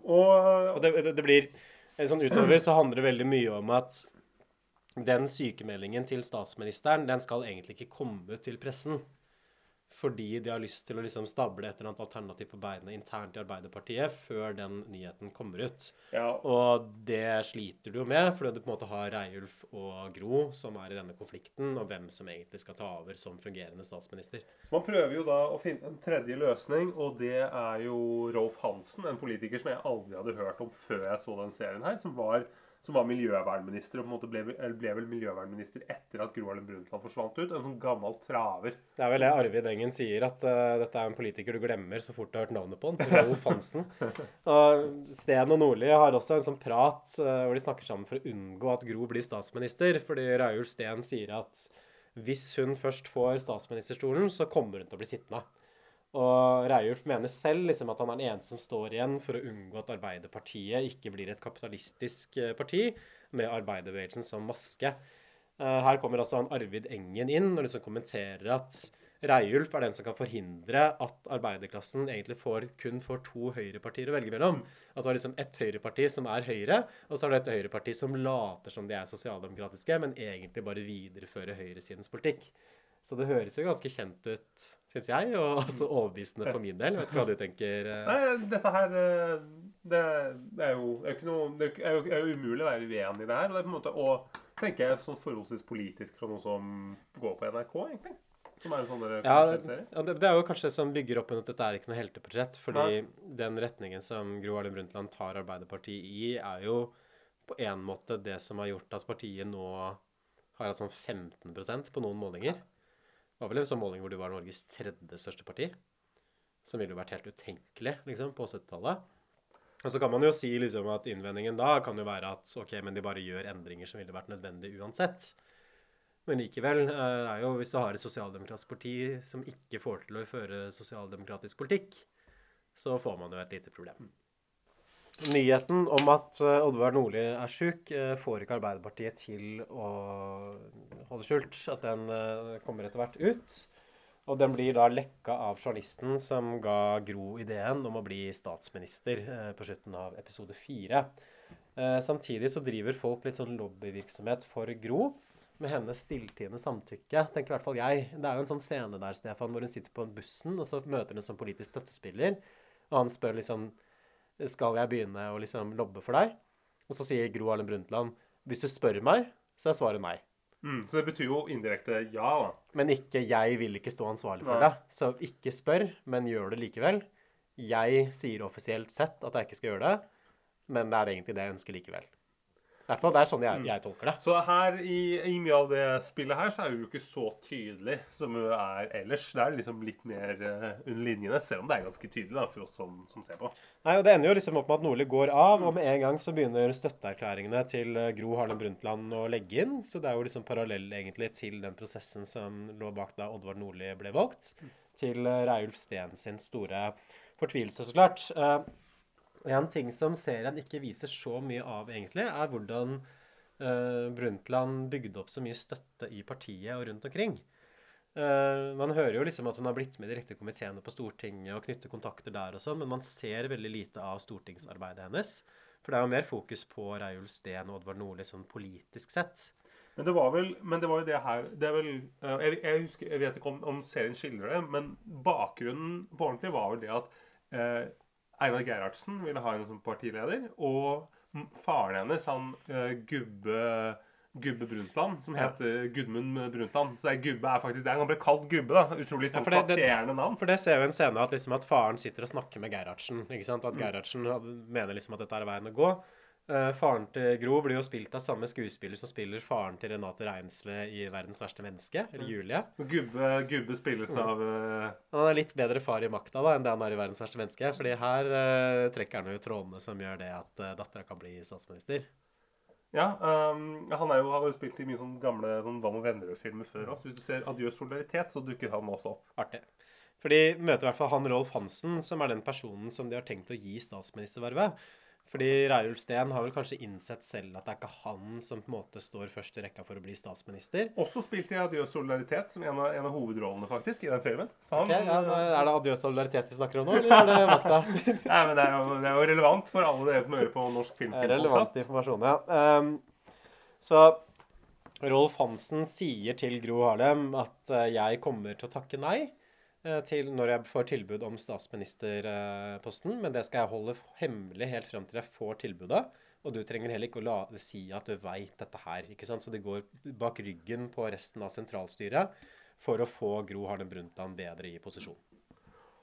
Og, Og det, det, det blir eh, sånn utover så handler det veldig mye om at den sykemeldingen til statsministeren, den skal egentlig ikke komme ut til pressen. Fordi de har lyst til å liksom stable et eller annet alternativ på beina internt i Arbeiderpartiet før den nyheten kommer ut. Ja. Og det sliter du jo med, fordi du på en måte har Reiulf og Gro som er i denne konflikten, og hvem som egentlig skal ta over som fungerende statsminister. Så man prøver jo da å finne en tredje løsning, og det er jo Rolf Hansen, en politiker som jeg aldri hadde hørt om før jeg så den serien her, som var som var miljøvernminister, og på en måte ble, ble vel miljøvernminister etter at Gro Harlem Brundtland forsvant ut. En sånn gammel traver. Det er vel det Arvid Engen sier, at uh, dette er en politiker du glemmer så fort du har hørt navnet på han. Rolf Hansen. [laughs] Og Steen og Nordli har også en sånn prat uh, hvor de snakker sammen for å unngå at Gro blir statsminister. Fordi Raul Steen sier at hvis hun først får statsministerstolen, så kommer hun til å bli sittende. Og Reiulf mener selv liksom, at han er den eneste som står igjen for å unngå at Arbeiderpartiet ikke blir et kapitalistisk eh, parti med arbeiderbevegelsen som maske. Uh, her kommer altså han Arvid Engen inn og liksom kommenterer at Reiulf er den som kan forhindre at arbeiderklassen egentlig får, kun får to høyrepartier å velge mellom. At det er liksom ett høyreparti som er Høyre, og så er det et høyreparti som later som de er sosialdemokratiske, men egentlig bare viderefører høyresidens politikk. Så det høres jo ganske kjent ut, syns jeg, og også overbevisende for min del. Vet du hva du tenker? eh? Nei, dette her eh, det, det er jo er noe, det er jo, er jo umulig å være uenig i det her. Og det er på en måte, å, tenker jeg sånn forholdsvis politisk fra noe som går på NRK, egentlig. Som er en sånn der Ja, ja, det, det er jo kanskje det som bygger opp under at dette er ikke noe helteportrett. Fordi den retningen som Gro Harlem Brundtland tar Arbeiderpartiet i, er jo på en måte det som har gjort at partiet nå har hatt sånn 15% på noen målinger. Det var vel en sånn måling hvor du var Norges tredje største parti. Som ville vært helt utenkelig liksom, på 70-tallet. Og så kan man jo si liksom at innvendingen da kan jo være at ok, men de bare gjør endringer som ville vært nødvendig uansett. Men likevel, eh, er jo hvis du har et sosialdemokratisk parti som ikke får til å føre sosialdemokratisk politikk, så får man jo et lite problem. Nyheten om at eh, Oddvar Nordli er sjuk, eh, får ikke Arbeiderpartiet til å holde skjult. At den eh, kommer etter hvert ut. Og den blir da lekka av journalisten som ga Gro ideen om å bli statsminister på slutten av episode fire. Samtidig så driver folk litt sånn lobbyvirksomhet for Gro med hennes stilltiende samtykke, tenker i hvert fall jeg. Det er jo en sånn scene der, Stefan, hvor hun sitter på bussen, og så møter hun sånn politisk støttespiller, og han spør liksom Skal jeg begynne å liksom lobbe for deg? Og så sier Gro Harlem Brundtland Hvis du spør meg, så er svaret nei. Mm, så det betyr jo indirekte ja, da. Men ikke 'jeg vil ikke stå ansvarlig for det'. Så ikke spør, men gjør det likevel. Jeg sier offisielt sett at jeg ikke skal gjøre det, men det er egentlig det jeg ønsker likevel. I hvert fall det er sånn jeg, jeg tolker det. Så her i, i mye av det spillet her, så er hun jo ikke så tydelig som hun er ellers. Det er liksom litt mer eh, under linjene, selv om det er ganske tydelig da, for oss som, som ser på. Nei, og Det ender jo liksom opp med at Nordli går av, og med en gang så begynner støtteerklæringene til eh, Gro Harlem Brundtland å legge inn. Så det er jo liksom parallell egentlig til den prosessen som lå bak da Oddvar Nordli ble valgt. Til eh, Reiulf Steen sin store fortvilelse, så klart. Eh, En ting som serien ikke viser så mye av, egentlig, er hvordan uh, Brundtland bygde opp så mye støtte i partiet og rundt omkring. Uh, man hører jo liksom at hun har blitt med direkte riktige komiteene på Stortinget og knytter kontakter der og sånn, men man ser veldig lite av stortingsarbeidet hennes. For det er jo mer fokus på Reiulf Steen og Oddvar Nordli sånn politisk sett. Men det var vel men det var jo det her det er vel, eh, jeg, jeg, husker, jeg vet ikke om, om serien skildrer det, men bakgrunnen på ordentlig var vel det at eh, Einar Gerhardsen ville ha henne som partileder, og faren hennes, han eh, Gubbe Gubbe Brundtland, som heter Gudmund Brundtland. Så er Gubbe er faktisk det. Han ble kalt Gubbe, da. Utrolig sånn ja, flatterende navn. For det ser vi en scene at, liksom at faren sitter og snakker med Gerhardsen. ikke sant? At Gerhardsen mener liksom at dette er veien å gå. Eh, faren til Gro blir jo spilt av samme skuespiller som spiller faren til Renate Reinsve i 'Verdens verste menneske', eller Julie. Gubbe, Gubbe spilles Mm. av uh... Han er litt bedre far i makta da enn det han er i 'Verdens verste menneske'. fordi her uh, trekker han jo trådene som gjør det at uh, dattera kan bli statsminister. Ja, um, han jo, han har jo spilt i mye sånn gamle sånn Hva med venner-filmer før òg. Hvis du ser 'Adjø solidaritet', så dukker han også opp. Artig. For de møter i hvert fall han Rolf Hansen, som er den personen som de har tenkt å gi statsministervervet. Fordi Reiulf Steen har vel kanskje innsett selv at det er ikke han som på en måte står først i rekka for å bli statsminister. Også spilte i 'Adjø solidaritet' som en av, en av hovedrollene, faktisk, i den filmen. Så han, Ok, ja, Er det adjø solidaritet vi snakker om nå, eller er det makta? [laughs] Nei, men det er, jo, det er jo relevant for alle dere som hører på Norsk Relevant informasjon, ja. Um, så Rolf Hansen sier til Gro Harlem at eh, jeg kommer til å takke nei eh, til når jeg får tilbud om statsministerposten, men det skal jeg holde hemmelig helt fram til jeg får tilbudet. Og du trenger heller ikke å la det si at du veit dette her. ikke sant? Så de går bak ryggen på resten av sentralstyret for å få Gro Harlem Brundtland bedre i posisjon.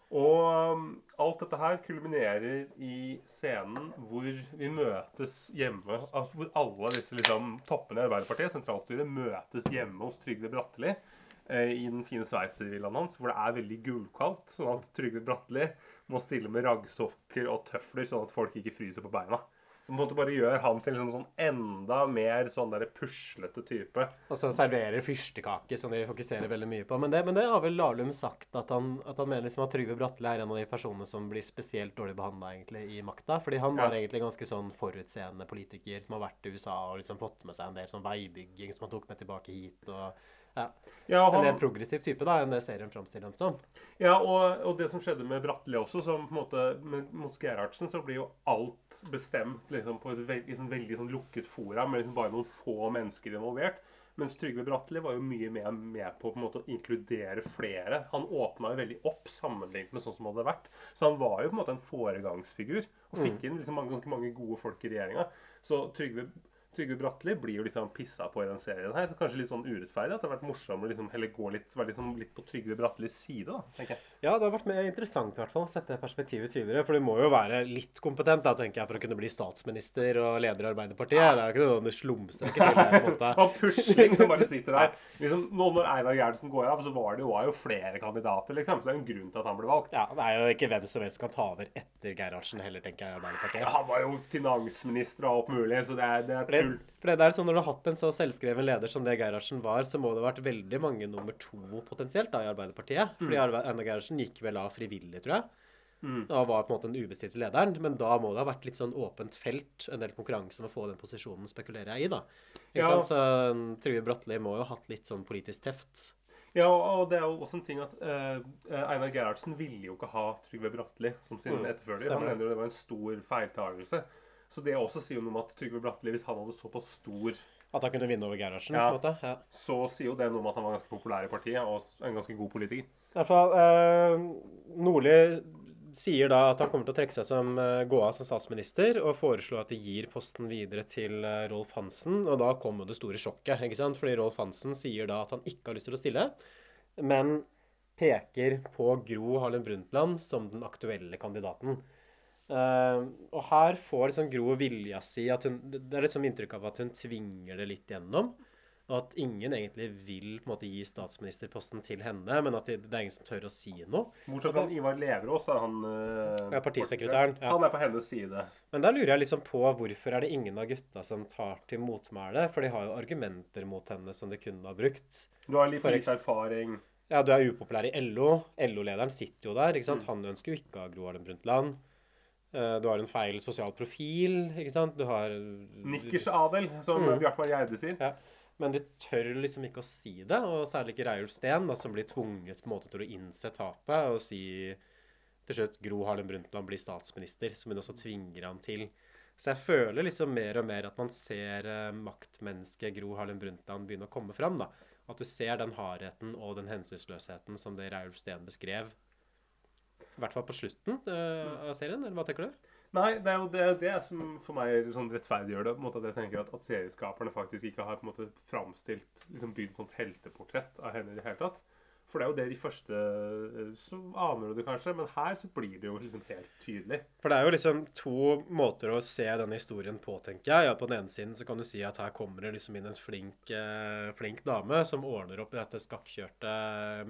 Og um, alt dette her kulminerer i scenen hvor vi møtes hjemme altså Hvor alle disse liksom, toppene i Arbeiderpartiet, sentralstyret, møtes hjemme hos Trygve Bratteli eh, i den fine sveitservillaen hans, hvor det er veldig gulkaldt. Sånn at Trygve Bratteli må stille med raggsokker og tøfler, sånn at folk ikke fryser på beina. Som på en måte bare gjør han til en sånn enda mer sånn der puslete type. Og så serverer fyrstekake, som de fokuserer veldig mye på. Men det, men det har vel Lahlum sagt, at han, at han mener liksom at Trygve Bratteli er en av de personene som blir spesielt dårlig behandla i makta. Fordi han Ja. var egentlig ganske sånn forutseende politiker som har vært i USA og liksom fått med seg en del sånn veibygging som han tok med tilbake hit. og ja. Ja, En mer progressiv type da, enn det serien framstiller ham som. Ja, og, og det som skjedde med Bratteli også, som på en måte med, mot Gerhardsen, så blir jo alt bestemt liksom, på et veld, liksom, veldig sånn lukket fora med liksom bare noen få mennesker involvert. Mens Trygve Bratteli var jo mye mer med på, på en måte, å inkludere flere. Han åpna jo veldig opp sammenlignet med sånn som det hadde vært. Så han var jo på en måte en foregangsfigur. Og fikk inn liksom, mange, ganske mange gode folk i regjeringa. Så Trygve Trygve Bratteli blir jo liksom pissa på i den serien her. Så kanskje litt sånn urettferdig at det har vært morsommere liksom, heller gå litt, være liksom litt på Trygve Brattelis side, da, tenker jeg. Ja, det har vært mer interessant i hvert fall å sette det perspektivet tydeligere. For du må jo være litt kompetent da, tenker jeg, for å kunne bli statsminister og leder i Arbeiderpartiet. Det er jo ikke noe slumstreke til det. på en måte. [laughs] Og pusling som bare sitter der. Liksom, nå når Einar Gerhardsen går av, så var det jo, var jo flere kandidater, liksom. Så det er jo en grunn til at han ble valgt. Ja, Det er jo ikke hvem som helst kan ta over etter Gerhardsen heller, tenker jeg, Arbeiderpartiet. Ja, han var jo finansminister og alt mulig, så det er, det er Det, for det er sånn, Når du har hatt en så selvskreven leder som det Gerhardsen var, så må det ha vært veldig mange nummer to potensielt da i Arbeiderpartiet. Fordi Mm. Fordi Einar Gerhardsen gikk vel av frivillig, tror jeg. Mm. Og var på en måte den ubestridte lederen. Men da må det ha vært litt sånn åpent felt, en del konkurranse om å få den posisjonen, spekulerer jeg i, da. Ikke Ja. sant? Så Trygve Bratteli må jo ha hatt litt sånn politisk teft. Ja, og det er jo også en ting at uh, Einar Gerhardsen ville jo ikke ha Trygve Bratteli som sin Mm, etterfølger. Han mener jo det var en stor feiltagelse. Så det også sier jo noe om at Trygve Bratteli, hvis han hadde såpass stor At han kunne vinne over Gerhardsen, ja, på en måte. Ja. så sier jo det noe om at han var ganske populær i partiet og en ganske god politiker. I hvert fall, eh, Nordli sier da at han kommer til å trekke seg som eh, gå av som statsminister, og foreslår at de gir posten videre til eh, Rolf Hansen. Og da kommer det store sjokket, ikke sant? fordi Rolf Hansen sier da at han ikke har lyst til å stille, men peker på Gro Harlem Brundtland som den aktuelle kandidaten. Eh, og her får liksom Gro vilja si at hun Det er liksom inntrykk av at hun tvinger det litt gjennom. Og at ingen egentlig vil på en måte gi statsministerposten til henne, men at det, det er ingen som tør å si noe. Bortsett fra Ivar Leverås, da. Han uh, Ja, partisekretæren, ja. Han er på hennes side. Men der lurer jeg liksom på hvorfor er det ingen av gutta som tar til motmæle? For de har jo argumenter mot henne som de kunne ha brukt. Du har litt For for lite erfaring. Ja, du er upopulær i LO. LO-lederen sitter jo der. ikke sant? Mm. Han ønsker jo ikke å ha Gro Harlem Brundtland. Eh, Du har en feil sosial profil, ikke sant? Du har Nikkersadel, som Mm. Bjartmar Gjerde sier. Ja. Men de tør liksom ikke å si det, og særlig ikke Reiulf Steen, da, som blir tvunget på en måte til å innse tapet og si til slutt Gro Harlem Brundtland blir statsminister, som hun også tvinger han til. Så jeg føler liksom mer og mer at man ser eh, maktmennesket Gro Harlem Brundtland begynne å komme fram. da. At du ser den hardheten og den hensynsløsheten som det Reiulf Steen beskrev. I hvert fall på slutten uh, av serien, eller hva tenker du? Nei, det er jo det, det som for meg sånn rettferdiggjør det. på en måte At jeg tenker at, at serieskaperne faktisk ikke har på en måte framstilt liksom bygd et sånt helteportrett av henne i det hele tatt. For det er jo det de første eh, Så aner du det kanskje, men her så blir det jo liksom helt tydelig. For det er jo liksom to måter å se denne historien på, tenker jeg. Ja, på den ene siden så kan du si at her kommer det liksom inn en flink, eh, flink dame som ordner opp i dette skakkjørte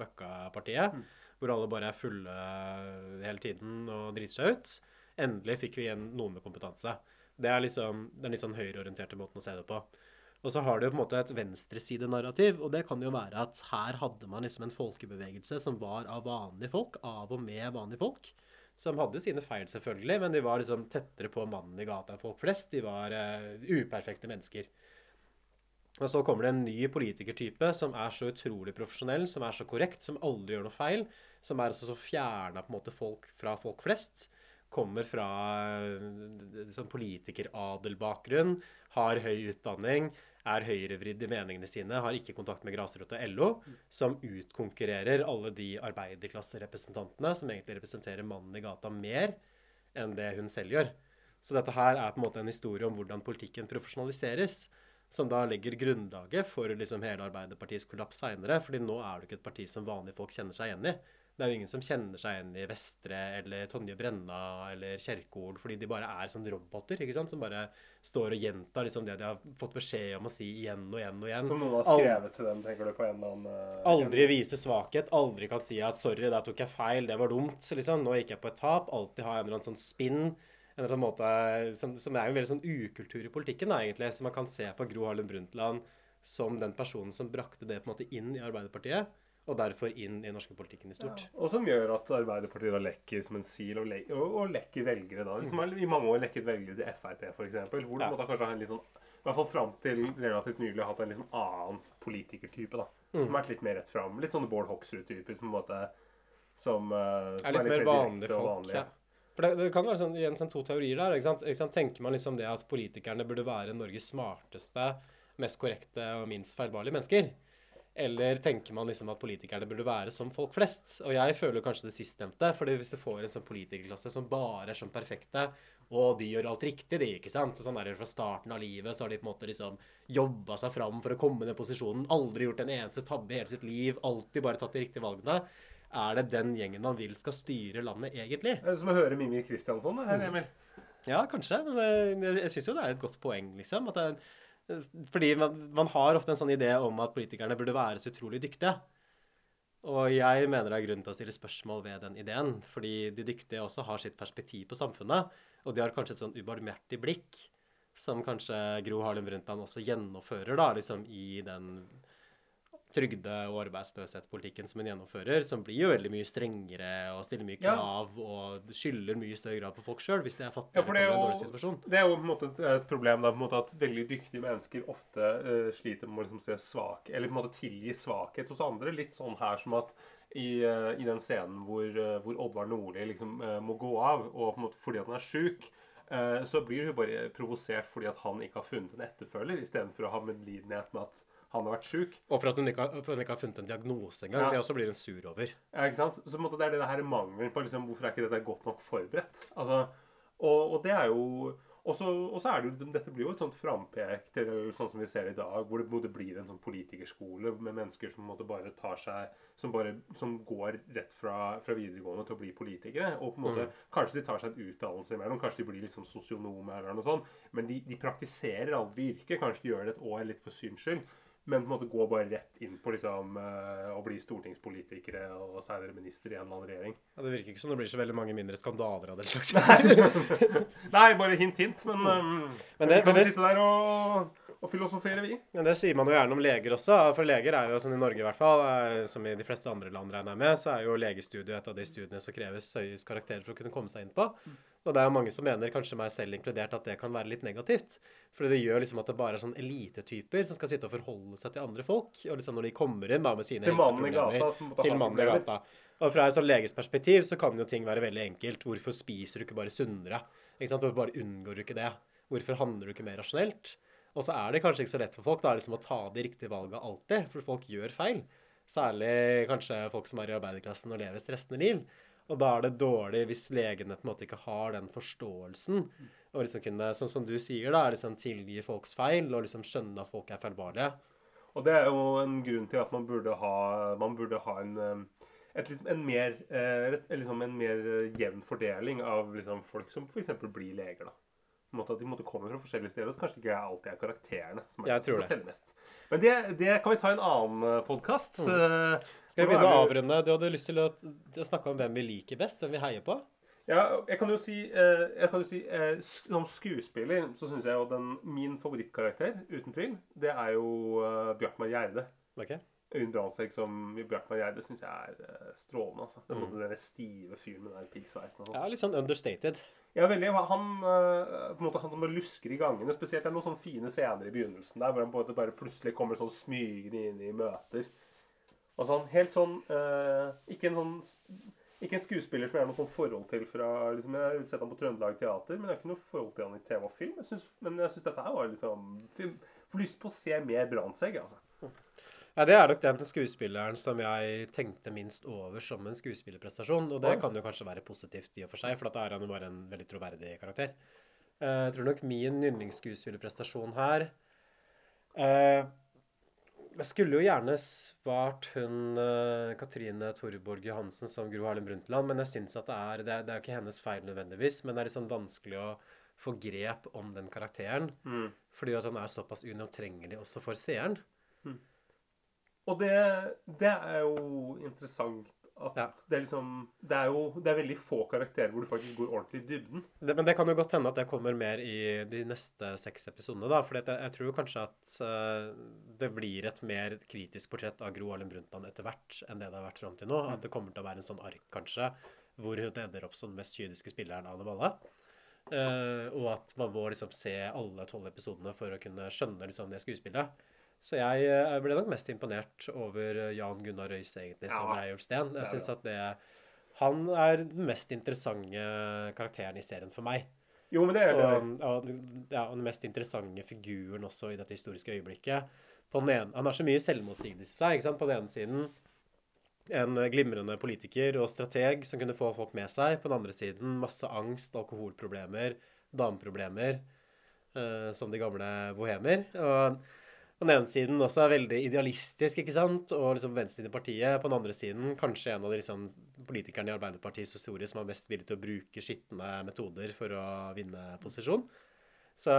møkkapartiet, hvor alle bare er fulle hele tiden og driter seg ut. Endelig fikk vi igjen noen med kompetanse. Det er liksom den litt sånn høyreorienterte måten å se det på. Og så har du jo på en måte et venstresidenarrativ, og det kan jo være at her hadde man liksom en folkebevegelse som var av vanlige folk, av og med vanlige folk, som hadde sine feil selvfølgelig, men de var liksom tettere på mannen i gata enn folk flest. De var uh, uperfekte mennesker. Og så kommer det en ny politikertype som er så utrolig profesjonell, som er så korrekt, som aldri gjør noe feil, som er altså så fjerna folk fra folk flest. Kommer fra sånn politikeradelbakgrunn, har høy utdanning, er høyrevridd i meningene sine, har ikke kontakt med grasrota LO, som utkonkurrerer alle de arbeiderklasserepresentantene som egentlig representerer mannen i gata mer enn det hun selv gjør. Så dette her er på en måte en historie om hvordan politikken profesjonaliseres. Som da legger grunnlaget for liksom hele Arbeiderpartiets kollaps seinere. fordi nå er det ikke et parti som vanlige folk kjenner seg igjen i. Det er jo ingen som kjenner seg igjen i Vestre eller Tonje Brenna eller Kjerkol, fordi de bare er sånn roboter ikke sant? som bare står og gjentar liksom det de har fått beskjed om å si igjen og igjen og igjen. Som noen har skrevet til dem, tenker du, på en eller annen uh, Aldri vise svakhet. Aldri kan si at 'sorry, der tok jeg feil, det var dumt'. Liksom, Nå gikk jeg på et tap. Alltid ha en eller annen sånn spinn. En eller annen måte, som, som er jo en veldig sånn ukultur i politikken, da, egentlig. Så man kan se på Gro Harlem Brundtland som den personen som brakte det på en måte inn i Arbeiderpartiet. Og derfor inn i norske politikken i stort. Ja, og som gjør at Arbeiderpartiet da lekker som en sil, og, le og, og lekker velgere da. Som har i mange år lekket velgere til Frp, f.eks. Hvor Ja. måtte kanskje ha en litt sånn I hvert fall fram til relativt nylig hatt en liksom annen politikertype, da. Mm. Som har vært litt mer rett fram. Litt sånne Bård Hoksrud-typer som på en måte Som, eh, som er litt mer direkte vanlige og folk. vanlige. Ja. For det, det kan være sånn, igjen sånn to teorier der. Ikke sant? Ikke sant? Tenker man liksom det at politikerne burde være Norges smarteste, mest korrekte og minst feilbarlige mennesker? Eller tenker man liksom at politikerne burde være som folk flest? Og jeg føler kanskje det sistnevnte. fordi hvis du får en sånn politikerklasse som bare er sånn perfekte, og de gjør alt riktig, de, ikke sant? Så sånn er det fra starten av livet, så har de på en måte liksom jobba seg fram for å komme i den posisjonen. Aldri gjort en eneste tabbe i hele sitt liv. Alltid bare tatt de riktige valgene. Er det den gjengen man vil skal styre landet, egentlig? Det er som å høre Mimir Kristiansson, her, Emil. Ja, kanskje. Men jeg, jeg syns jo det er et godt poeng, liksom. At det, fordi man, man har ofte en sånn idé om at politikerne burde være så utrolig dyktige. Og jeg mener det er grunn til å stille spørsmål ved den ideen. Fordi de dyktige også har sitt perspektiv på samfunnet. Og de har kanskje et sånn ubarmhjertig blikk som kanskje Gro Harlem Brundtland også gjennomfører da, liksom i den trygde- og arbeidsløshetspolitikken som en gjennomfører, som blir jo veldig mye strengere og stiller mye Ja. krav og skylder mye større grad på folk sjøl hvis de er fattige Ja, for det er, jo, det er jo på en måte et, problem da, på en måte at veldig dyktige mennesker ofte uh, sliter med å liksom se svak, eller på en måte tilgi svakhet hos andre. Litt sånn her som at i, uh, i den scenen hvor, uh, hvor Oddvar Nordli liksom må gå av, og på en måte fordi at han er sjuk, så blir hun bare provosert fordi at han ikke har funnet en etterfølger, istedenfor å ha medlidenhet med at han har vært sjuk. Og for at hun ikke har, hun ikke har funnet en diagnose engang. Ja. Det også blir hun sur over. Ja, ikke sant? Så måte, det er det her mangelen på liksom, hvorfor er ikke dette godt nok forberedt. Altså, og, og det er jo og så, er det jo, Dette blir jo et sånt frampek til sånn som vi ser i dag, hvor det, hvor det blir en sånn politikerskole med mennesker som måte bare tar seg Som, bare, som går rett fra, fra videregående til å bli politikere. Og på en måte, Mm. Kanskje de tar seg en utdannelse imellom, kanskje de blir liksom sosionomer eller noe sånt. Men de, de praktiserer aldri yrket. Kanskje de gjør det et år litt for syns skyld. Men på en måte gå bare rett inn på liksom, eh, å bli stortingspolitikere og senere minister i en eller annen regjering. Ja, det virker ikke som det blir så veldig mange mindre skandaler av den slags. Nei, [laughs] bare hint, hint. Men, mm. Men det- vi kan det- sitte der og, og filosofere, vi. Men det sier man jo gjerne om leger også. For leger er jo, som i Norge i hvert fall, eh, som i de fleste andre land regner jeg med, så er jo legestudiet et av de studiene som kreves høyest karakterer for å kunne komme seg inn på. Og det er jo mange som mener, kanskje meg selv inkludert, at det kan være litt negativt. For det gjør liksom at det bare er sånn elitetyper som skal sitte og forholde seg til andre folk. Og liksom når de kommer inn da med sine Til helseproblemer, Til mannen i gata. Og fra et sånn leges perspektiv så kan jo ting være veldig enkelt. Hvorfor spiser du ikke bare sunnere? Ikke sant? Hvorfor bare unngår du ikke det? Hvorfor handler du ikke mer rasjonelt? Og så er det kanskje ikke så lett for folk da, liksom å ta de riktige valgene alltid, for folk gjør feil. Særlig kanskje folk som er i arbeiderklassen og lever stressende liv. Og da er det dårlig hvis legene på en måte ikke har den forståelsen. Og liksom kunne, sånn som du sier, da, liksom tilgi folks feil og liksom skjønne at folk er feilbarlige. Og det er jo en grunn til at man burde ha, man burde ha en, um, et, en, mer, eh, et, liksom en mer eh, jevn fordeling av liksom folk som f.eks. blir leger. da. Måte at De måtte komme fra forskjellige steder. Så Kanskje ikke alltid er karakterene som er Jeg tror det. mest. Men det, det kan vi ta i en annen podkast. Mm. Skal vi begynne å avrunde? Du hadde lyst til å, å snakke om hvem vi liker best, hvem vi heier på? Ja, jeg kan jo si, eh, jeg kan jo si eh, Som skuespiller så syns jeg jo den min favorittkarakter, uten tvil, det er jo Bjartmar Gjerde. Okay. Øyunn Brandtzæg som Bjartmar Gjerde syns jeg er eh, strålende. altså. Den, Mm. den stive fyren med den piggsveisen sånn. Ja, litt sånn understated. Ja, veldig. Han, eh, på en måte, han som lusker i gangene. Spesielt det er noen sånne fine scener i begynnelsen der, hvor han på en bare plutselig kommer sånn smygende inn i møter. Og sånn, helt sånn eh, Ikke en sånn ikke en skuespiller som jeg har noe sånn forhold til fra liksom, Jeg har sett ham på Trøndelag Teater, men jeg har ikke noe forhold til han i TV og film. Jeg synes, men jeg syns dette her var liksom får lyst på å se mer Brandtzæg, altså. Ja, det er nok den skuespilleren som jeg tenkte minst over som en skuespillerprestasjon. Og det kan jo kanskje være positivt i og for seg, for da er han jo bare en veldig troverdig karakter. Eh, Jeg tror nok min yndlingsskuespillerprestasjon her eh, Jeg skulle jo gjerne svart hun eh, Katrine Torborg Johansen som Gro Harlem Brundtland, men jeg syns at det er Det er, jo ikke hennes feil nødvendigvis, men det er litt sånn vanskelig å få grep om den karakteren. Mm. Fordi at han er såpass ugjennomtrengelig også for seeren. Og det, det er jo interessant at det er liksom Det er jo det er veldig få karakterer hvor du faktisk går ordentlig i dybden. Det, men det kan jo godt hende at det kommer mer i de neste seks episodene. da, For jeg, jeg tror kanskje at uh, det blir et mer kritisk portrett av Gro Harlem Brundtland etter hvert enn det det har vært fram til nå. Mm. At det kommer til å være en sånn ark, kanskje, hvor hun ender opp som den mest kyniske spilleren av dem alle. Uh, og at man må liksom se alle tolv episodene for å kunne skjønne liksom det skuespillet. Så jeg, eh, ble nok mest imponert over eh, Jan Gunnar Røise, egentlig, som Ja, Reiulf Steen. Jeg syns synes at det Han er den mest interessante karakteren i serien for meg. Jo, men det er det. Og, og, ja, og den mest interessante figuren også i dette historiske øyeblikket. På den ene, han har så mye selvmotsigelse i seg. ikke sant? På den ene siden en glimrende politiker og strateg som kunne få folk med seg. På den andre siden masse angst, alkoholproblemer, dameproblemer, Uh, som de gamle bohemer. Og på den ene siden også er veldig idealistisk ikke sant? og liksom venstresiden i partiet. På den andre siden kanskje en av de liksom, politikerne i Arbeiderpartiets historie som er mest villig til å bruke skitne metoder for å vinne posisjon. Så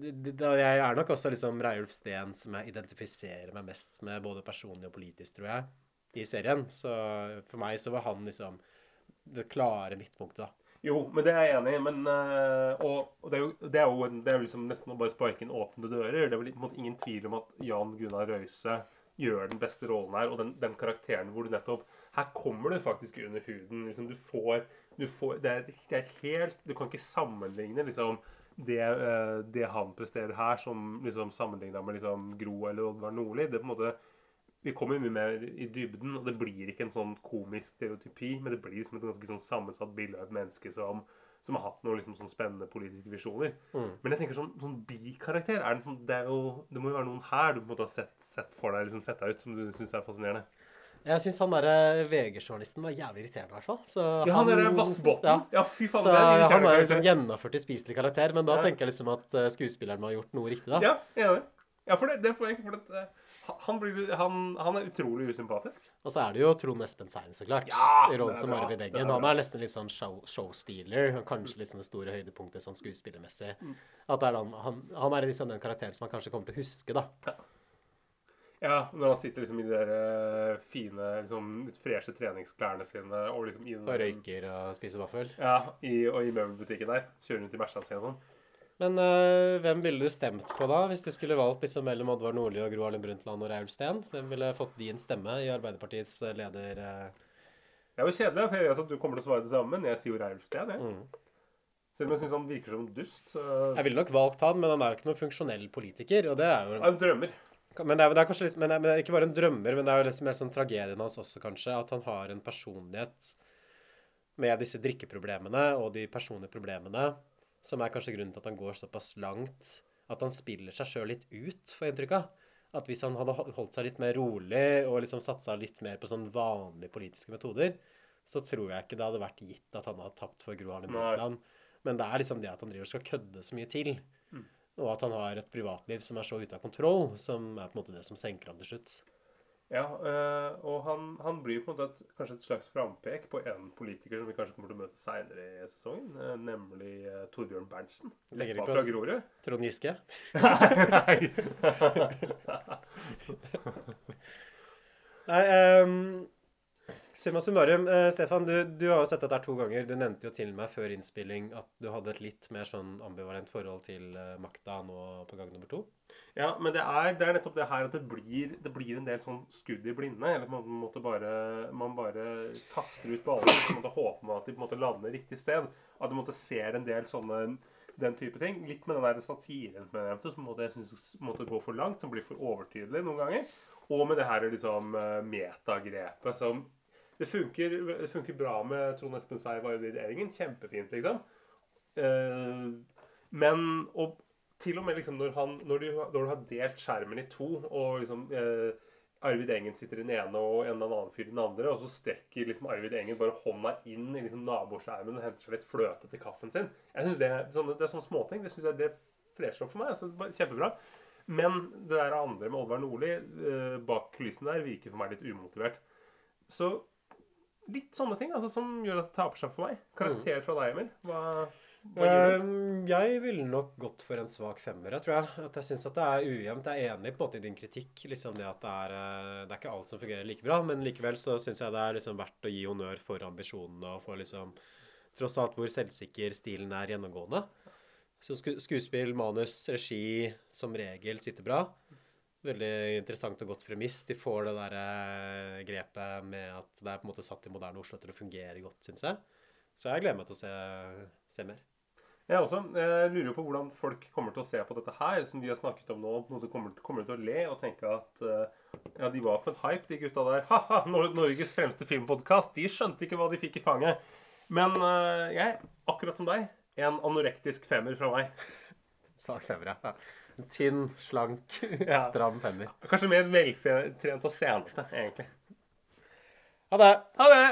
det- jeg er nok også liksom Reiulf Steen som jeg identifiserer meg mest med, både personlig og politisk, tror jeg, i serien. Så for meg så var han liksom det klare midtpunktet, da. Jo, men det er jeg enig i. Men, eh, og, det, er jo, det er jo det er jo liksom nesten å bare sparke inn åpne dører. Det er vel ingen tvil om at Jan Gunnar Røise gjør den beste rollen her. Og den, den karakteren hvor du nettopp Her kommer du faktisk under huden. liksom Du får, du får det, er, det er helt Du kan ikke sammenligne liksom det, eh, det han presterer her, som liksom sammenligna med liksom Gro eller Oddvar Nordli. Det er på en måte vi kommer mye mer i dybden, og det blir ikke en sånn komisk stereotypi, men det blir liksom et ganske sånn sammensatt bilde av et menneske som, som har hatt noen liksom sånn spennende politiske visjoner. Mm. Men jeg tenker sånn, sånn bikarakter er det, sånn, det, er jo, det må jo være noen her du på en måte har sett, sett for deg, liksom sett deg ut, som du syns er fascinerende. Jeg syns han derre VG-journalisten var jævlig irriterende, i hvert fall. Så Ja, han derre Vassbotn. Ja, fy faen, Så det er han er jo liksom gjennomført gjennomført spiselig karakter, men da Ja. tenker jeg liksom at eh, skuespilleren må ha gjort noe riktig, da. Ja, jeg er det. Ja, for det, det er poeng, for eh, han, blir, han, han er utrolig usympatisk. Og så er det jo Trond Espen Sein, så klart. Ja, I rollen som Arvid Eggen. Han er nesten litt sånn show, showstealer. Kanskje liksom det store høydepunktet sånn skuespillermessig. Mm. At er han, han, han er liksom den karakteren som man kanskje kommer til å huske, da. Ja, når han sitter liksom i de der eh, fine, liksom litt freshe treningsklærne sine og liksom i den Og røyker og spiser vaffel. Ja, i, og i møbelbutikken der. Kjører rundt i Merca si og sånn. Men øh, hvem ville du stemt på da, hvis du skulle valgt liksom mellom Oddvar Nordli og Gro Harlem Brundtland og Reiulf Steen? Hvem ville fått din stemme i Arbeiderpartiets øh, leder... øh? Det er jo kjedelig, for jeg vet at du kommer til å svare det samme, men jeg sier jo Reiulf Steen, jeg. Mm. Selv om jeg syns han virker som en dust. Så... Jeg ville nok valgt han, men han er jo ikke noen funksjonell politiker, og det er jo... Han drømmer. Men det er, det er kanskje litt, men det er, men det er ikke bare en drømmer, men det er jo liksom mer sånn tragedien hans også, kanskje, at han har en personlighet med disse drikkeproblemene og de personlige problemene, som er kanskje grunnen til at han går såpass langt, at han spiller seg sjøl litt ut, får jeg inntrykk av. At hvis han hadde holdt seg litt mer rolig og liksom satsa litt mer på sånn vanlige politiske metoder, så tror jeg ikke det hadde vært gitt at han hadde tapt for Gro Harlem. Brundtland. Men det er liksom det at han driver og skal kødde så mye til. Mm. Og at han har et privatliv som er så ute av kontroll, som er på en måte det som senker ham til slutt. Ja, øh, og han, han blir på en måte et, kanskje et slags frampek på en politiker som vi kanskje kommer til å møte seinere i sesongen, øh, nemlig øh, Torbjørn Berntsen. Leppa fra Grorud. Trond Giske? [laughs] Nei, [laughs] um, summa summarum. eh, Stefan, du, du har jo sett dette to ganger. Du nevnte jo til meg før innspilling at du hadde et litt mer sånn ambivalent forhold til eh, makta nå på gang nummer to. Ja, men det er, det er nettopp det her at det blir, det blir en del sånn skudd i blinde. Eller på en måte bare, man bare kaster ut baller, og håper man at de på en måte lander riktig sted. At du måtte ser en del sånne den type ting. Litt med den der satiren som jeg nevnte, som måtte, jeg synes måtte gå for langt, som blir for overtydelig noen ganger. Og med det her liksom eh, metagrepet som det funker, det funker bra med Trond Espen Seiv og Arvid Eringen. Kjempefint, liksom. Eh, men og til og med liksom når, han, når, du, når du har delt skjermen i to, og liksom eh, Arvid Engen sitter i den ene og en eller annen fyr i den andre, og så strekker liksom Arvid Engen bare hånda inn i liksom naboskjermen og henter seg litt fløte til kaffen sin. Jeg synes Det, sånne, det er sånne småting. Det synes jeg det fresher opp for meg. Altså, kjempebra. Men det der andre med Oddvar Nordli eh, bak kulissen der virker for meg litt umotivert. Så litt sånne ting altså, som gjør at det taper seg for meg. Karakter fra deg, Emil. Hva, hva gir du? Um, jeg ville nok gått for en svak femmer, tror jeg. At jeg syns at det er ujevnt. Jeg er enig på en måte i din kritikk. liksom Det at det er, eh, det er ikke alt som fungerer like bra. Men likevel så syns jeg det er liksom verdt å gi honnør for ambisjonene og for liksom Tross alt hvor selvsikker stilen er gjennomgående. Så skuespill, manus, regi som regel sitter bra. Veldig interessant og godt premiss. De får det der eh, grepet med at det er på en måte satt i moderne Oslo til å fungere godt, syns jeg. Så jeg gleder meg til å se, se mer. Jeg også. Jeg lurer på hvordan folk kommer til å se på dette her, som vi har snakket om nå. På de kommer, kommer til å le og tenke at eh, ja, de var på en hype, de gutta der. [laughs] Ha-ha, Nor Norges fremste filmpodkast. De skjønte ikke hva de fikk i fanget. Men eh, jeg, akkurat som deg, en anorektisk femmer fra meg. [laughs] Sak femmer, ja. Tynn, slank, [laughs] Ja. stram femmer. Kanskje mer veltrent og senete, egentlig. Ha det. Ha det!